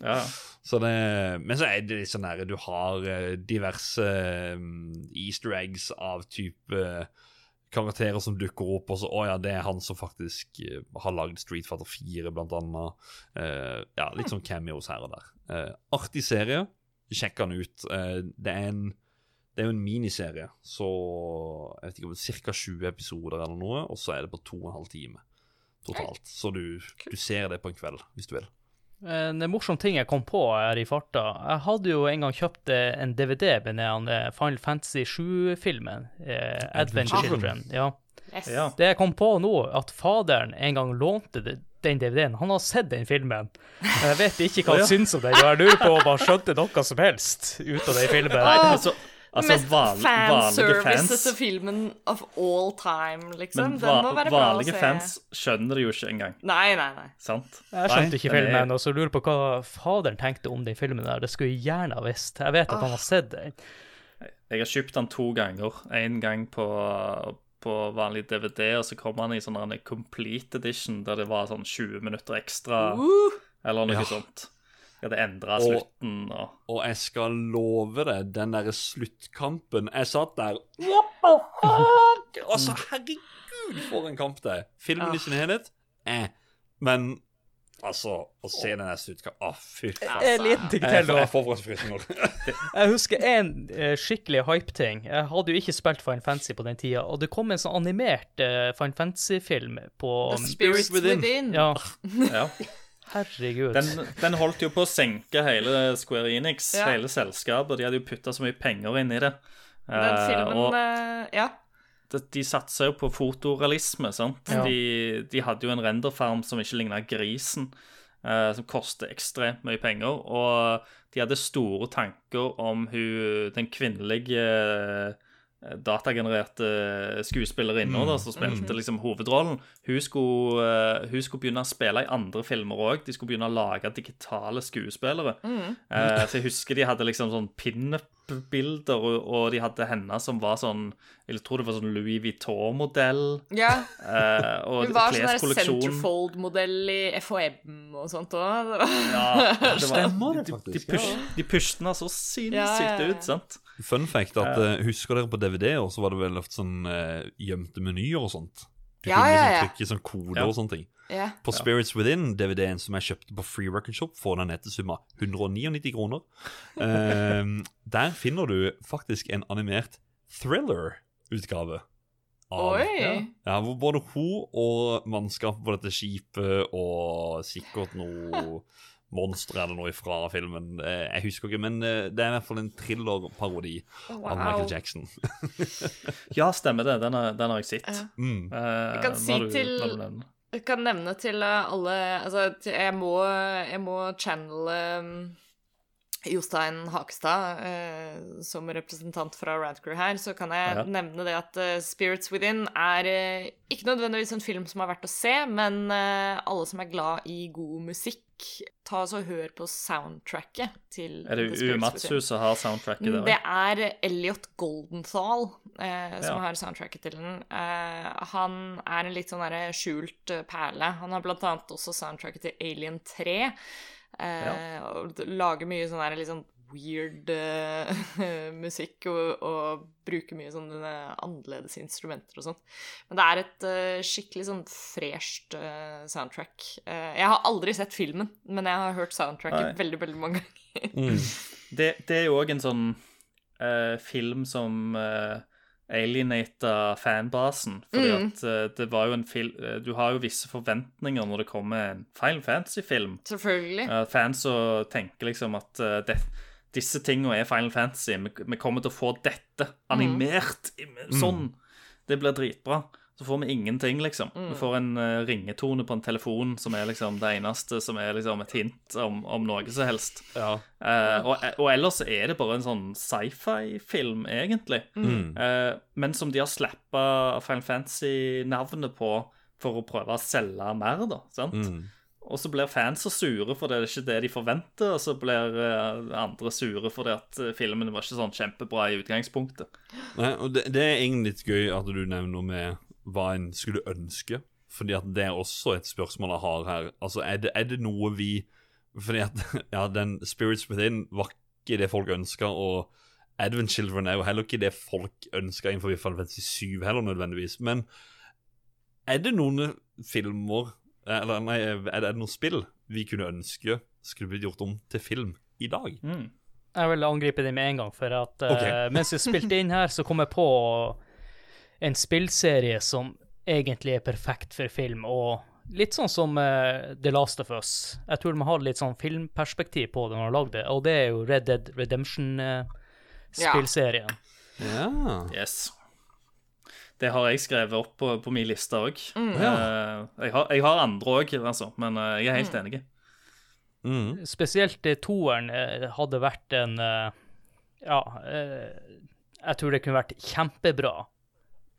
Ja. Så det, men så er det litt sånn nære. Du har eh, diverse eh, easter eggs av type eh, karakterer som dukker opp, og så Å ja, det er han som faktisk har lagd Street Fighter 4, blant annet. Ja, litt sånn cameos her og der. Eh, artig serie. Sjekk den ut. Det er en Det er jo en miniserie, så jeg vet ikke om ca. 20 episoder eller noe, og så er det på to og en halv time totalt. Så du, du ser det på en kveld, hvis du vil. En morsom ting jeg kom på her i farta. Jeg hadde jo en gang kjøpt eh, en DVD med den Final Fantasy 7-filmen. Eh, Advent Children. Ja. Yes. Det jeg kom på nå, at faderen en gang lånte det- den DVD-en. Han har sett den filmen. Men jeg vet ikke hva han syns om den, og jeg lurer på om han skjønte noe som helst ut av den filmen. Nei, altså, altså Mest van, fanservices fanservice til filmen of all time, liksom. Men Den må va være bra å vanlige se. fans skjønner det jo ikke engang. Nei, nei, nei. Sant? Jeg skjønte ikke er- filmen, og så lurer på hva faderen tenkte om den filmen der. Det skulle jeg gjerne ha visst. Jeg vet at han har sett den. Jeg har kjøpt den to ganger. En gang på, på vanlig DVD, og så kom han i sånn en complete edition der det var sånn 20 minutter ekstra, Uh, eller noe Ja. sånt. Jeg det endre Og- slutten og Og jeg skal love deg, den derre sluttkampen Jeg satt der? Altså, herregud, for en kamp det er. Filmen i sin helhet, eh. Men altså, å se den der sluttkampen Å, fy faen. En liten ting Jeg til, får- da. jeg får frysninger. Jeg husker en eh, skikkelig hype-ting. Jeg hadde jo ikke spilt Fine Fantasy på den tida, og det kom en sånn animert uh, Fine Fantasy-film på The Spirits Within. Ja, Ja. Herregud. Den, den holdt jo på å senke hele Square Enix, Ja. hele selskapet. De hadde jo putta så mye penger inn i det. Den Eh, filmen og eh, Ja. de, de satsa jo på fotorealisme, sant. Ja. De, de hadde jo en renderfarm som ikke ligna grisen, eh, som koster ekstremt mye penger. Og de hadde store tanker om hun, den kvinnelige datagenererte skuespillerinna da, som spilte liksom hovedrollen. Hun skulle, eh, hun skulle begynne å spille i andre filmer òg. De skulle begynne å lage digitale skuespillere. Eh, så jeg husker de hadde liksom sånn pinup-bilder, og, og de hadde henne som var sånn Jeg tror det var sånn Louis Vuitton-modell. ja. Eh, og Hun var sånn centerfold-modell i FHM og sånt òg. Ja, det var, Stemmer det de, de, faktisk, push, de pushet henne så sinnssykt Ja, ja, ja. ut, sant? Fun fact at uh, Husker dere på DVD-er så var det vel ofte sånn uh, gjemte menyer og sånt? Du Ja, kunne ja, liksom ja. trykke sånn koder Ja. og sånne ting. Ja. På Spirits Within-DVD-en som jeg kjøpte på Free Record Shop, for den etter sum 199 kroner. um, der finner du faktisk en animert thriller-utgave. av- Oi. Ja, hvor både hun og mannskapet på dette skipet og sikkert noe monster eller noe fra filmen. Eh, Jeg husker ikke, men eh, det er i hvert fall en thriller-parodi av Michael Jackson. Ja, stemmer det. Den har, den har jeg sett. Ja. Mm. Eh, Jeg kan si du- til- Jeg kan nevne til alle Altså, jeg må, jeg må channele um, Jostein Hakestad eh, som representant fra Radcrew her, så kan jeg Ja. nevne det at uh, Spirits Within er eh, ikke nødvendigvis en film som er verdt å se, men eh, alle som er glad i god musikk, ta og hør på soundtracket til Er det Uematsu som har soundtracket der? Det er Elliot Goldenthal eh, som Ja. har soundtracket til den. Eh, han er en litt sånn skjult perle. Han har blant annet også soundtracket til Alien 3. Eh, Og lager mye sånn der liksom weird uh, musikk og, og bruker mye sånn eh, annerledes instrumenter og sånt. Men det er et uh, skikkelig sånn fresht uh, soundtrack. Jeg har aldri sett filmen, men jeg har hørt soundtracket Nei. veldig, veldig mange ganger. Mm. Det, det er jo òg en sånn film som alienata fanbasen. Fordi Mm. at eh, det var jo en film Du har jo visse forventninger når det kommer en Final Fantasy-film. Selvfølgelig. Uh, fans som tenker liksom at eh, det, disse tingene er Final Fantasy. Vi, vi kommer til å få dette animert mm. sånn. Det blir dritbra. Så får vi ingenting, liksom. Vi får en uh, ringetone på en telefon som er liksom det eneste som er liksom et hint om, om noe som helst. Ja. Uh, og, og ellers er det bare en sånn sci-fi-film, egentlig. Mm. Uh, men som de har slappa Final Fantasy-navnet på for å prøve å selge mer, da. sant? Mm. Og så blir fans så sure fordi det er ikke det de forventer, og så blir eh, andre sure fordi at eh, filmen var ikke sånn kjempebra i utgangspunktet. Nei, og det, det er egentlig litt gøy at du nevner med hva en skulle ønske. Fordi at det er også et spørsmål jeg har her. Altså, er det, er det noe vi Fordi at ja, den Spirits Within var ikke det folk ønska, og Advent Children er jo heller ikke det folk ønska innenfor Final Fantasy 7 heller, nødvendigvis. Men er det noen filmer Eller nei, er det, noen spill vi kunne ønske skulle blitt gjort om til film i dag? Mm. Jeg vil angripe det med en gang, for at okay. uh, mens jeg spilte inn her, så kom jeg på en spillserie som egentlig er perfekt for film, og litt sånn som uh, The Last of Us. Jeg tror de har litt sånn filmperspektiv på det når de har lagd det, og det er jo Red Dead Redemption-spillserien. Ja. Yes. Det har jeg skrevet opp på, på min liste òg. Mm. jeg, har- jeg har andre òg, altså, men eh, jeg er helt enig. Mm. Spesielt toeren hadde vært en Ja, eh, jeg tror det kunne vært kjempebra.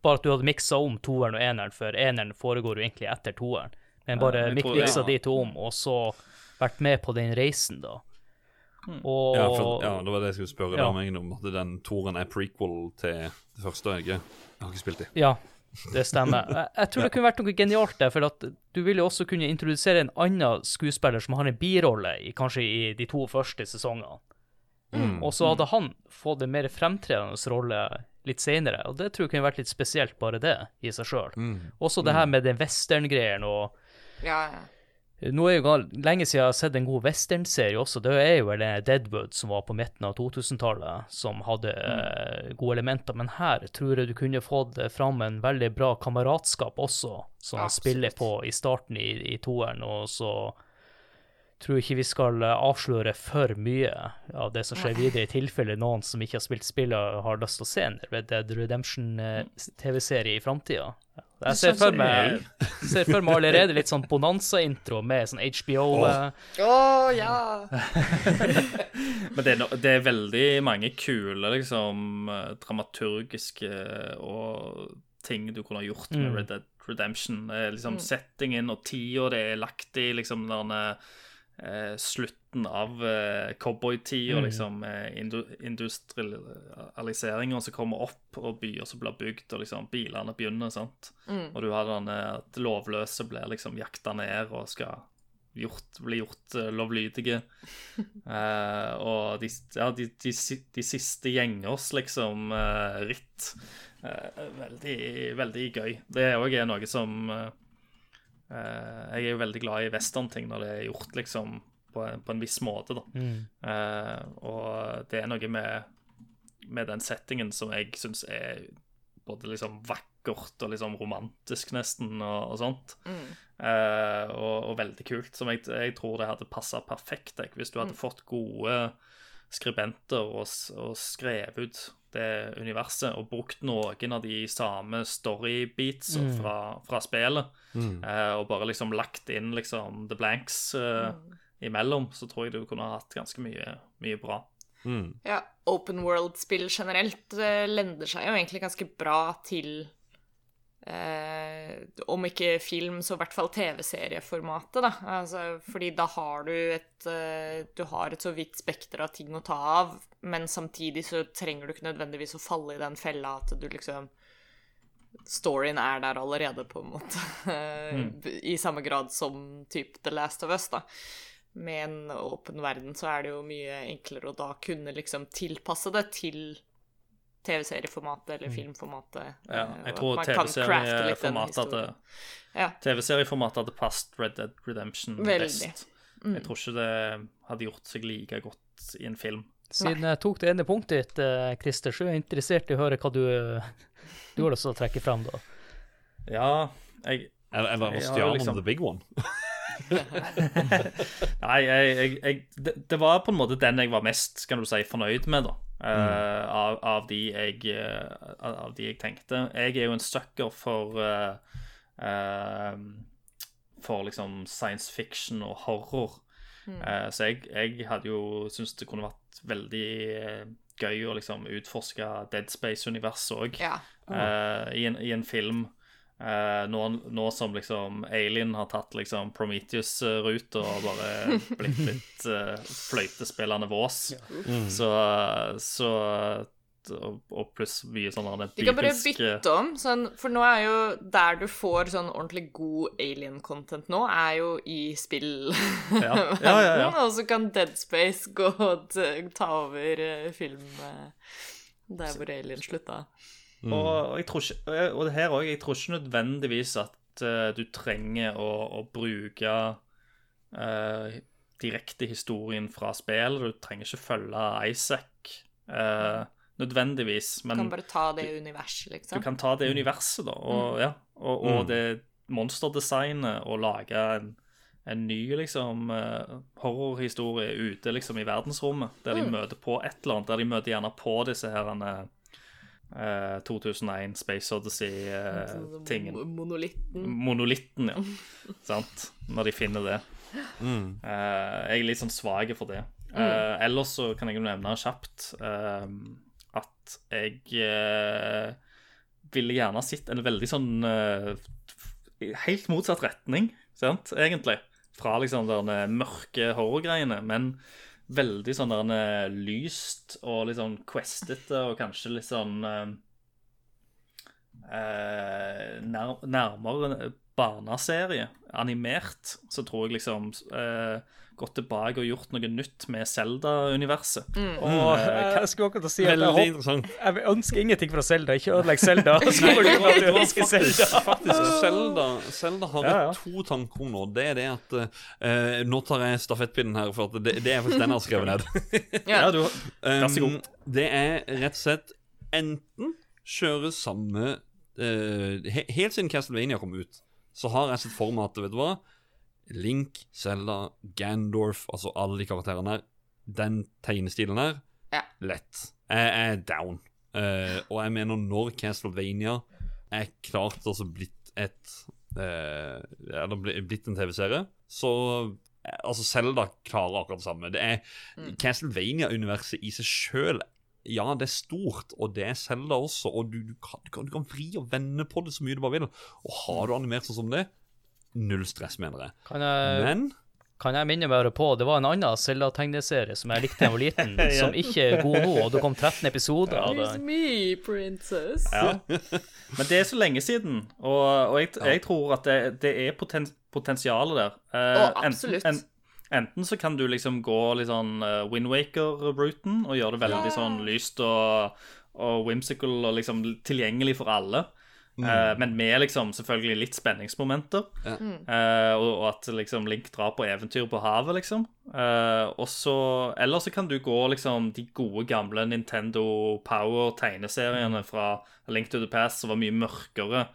Bare at du hadde miksa om toeren og eneren, for eneren foregår jo egentlig etter toeren. Men bare ja, miksa ja. de to om, og så vært med på den reisen, da. Og Ja, for, ja, det var det jeg skulle spørre Ja. deg om, at den toeren er prequel til det første. Jeg, jeg har ikke spilt det. Ja, det stemmer. Jeg, jeg tror det kunne vært noe genialt der, for at du ville jo også kunne introdusere en annen skuespiller som har en birolle i, kanskje i de to første sesongene. Og så hadde han fått en mer fremtredende rolle litt senere, og det tror jeg kunne vært litt spesielt, bare det i seg sjøl. Også det her med den western-greien og Ja, ja. Nå er jo lenge siden jeg har sett en god westernserie også. Det er jo vel Deadwood som var på midten av 2000-tallet, som hadde mm. gode elementer. Men her tror jeg du kunne fått eh, fram en veldig bra kameratskap også, som han spiller på i starten i, i toeren. Og så tror ikke vi skal eh, avsløre for mye av det som skjer videre, i tilfelle noen som ikke har spilt spillet, har lyst til å se en Red Dead Redemption-TV-serie i framtida. Jeg ser for, meg, ser for meg allerede litt sånn bonanza-intro med sånn HBO Å, oh. oh, ja! Men det er, no, det er veldig mange kule liksom eh, dramaturgiske og ting du kunne ha gjort med Mm. Red Dead Redemption. Eh, liksom Settingen og tida det er lagt i, liksom den eh, slutten av eh, cowboytida, Mm. liksom eh, indu industrialiseringa som kommer opp, og byer som blir bygd, og liksom bilene begynner, sant. Og du har den eh, at lovløse blir liksom jakta ned og skal gjort, bli gjort uh, lovlydige. Eh, og de, ja, de, de, de siste gjengers liksom eh, ritt. eh, veldig, veldig gøy. Det òg er noe som Jeg er jo veldig glad i westernting når det er gjort liksom på, en- på en viss måte, da. Eh, og det er noe med, med den settingen som jeg syns er både liksom vakkert og liksom romantisk, nesten, og, og sånt. Eh, og, og veldig kult. Som jeg, jeg tror det hadde passa perfekt jeg, hvis du hadde fått gode skribenter og, og skrevet ut det universet, og brukt noen av de samme storybeats fra, fra spillet, eh, og bare liksom lagt inn liksom the blanks eh, imellom, så tror jeg du kunne ha hatt ganske mye, mye bra. Ja, open world-spill generelt eh, lender seg jo egentlig ganske bra til eh, Om ikke film, så i hvert fall TV-serieformatet, da. Altså, fordi da har du et eh, Du har et så vidt spekter av ting å ta av, men samtidig så trenger du ikke nødvendigvis å falle i den fella at du liksom Storyen er der allerede, på en måte. I samme grad som typ The Last of Us, da med en åpen verden så er det jo mye enklere å da kunne liksom tilpasse det til TV-serieformatet eller filmformatet. Ja, eh, jeg tror TV-serieformatet hadde. Ja. TV-serieformatet hadde passet Red Dead Redemption Veldig. best. Jeg tror ikke det hadde gjort seg like godt i en film. Siden jeg tok det ene punktet ditt, eh, Christer, så er jeg interessert i å høre hva du, du har lyst til å trekke fram, da. Ja, jeg Eller, eller Jeg har stjernen liksom- the big one. Nei, jeg, jeg, jeg det, det var på en måte den jeg var mest kan du si, fornøyd med, da. Eh, av, av, de jeg, eh, av de jeg tenkte. Jeg er jo en sucker for uh, uh, For liksom science fiction og horror. Eh, så jeg, jeg hadde jo syntes det kunne vært veldig gøy å liksom utforske Dead Space-universet òg Ja. i, i en film. Eh, nå, nå som liksom Alien har tatt liksom Prometheus-ruta og bare blitt litt uh, fløytespillende vås, så, så og, og pluss mye sånn der Du kan bare bytte om, sånn, for nå er jo der du får sånn ordentlig god alien-content nå, er jo i spill. Ja, ja, ja, ja. og så kan Dead Space gå og ta over eh, film eh, der hvor alien slutta. Og, og jeg tror ikke Og det her òg, jeg tror ikke nødvendigvis at uh, du trenger å, å bruke uh, direkte historien fra spillet. Du trenger ikke følge Isaac uh, nødvendigvis, Du kan bare ta det universet, liksom. du kan ta det universet, da, og, ja, og, og det monsterdesignet, og lage en, en ny liksom horrorhistorie ute liksom i verdensrommet, der de møter på et eller annet, der de møter gjerne på disse her eh, 2001 Space Odyssey-tingen. Mo- Monolitten. Monolitten, ja. Sant? Når de finner det. Mm. Eh, jeg er litt sånn svak for det. Eh, ellers så kan jeg nevne kjapt eh, at jeg eh, ville gjerne sett en veldig sånn eh, Helt motsatt retning, sant, egentlig. Fra liksom den eh, mørke horrorgreiene, men veldig sånn der eh, lyst og litt sånn questete og kanskje litt sånn eh, eh, nær, nærmere barneserie, animert, så tror jeg liksom eh, gått tilbake og gjort noe nytt med Zelda-universet. Og jeg, jeg skulle akkurat si at jeg, håper, jeg ønsker ingenting fra Zelda. Ikke ødelegg Zelda. Zelda har Ja, ja. to tanker om nå. Det er det at uh, Nå tar jeg stafettpinnen her, for at det, det er faktisk den jeg har skrevet ned. Ja, du, Um. Det er rett og slett enten kjøre samme uh, he, Helt siden Castlevania kom ut, så har jeg sett for meg at vet du hva Link, Zelda, Gandorf, altså alle de karakterene her. Den tegnestilen her, Ja. lett. Jeg er down. Uh, og jeg mener, når Castlevania er klart altså blitt et uh, Eller blitt en TV-serie, så eh, Altså, Zelda klarer akkurat det samme. Det er Castlevania-universet i seg sjøl ja, det er stort, og det er Zelda også. Og du, du, kan, du, kan, du kan vri og vende på det så mye du bare vil. Og har du animert sånn som det, null stress, mener jeg. Kan jeg, Men kan jeg minne bare på, det var en annen Selda-tegneserie som jeg likte da jeg var liten, som ikke er god nå, og det kom 13 episoder av It's den. me, princess. Ja. Men det er så lenge siden, og, og jeg, jeg tror at det, det er poten, potensialet der. Eh, oh, absolutt. Enten, en, enten så kan du liksom gå litt sånn uh, Windwaker-routen og gjøre det veldig sånn lyst og, og whimsical og liksom tilgjengelig for alle. Eh, men med liksom selvfølgelig litt spenningsmomenter. Eh, og, og at liksom Link drar på eventyr på havet, liksom. Uh, og så Eller så kan du gå liksom de gode, gamle Nintendo Power-tegneseriene fra Link to the Past, som var mye mørkere.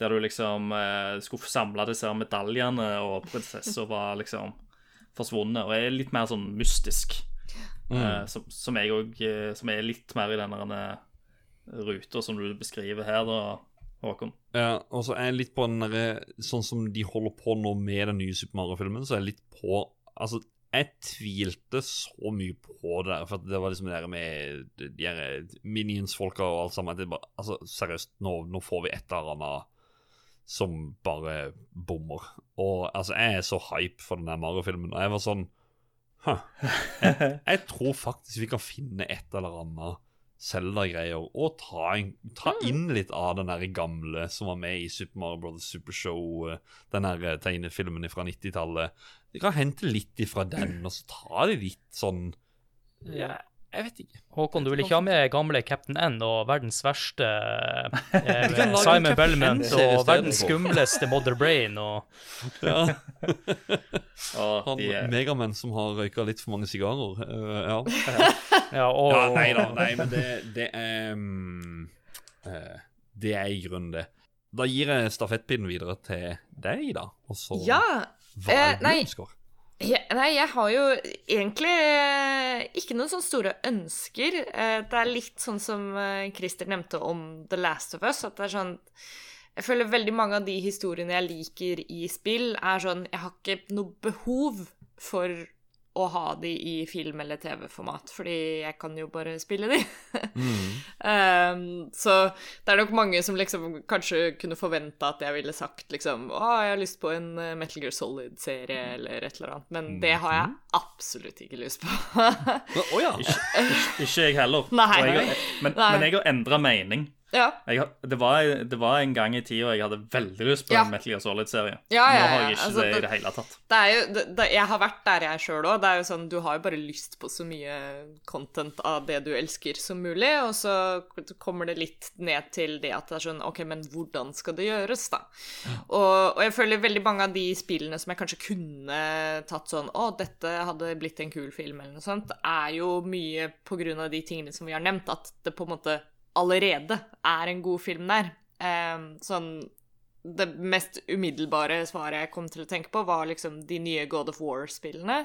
Der du liksom uh, skulle samle disse medaljene, og prinsessa var liksom forsvunnet. Og er litt mer sånn mystisk. Eh, som, som, jeg òg som er litt mer i denne ruta som du beskriver her, da, Håkon. Ja, og så er jeg litt på den derre Sånn som de holder på nå med den nye Super Mario-filmen, så er jeg litt på Altså, jeg tvilte så mye på det der, for det var liksom det der med de der Minions-folka og alt sammen. at Det bare, altså, seriøst, nå, nå får vi et eller annet som bare bommer. Og altså, jeg er så hype for den der Mario-filmen, og jeg var sånn Huh. Jeg, jeg tror faktisk vi kan finne et eller annet Zelda-greier og ta, inn- ta inn litt av den der gamle som var med i Super Mario Brothers Super Show, eh, den der eh, tegnefilmen fra 90-tallet. De kan hente litt ifra den, og så ta det litt sånn ja, Jeg vet ikke. Håkon, du vil ikke ha med gamle Captain N og verdens verste eh, Simon Captain og verdens skumleste Mother Brain og Ja, han de, er- som har røyka litt for mange sigarer. Uh, ja. Ja, og ja, nei da, nei, men det, det er um, uh, Det er i grunnen det. Da gir jeg stafettpinnen videre til deg, da. Og så Ja. Hva er eh, du ønsker? Ja, nei, jeg har jo egentlig eh, ikke noen sånne store ønsker. Eh, Det er litt sånn som eh, Christer nevnte om The Last of Us. At det er sånn Jeg føler veldig mange av de historiene jeg liker i spill, er sånn Jeg har ikke noe behov for å ha de i film- eller TV-format, fordi jeg kan jo bare spille de. um, så det er nok mange som liksom kanskje kunne forventa at jeg ville sagt liksom Å, jeg har lyst på en eh, Metal Gear Solid-serie, eller et eller annet. Men det har jeg absolutt ikke lyst på. Å ja. Ikke jeg heller. Nei. Jeg har, men, Nei. men jeg har endra mening. Ja. Jeg, det, var, det var en gang i tida jeg hadde veldig lyst på Ja. en Metal Gear Solid-serie. Ja, Nå har jeg ikke altså, det i det- hele tatt. Det jo, det, jeg har vært der jeg sjøl òg. Sånn, Du har jo bare lyst på så mye content av det du elsker som mulig, og så kommer det litt ned til det at det er sånn OK, men hvordan skal det gjøres, da? Og, og jeg føler veldig mange av de spillene som jeg kanskje kunne tatt sånn Å, dette hadde blitt en kul film, eller noe sånt, er jo mye på grunn av de tingene som vi har nevnt, at det på en måte allerede er en god film der. Eh, sånn det mest umiddelbare svaret jeg kom til å tenke på, var liksom de nye God of War-spillene.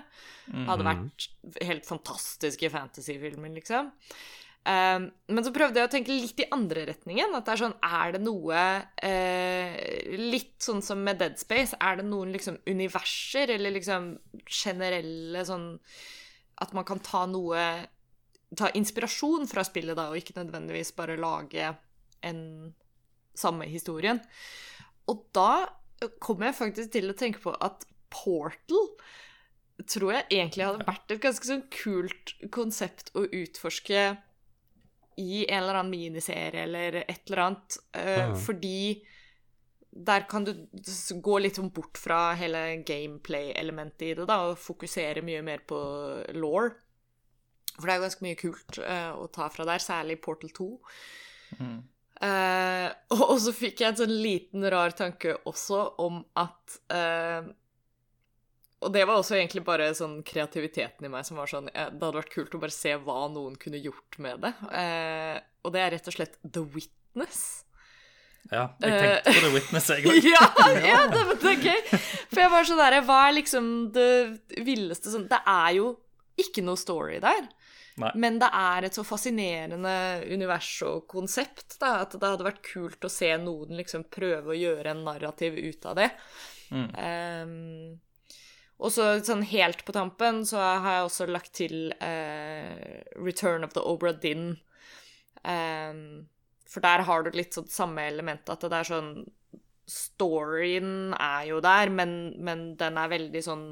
Hadde vært helt fantastiske fantasyfilmer, liksom. Um, men så prøvde jeg å tenke litt i andre retningen. At det er sånn Er det noe eh, Litt sånn som med Dead Space, er det noen liksom universer, eller liksom generelle sånn At man kan ta noe Ta inspirasjon fra spillet, da, og ikke nødvendigvis bare lage en samme historien. Og da kom jeg faktisk til å tenke på at Portal tror jeg egentlig hadde vært et ganske sånn kult konsept å utforske i en eller annen miniserie eller et eller annet, uh, mm. fordi der kan du gå litt bort fra hele gameplay-elementet i det, da, og fokusere mye mer på law. For det er jo ganske mye kult uh, å ta fra der, særlig Portal 2. Mm. og, og så fikk jeg en sånn liten rar tanke også om at uh, Og det var også egentlig bare sånn kreativiteten i meg som var sånn eh, Det hadde vært kult å bare se hva noen kunne gjort med det. Og det er rett og slett The Witness. Ja, jeg tenkte på The Witness, jeg òg. ja, ja det, det er gøy. For jeg var sånn der Hva er liksom det villeste sånn Det er jo ikke noe story der. Nei. Men det er et så fascinerende univers og konsept da, at det hadde vært kult å se noen liksom prøve å gjøre en narrativ ut av det. Mm. Um, og så sånn helt på tampen så har jeg også lagt til uh, Return of the Obra Dinn. Um, for der har du litt sånn samme element, at det er sånn Storyen er jo der, men, men den er veldig sånn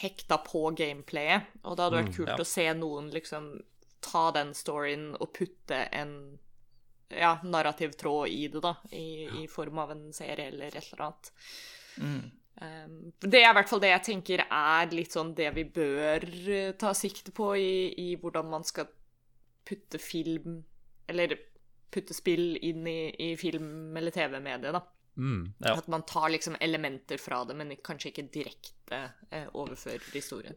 hekta på gameplayet. Og det hadde vært kult ja. å se noen liksom ta den storyen og putte en ja, narrativ tråd i det, da. I, i form av en serie eller et eller annet. Um, det er i hvert fall det jeg tenker er litt sånn det vi bør eh, ta sikte på i, i hvordan man skal putte film Eller putte spill inn i, i film- eller TV-mediet, da. Mm. Ja. At man tar liksom elementer fra det, men kanskje ikke direkte eh, overfører historien.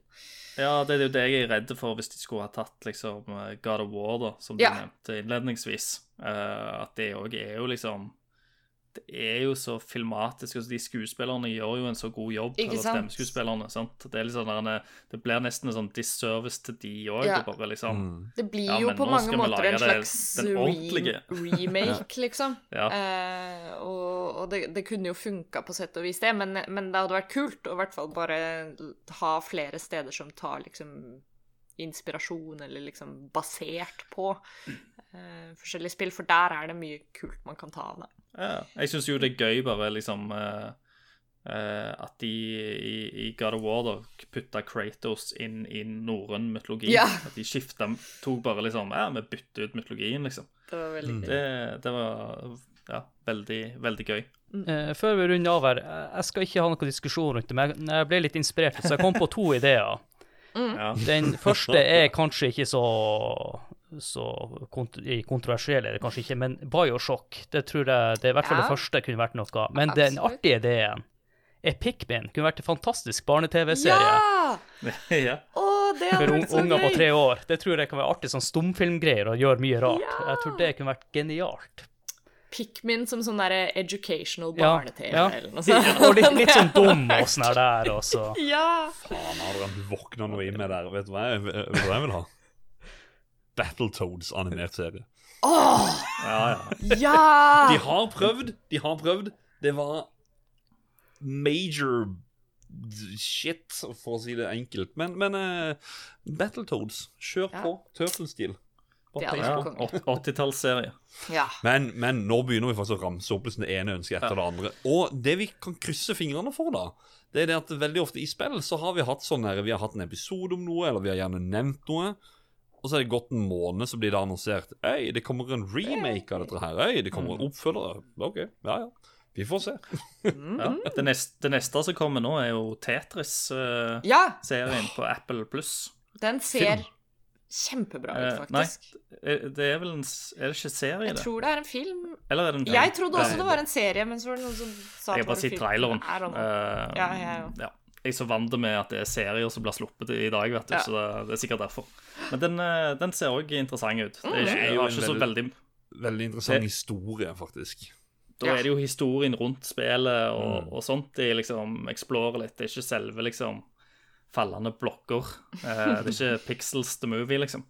Ja, det er jo det jeg er redd for hvis de skulle ha tatt liksom eh, God of War, da, som du nevnte innledningsvis. Uh, at det òg er jo liksom Det er jo så filmatisk. altså De skuespillerne gjør jo en så god jobb, Ikke eller sant? stemmeskuespillerne. sant? Det der, det blir nesten en sånn disservice til de òg. Ja. Det, liksom Mm. Det blir jo ja, på mange måter en slags det- re remake, liksom. Ja. Eh, og og det, det kunne jo funka på sett og vis, det, men, men det hadde vært kult å i hvert fall bare ha flere steder som tar liksom inspirasjon, eller liksom basert på eh, forskjellige spill, for der er det mye kult man kan ta av. Da. Ja, jeg syns jo det er gøy bare liksom uh, eh, at de i, i God of War da putta Kratos inn i norrøn mytologi. Ja. At de skifta Tok bare liksom Ja, vi bytter ut mytologien, liksom. Det var veldig gøy. Det, det var ja, veldig, veldig gøy. Uh, før vi runder av her, jeg skal ikke ha noen diskusjon rundt det, men jeg- ble litt inspirert, så jeg kom på to ideer. Ja. Den første er kanskje ikke så, så kont kontroversiell, det kanskje ikke, men Bioshock, det tror jeg det er i hvert fall Ja. det første kunne vært noe. Men den artige ideen er Pikmin. Kunne vært en fantastisk barne-TV-serie. Ja! ja. Det For un unger på tre år. Det tror jeg kan være artig sånn stumfilmgreier og gjøre mye rart. Jeg tror det kunne vært genialt. Pikmin som sånn derre educational Ja, barne-TV ja. eller noe sånt. Og litt, litt sånn dum og sånn der også. Ja! Faen, har dere våkna noe i meg der? Vet du hva jeg, vet du hva jeg vil ha? Battletoads animert serie. Åh, ja, ja. ja! De har prøvd, de har prøvd. Det var major shit, for å si det enkelt. Men, men uh, Battletoads, kjør Ja. på. Turtle-stil. Det Bare hadde peis ja. på. vært konge. åt- 80-tallsserie. Ja. Men, men nå begynner vi faktisk å ramse opp det ene ønsket etter det andre. Og det vi kan krysse fingrene for, da, det er det at veldig ofte i spill så har vi hatt sånn her Vi har hatt en episode om noe, eller vi har gjerne nevnt noe. Og så er det gått en måned, så blir det annonsert Øy, det kommer en remake av dette her. Øy, det kommer en oppfølger. Ok, ja ja. Vi får se. Ja. Det, neste, det neste som kommer nå, er jo Tetris-serien Ja, på Apple pluss. den ser kjempebra ut, Eh, nei, det er vel en Er det ikke serie, Jeg det? tror det er en film. Eller er det en film? Jeg trodde også det var en serie, men så var det noen som sa Jeg at det sett var en film. traileren. bare sier traileren. Uh, Ja, jeg ja. ja. Jeg er så vant med at det er serier som blir sluppet i dag, vet du, Ja. så det, det er sikkert derfor. Men den, eh, den ser òg interessant ut. Det er ikke, Det er jo ikke så veldig- veldig interessant Det- historie, faktisk. Da Ja. er det jo historien rundt spillet Mm. og, og sånt de liksom explorer litt. Det er ikke selve liksom fallende blokker. Eh, det er ikke Pixels the Movie, liksom.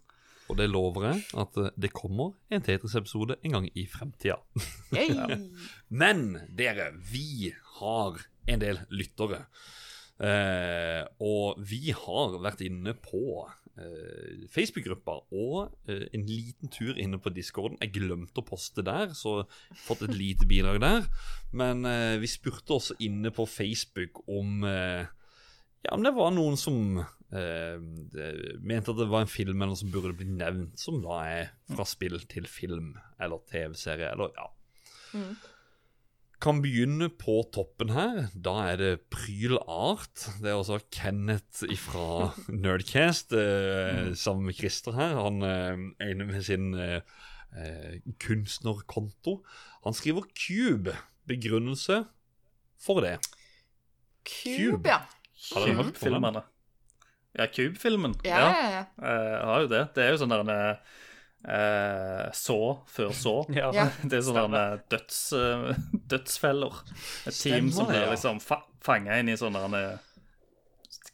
Og det lover jeg at eh, det kommer en Tetris-episode en gang i fremtida. Men dere, vi har en del lyttere. Eh, og vi har vært inne på eh, Facebook-gruppa og eh, en liten tur inne på discorden. Jeg glemte å poste der, så fått et lite bidrag der. Men vi spurte også inne på Facebook om ja, om det var noen som eh, mente at det var en film eller noe som burde bli nevnt, som da er fra spill til film eller TV-serie, eller ja. Kan begynne på toppen her. Da er det Pryl Art. Det er også Kenneth fra Nerdcast, eh, sammen med Christer her. Han eh, er med sin eh, eh, kunstnerkonto. Han skriver Cube. Begrunnelse for det. Cube, ja. Har dere hørt på den? Ja, Cube-filmen. Ja, ja, ja. Eh, har jo det. Det er jo sånn der eh, Så før så. Ja. Det er sånne døds, eh, dødsfeller. Et team Stemmer som blir ja. liksom fa fanga inn i sånne eh,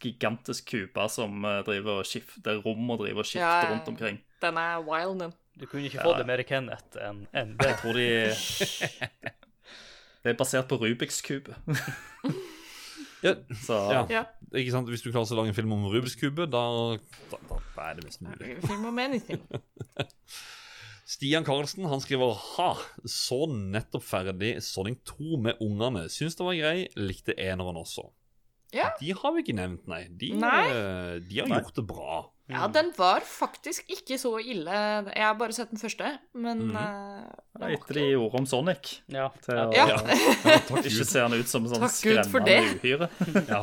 gigantisk kuper som driver og skifter rom og driver og skifter Ja, rundt omkring. Den er wild, den. Du kunne ikke fått det mer Kenneth enn en det. Jeg tror de Det er basert på Rubiks kube. Ja, Så ja. Ja. Ikke sant? Hvis du klarer å lage en film om Rubiks kube, da, da, da er det mest mulig. Film om anything. Stian Karlsen han skriver Ha, så nettopp ferdig Sonic 2 med ungene. Syns det var grei. Likte eneren også. Ja. De har vi ikke nevnt, nei. De, Nei. eh, de har Nei. gjort det bra. Ja, den var faktisk ikke så ille. Jeg har bare sett den første, men mm. uh, Etter de gjorde om Sonic Ja. til å Ja. ikke ser han ut som en sånn skremmende uhyre. Ja.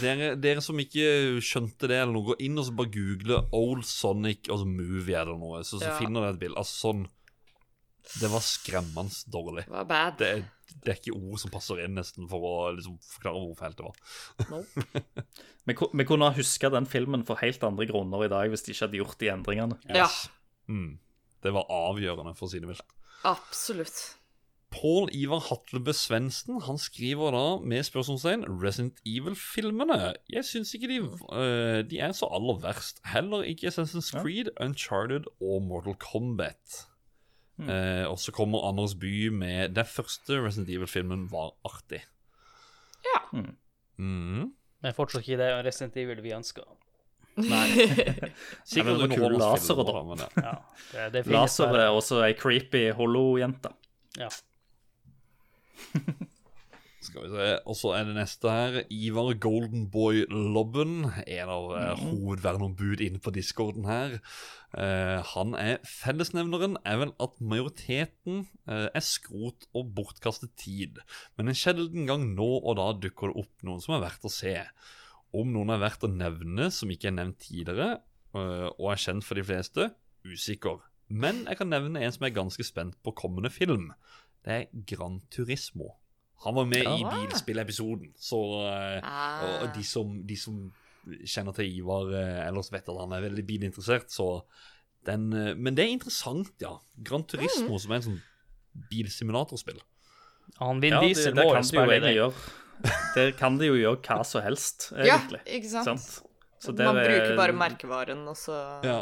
Dere, dere som ikke skjønte det, eller noe, gå inn og så bare google Old Sonic altså movie eller noe, så, så Ja. finner dere et bilde. Altså sånn Det var skremmende dårlig. Det var bad. Det er, det er ikke ord som passer inn nesten for å liksom, forklare hvor fælt det var. Vi, ku- vi kunne ha huska den filmen for helt andre grunner i dag hvis de ikke hadde gjort de endringene. Ja, Mm. Det var avgjørende, for å si det mildt. absolutt. Pål Ivar Hatlebø Svendsen han skriver da med spørsmålstegn Resident Evil-filmene. Jeg syns ikke de, uh, de er så aller verst. Heller ikke Assassin's Creed, Uncharted og Mortal Kombat. Eh, og så kommer Anders By med Den første Resident Evil-filmen var artig. Ja. Mhm. Men fortsatt ikke det Resident Evil vi ønsker. Nei. Sikkert Ja, men det var kule underholdende lasere, da. da. Ja. Det, det Laser er også ei creepy Hollow-jente. Ja. Skal vi se, Og så er det neste her. Ivar Goldenboy Lobben, en av mm. hovedverneombud inne på discorden her. Uh, han er Fellesnevneren er vel at majoriteten uh, er skrot og bortkastet tid. Men en sjelden gang nå og da dukker det opp noen som er verdt å se. Om noen er verdt å nevne som ikke er nevnt tidligere, uh, og er kjent for de fleste, usikker. Men jeg kan nevne en som er ganske spent på kommende film. Det er Gran Turismo. Han var med i bilspillepisoden, så eh, og, og de, som, de som kjenner til Ivar eh, ellers vet at han er veldig bilinteressert, så den eh, Men det er interessant, ja. Gran Mm. Turismo, som er en sånn bilsimulatorspill. Han Vin Ja, det, Diesel det må jo kan de jo spille det. gjøre. Der kan de jo gjøre hva som helst, Ja, ikke sant? Sant? Så der Man er- bruker bare merkevaren, og så Ja.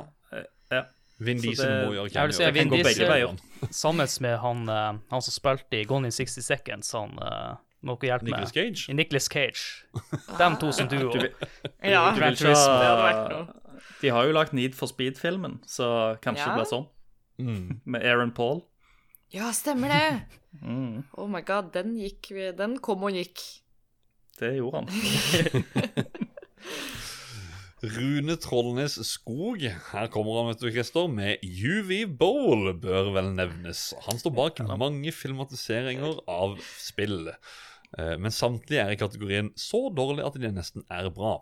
Ja. Vin Diesel det- må gjøre Jeg vil si jeg Vin kan gå begge Diesel veier. sammen med han, eh, han som spilte i Gone in 60 Seconds, han uh, må dere hjelpe Nicolas med. Cage. I Nicolas Cage. De to som duo. Ja, du vil ikke ha. De har jo lagt Need for Speed-filmen, så kanskje Ja. det blir sånn. Mm. Med Aaron Paul. Ja, stemmer det. Mm, Oh my god, den gikk Den kom og gikk. det gjorde han. Rune Trollnes Skog, her kommer han, vet du, Christer, med UV Bowl, bør vel nevnes. Han står bak mange filmatiseringer av spill, eh, men samtlige er i kategorien så dårlig at de nesten er bra.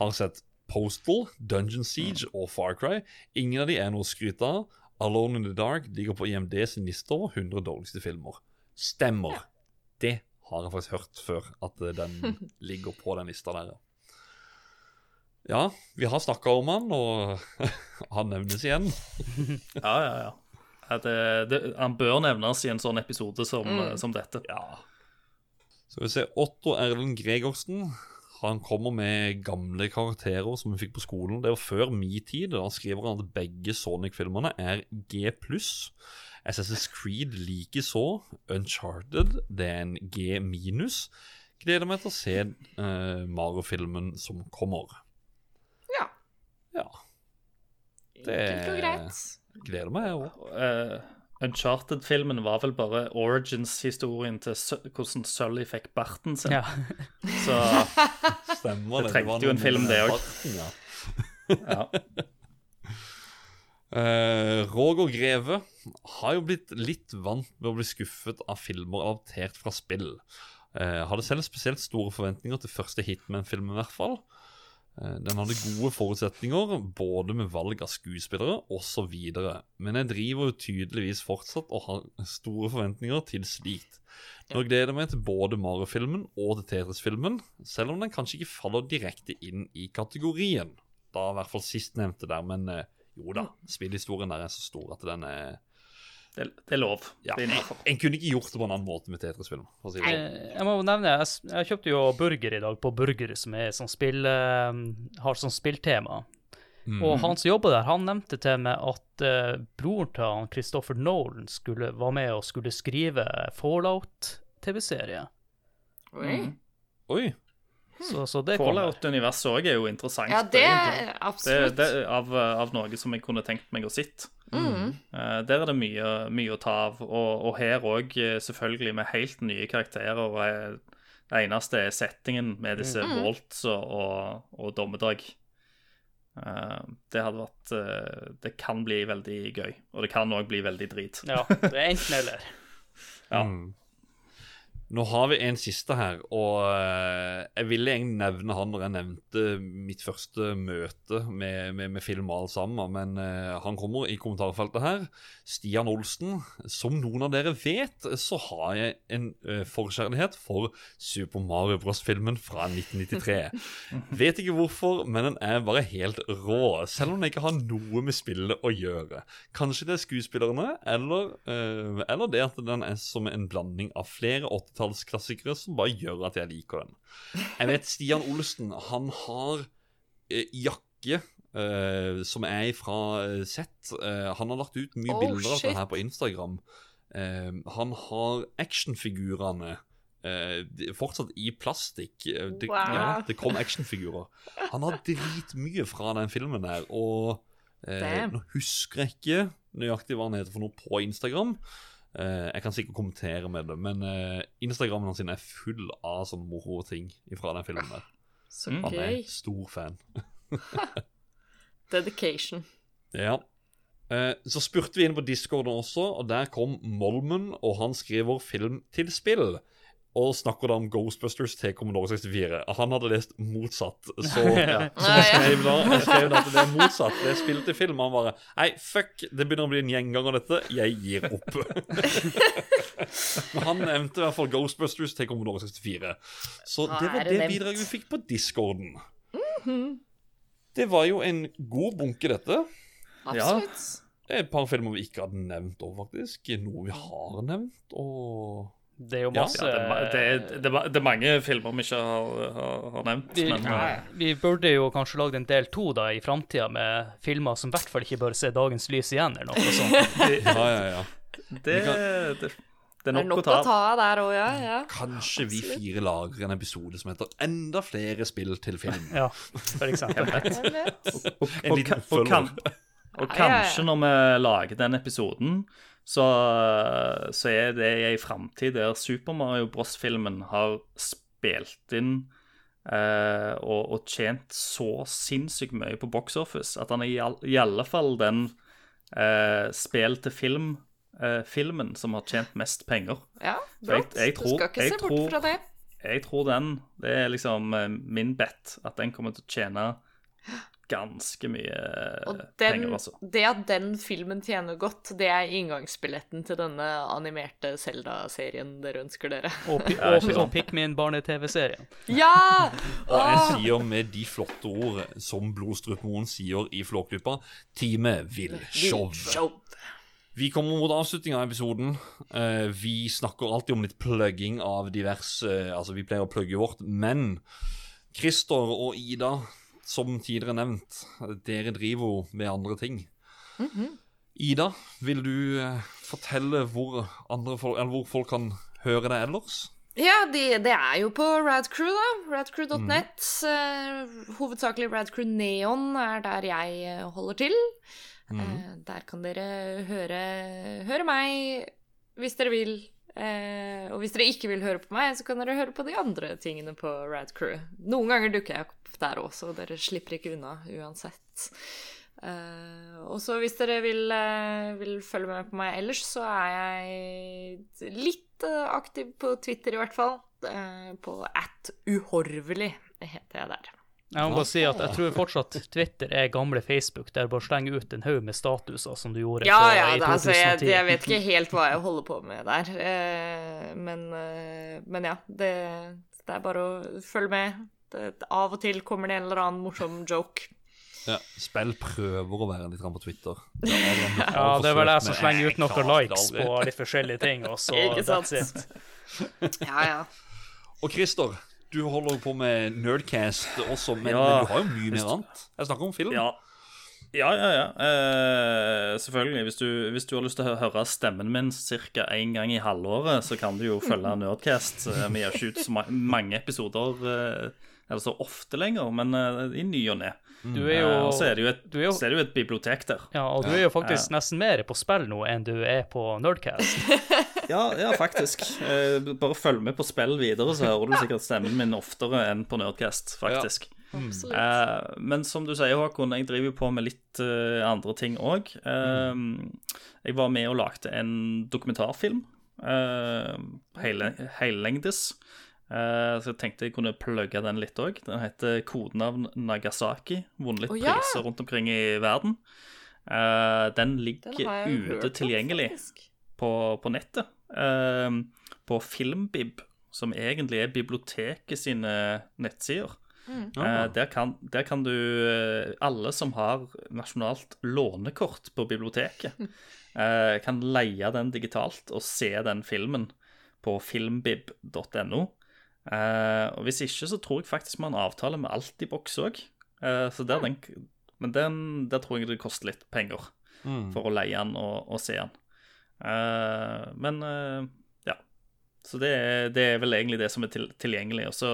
Har sett Postal, Dungeon Siege og Far Cry. Ingen av de er noe å skryte av. Alone in the Dark ligger på IMD sin liste over 100 dårligste filmer. Stemmer. Det har jeg faktisk hørt før, at eh, den ligger på den lista der. Ja. Vi har snakka om han, og han nevnes igjen. Ja, ja, ja. ja det, det, han bør nevnes i en sånn episode som, mm. som dette. Ja. Skal vi se Otto Erlend Gregersen. Han kommer med gamle karakterer som vi fikk på skolen. Det var før min tid. Da skriver han at begge Sonic-filmene er G pluss. SSS Creed likeså. Uncharted det er en G minus. Gleder meg til å se uh, Mario-filmen som kommer. Ja. Det Enkelt og greit. gleder meg, jeg òg. Eh, Uncharted-filmen var vel bare origins-historien til hvordan Sully fikk barten sin. Ja. Så Stemmer Det det. trengte jo en film, det farten, Ja. ja. Eh, Roger Greve har jo blitt litt vant med å bli skuffet av filmer adaptert fra spill. Uh, hadde selv spesielt store forventninger til første Hitman-filmen, i hvert fall. Eh, den hadde gode forutsetninger, både med valg av skuespillere osv. Men jeg driver jo tydeligvis fortsatt og har store forventninger til slikt. Nå gleder jeg meg til både Mario-filmen og til Tetris-filmen, selv om den kanskje ikke faller direkte inn i kategorien. Da i hvert fall sistnevnte der, men eh, jo da, spillhistorien der er så stor at den er Det, det er lov. ja, Det er en, kunne ikke gjort det på en annen måte med Tetris-film. si sånn. Jeg må nevne, jeg, jeg kjøpte jo burger i dag på Burger, som er sånn spill, eh, har sånn spilltema. Og han som jobber der, han nevnte til meg at uh, broren til han Christopher Nolan skulle, var med og skulle skrive Fallout-TV-serie. Oi. Oi! Så, så det. Fallout-universet òg er jo interessant. Ja, det er det, absolutt. det er av, av noe som jeg kunne tenkt meg å sitte. Uh, der er det mye, mye å ta av. Og, og her òg, selvfølgelig, med helt nye karakterer. Og eh, det eneste er settingen med disse Waltz og, og, og Dommedag. Uh, det hadde vært uh, Det kan bli veldig gøy. Og det kan òg bli veldig drit. Ja, det er enten eller. Ja. Mm. Nå har vi en siste her, og eh, jeg ville egentlig nevne han når jeg nevnte mitt første møte med, med, med film alt sammen, men eh, han kommer i kommentarfeltet her. Stian Olsen. Som noen av dere vet, så har jeg en eh, forkjærlighet for Super Mario Bros.-filmen fra 1993. vet ikke hvorfor, men den er bare helt rå, selv om den ikke har noe med spillet å gjøre. Kanskje det er skuespillerne, eller, eller det at den er som en blanding av flere 80-tallsklassikere som bare gjør at jeg liker den. Jeg vet Stian Olsen, han har eh, jakke eh, som er fra Z. sett. Eh, han har lagt ut mye Oh, bilder av det her på Instagram. Eh, han har actionfigurene eh, fortsatt i plastikk. Eh, Det, Wow. ja, det kom actionfigurer. Han har dritmye fra den filmen der, og eh, nå husker jeg ikke nøyaktig hva han heter for noe på Instagram. Eh, jeg kan sikkert kommentere med det, men eh, Instagrammen hans er full av sånne moro-ting fra den filmen der. Så Han er stor fan. Dedication. Ja. Eh, så spurte vi inn på Discorden også, og der kom Molmen, og han skriver film til spill. Og snakker da om Ghostbusters til Commodore 64. Han hadde lest motsatt, så, så jeg, skrev da, jeg skrev da at det er motsatt. Det er spill til film. Han bare Nei, fuck, det begynner å bli en gjenganger, dette. Jeg gir opp. Men han nevnte i hvert fall Ghostbusters til Commodore 64. Så det var det det bidraget vi fikk på Discorden. Det var jo en god bunke, dette. Absolutt. Det er et par filmer vi ikke hadde nevnt òg, faktisk. Noe vi har nevnt, og Det er jo Ja, masse Ja, det, er det, er, det, er, det er mange filmer vi ikke har, har, har nevnt. vi, Men eh, vi burde jo kanskje lagd en del to da i framtida med filmer som i hvert fall ikke bør se dagens lys igjen, eller noe sånt. Ja, ja, ja. det, det, det er Det er nok, nok å ta å ta der òg, ja. ja. Kanskje vi fire lager en episode som heter 'Enda flere spill til film'. Ja, for eksempel. Og, En og, liten og, og kanskje når vi lager den episoden, så, så er det i ei framtid der Super Mario Bros.-filmen har spilt inn eh, og, og tjent så sinnssykt mye på box office at han er i, all, i alle fall den eh, spill til film eh, filmen som har tjent mest penger. Ja, bra. jeg- jeg tror, du skal ikke se bort tror- fra det. Jeg tror den Det er liksom eh, min bet, at den kommer til å tjene ganske mye eh, Og den, penger, altså. det at den filmen tjener godt, det er inngangsbilletten til denne animerte Zelda-serien dere ønsker dere. Og, pi- Ja, og, og Pikmin-barne-TV-serien. Ja! Og jeg sier med de flotte ord som Blodstrupmoen sier i Flåklypa Teamet vil show. Vi kommer mot avslutninga av episoden. Eh, vi snakker alltid om litt plugging av diverse Altså, vi pleier å plugge vårt, men Christer og Ida, som tidligere nevnt, dere driver jo med andre ting. Ida, vil du eh, fortelle hvor, andre folk, eller hvor folk kan høre deg ellers? Ja, de, det er jo på Radcrew, da. Radcrew.net. Eh, hovedsakelig Radcrew Neon er der jeg eh, holder til. Eh, der kan dere høre, høre meg hvis dere vil. Uh, og hvis dere ikke vil høre på meg, så kan dere høre på de andre tingene på Radcrew. Noen ganger dukker jeg opp der også. så dere slipper ikke unna uansett. Uh, og så hvis dere vil, uh, vil følge med på meg ellers, så er jeg litt uh, aktiv på Twitter i hvert fall. Eh, på at uhorvelig heter jeg der. Jeg må bare si at jeg tror fortsatt Twitter er gamle Facebook, der du bare slenger ut en haug med statuser som du gjorde Ja, på, ja, i det, altså, jeg, 2010. jeg vet ikke helt hva jeg holder på med der. Eh, men, men ja, det, det er bare å følge med. Det, av og til kommer det en eller annen morsom joke. Ja, Spill prøver å være litt på Twitter. Ja, det er vel jeg som slenger ut noen likes på litt forskjellige ting, og så Ikke sant? that's it. Ja, ja. Og Christer, du holder på med Nerdcast også, men, Ja. men du har jo mye mer annet. Jeg snakker om film. Ja. Ja, ja, ja. Eh, selvfølgelig. Hvis du, hvis du har lyst til å høre stemmen min ca. én gang i halvåret, så kan du jo følge Nerdcast. Eh, Vi gjør ikke ut så ma mange episoder eh, eller så ofte lenger, men eh, i ny og ne. Du er Eh, jo Og så er det jo et, jo- er det jo et bibliotek der. Ja, og du er jo faktisk nesten mer på spill nå enn du er på Nerdcast. Ja, ja faktisk. Eh, bare følg med på spill videre, så hører du sikkert stemmen min oftere enn på Nerdcast, faktisk. Ja. Absolutt. Eh, men som du sier, Håkon, jeg driver jo på med litt andre ting òg. Jeg var med og lagde en dokumentarfilm. Uh, hele, Hellengdes. Så jeg tenkte jeg kunne plugge den litt òg. Den heter Kodenavn Nagasaki. Vunnet litt oh, ja. priser rundt omkring i verden. Eh, den ligger den ute om, tilgjengelig på, på nettet. eh, på Filmbib, som egentlig er biblioteket sine nettsider. Mm. der, kan, der kan du eh, Alle som har nasjonalt lånekort på biblioteket, eh, kan leie den digitalt og se den filmen på filmbib.no. Eh, og hvis ikke, så tror jeg faktisk vi har en avtale med Altibox òg. Uh, så der den, men den, der tror jeg det koster litt penger for å leie den og, og se den. Uh, men eh, ja. Så det er, det er vel egentlig det som er til, tilgjengelig. Og så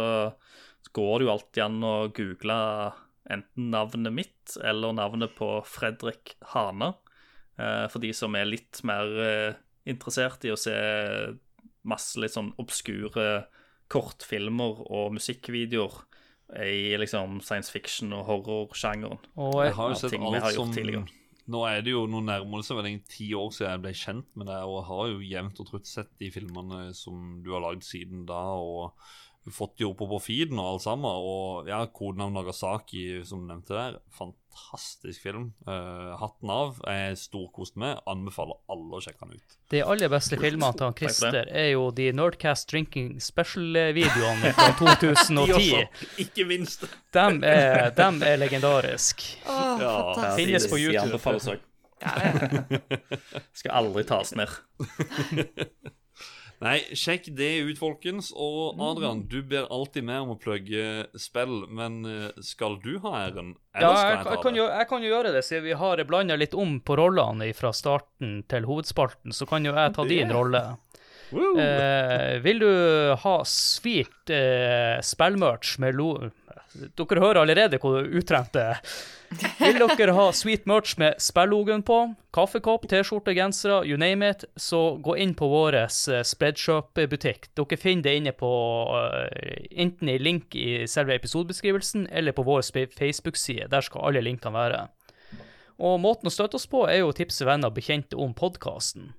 går det jo alltid an å google enten navnet mitt eller navnet på Fredrik Hane. eh, for de som er litt mer eh, interessert i å se masse litt sånn obskure kortfilmer og musikkvideoer i liksom science fiction og horrorsjangeren. Jeg har jo sett alt som tidligere. Nå er det jo Nå nærmere det seg vel ti år siden jeg ble kjent med deg, og jeg har jo jevnt og trutt sett de filmene som du har lagd siden da, og fått de oppe på feeden og alt sammen. Og ja, kodenavn Nagasaki, som du nevnte der, fantastisk film. Uh, hatten av. Jeg storkost med. Anbefaler alle å sjekke den ut. De aller beste filmene til han Christer er jo de Nerdcast Drinking Special-videoene fra 2010. Ikke minst. Dem er, dem er legendarisk. Oh, Ja, fantastisk. Finnes på YouTube. De Ja, òg. Skal aldri tas ned. Nei, sjekk det ut, folkens. Og Adrian, du ber alltid med om å plugge spill, men eh, skal du ha æren? Ja, Eller skal jeg, jeg jeg, ta kan det? jo, jeg kan jo gjøre det, siden vi har blanda litt om på rollene fra starten til hovedspalten. Så kan jo jeg ta din rolle. Eh, vil du ha sweet eh, spillmerch med lo... Dere hører allerede hvor utrent det er. Vil dere ha sweet merch med spellogen på, kaffekopp, T-skjorte, gensere, you name it, så gå inn på vår eh, Spreadshop-butikk. Dere finner det inne på eh, enten i link i selve episodebeskrivelsen eller på vår Facebook-side. Der skal alle linkene være. Og måten å støtte oss på er jo å tipse venner og bekjente om podkasten.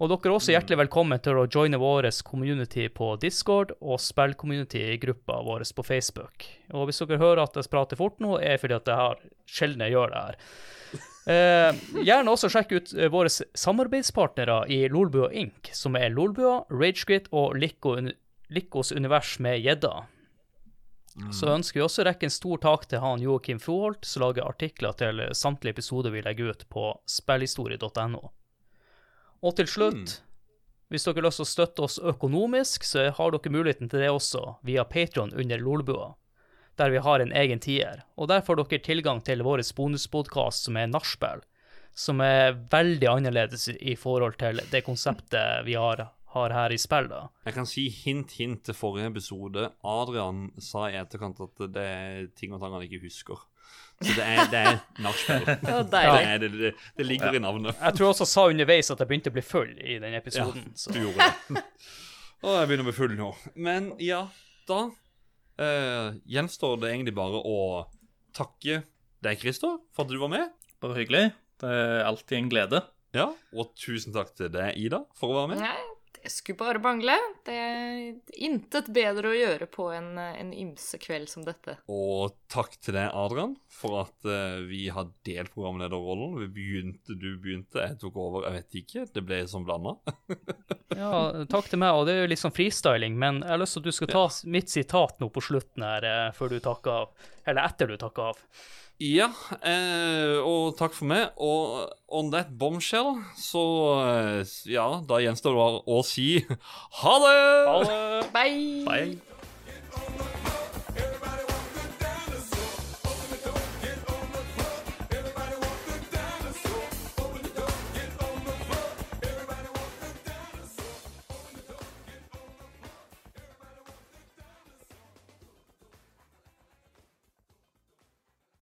Og dere er også hjertelig velkommen til å joine vår community på Discord og spill-community-gruppa vår på Facebook. Og hvis dere hører at jeg prater fort nå, er det fordi at jeg har sjelden jeg gjør det her. Eh, gjerne også sjekk ut eh, våre samarbeidspartnere i Lolbua Inc., som er Lolbua, Ragequit og Lico, Licos univers med gjedda. Så ønsker vi også å rekke en stor takk til han Joakim Froholt, som lager artikler til samtlige episoder vi legger ut på spillhistorie.no. Og til slutt, hvis dere har lyst til å støtte oss økonomisk, så har dere muligheten til det også via Patron under Lolbua, der vi har en egen tier. Og der får dere tilgang til vår bonuspodkast som er nachspiel, som er veldig annerledes i forhold til det konseptet vi har, har her i spill. da. Jeg kan si hint, hint til forrige episode. Adrian sa i etterkant at det er ting og tang han ikke husker. Så det er, det er nachspiel. Det Det, det, det, ligger i navnet. Jeg tror også jeg sa underveis at jeg begynte å bli full i den episoden. så. Du gjorde det. Og jeg begynner å bli full nå. Men ja, da uh, gjenstår det egentlig bare å takke deg, Christer, for at du var med. Bare hyggelig. Det er alltid en glede. Ja, Og tusen takk til deg, Ida, for å være med. Nei, det skulle bare mangle. Det er intet bedre å gjøre på en, en ymse kveld som dette. Og takk til deg, Adrian, for at uh, vi har delt programlederrollen. Vi begynte, du begynte, jeg tok over. Jeg vet ikke. Det ble som blanda. Ja, takk til meg, og det er jo litt sånn freestyling, men jeg har lyst til at du skal ta ja. mitt sitat nå på slutten her, eh, før du takker av. Eller etter du takker av. Ja, eh, og takk for meg. Og on that bombshell, så eh, Ja, da gjenstår det bare å si ha det! Ha det. Bye. Bye.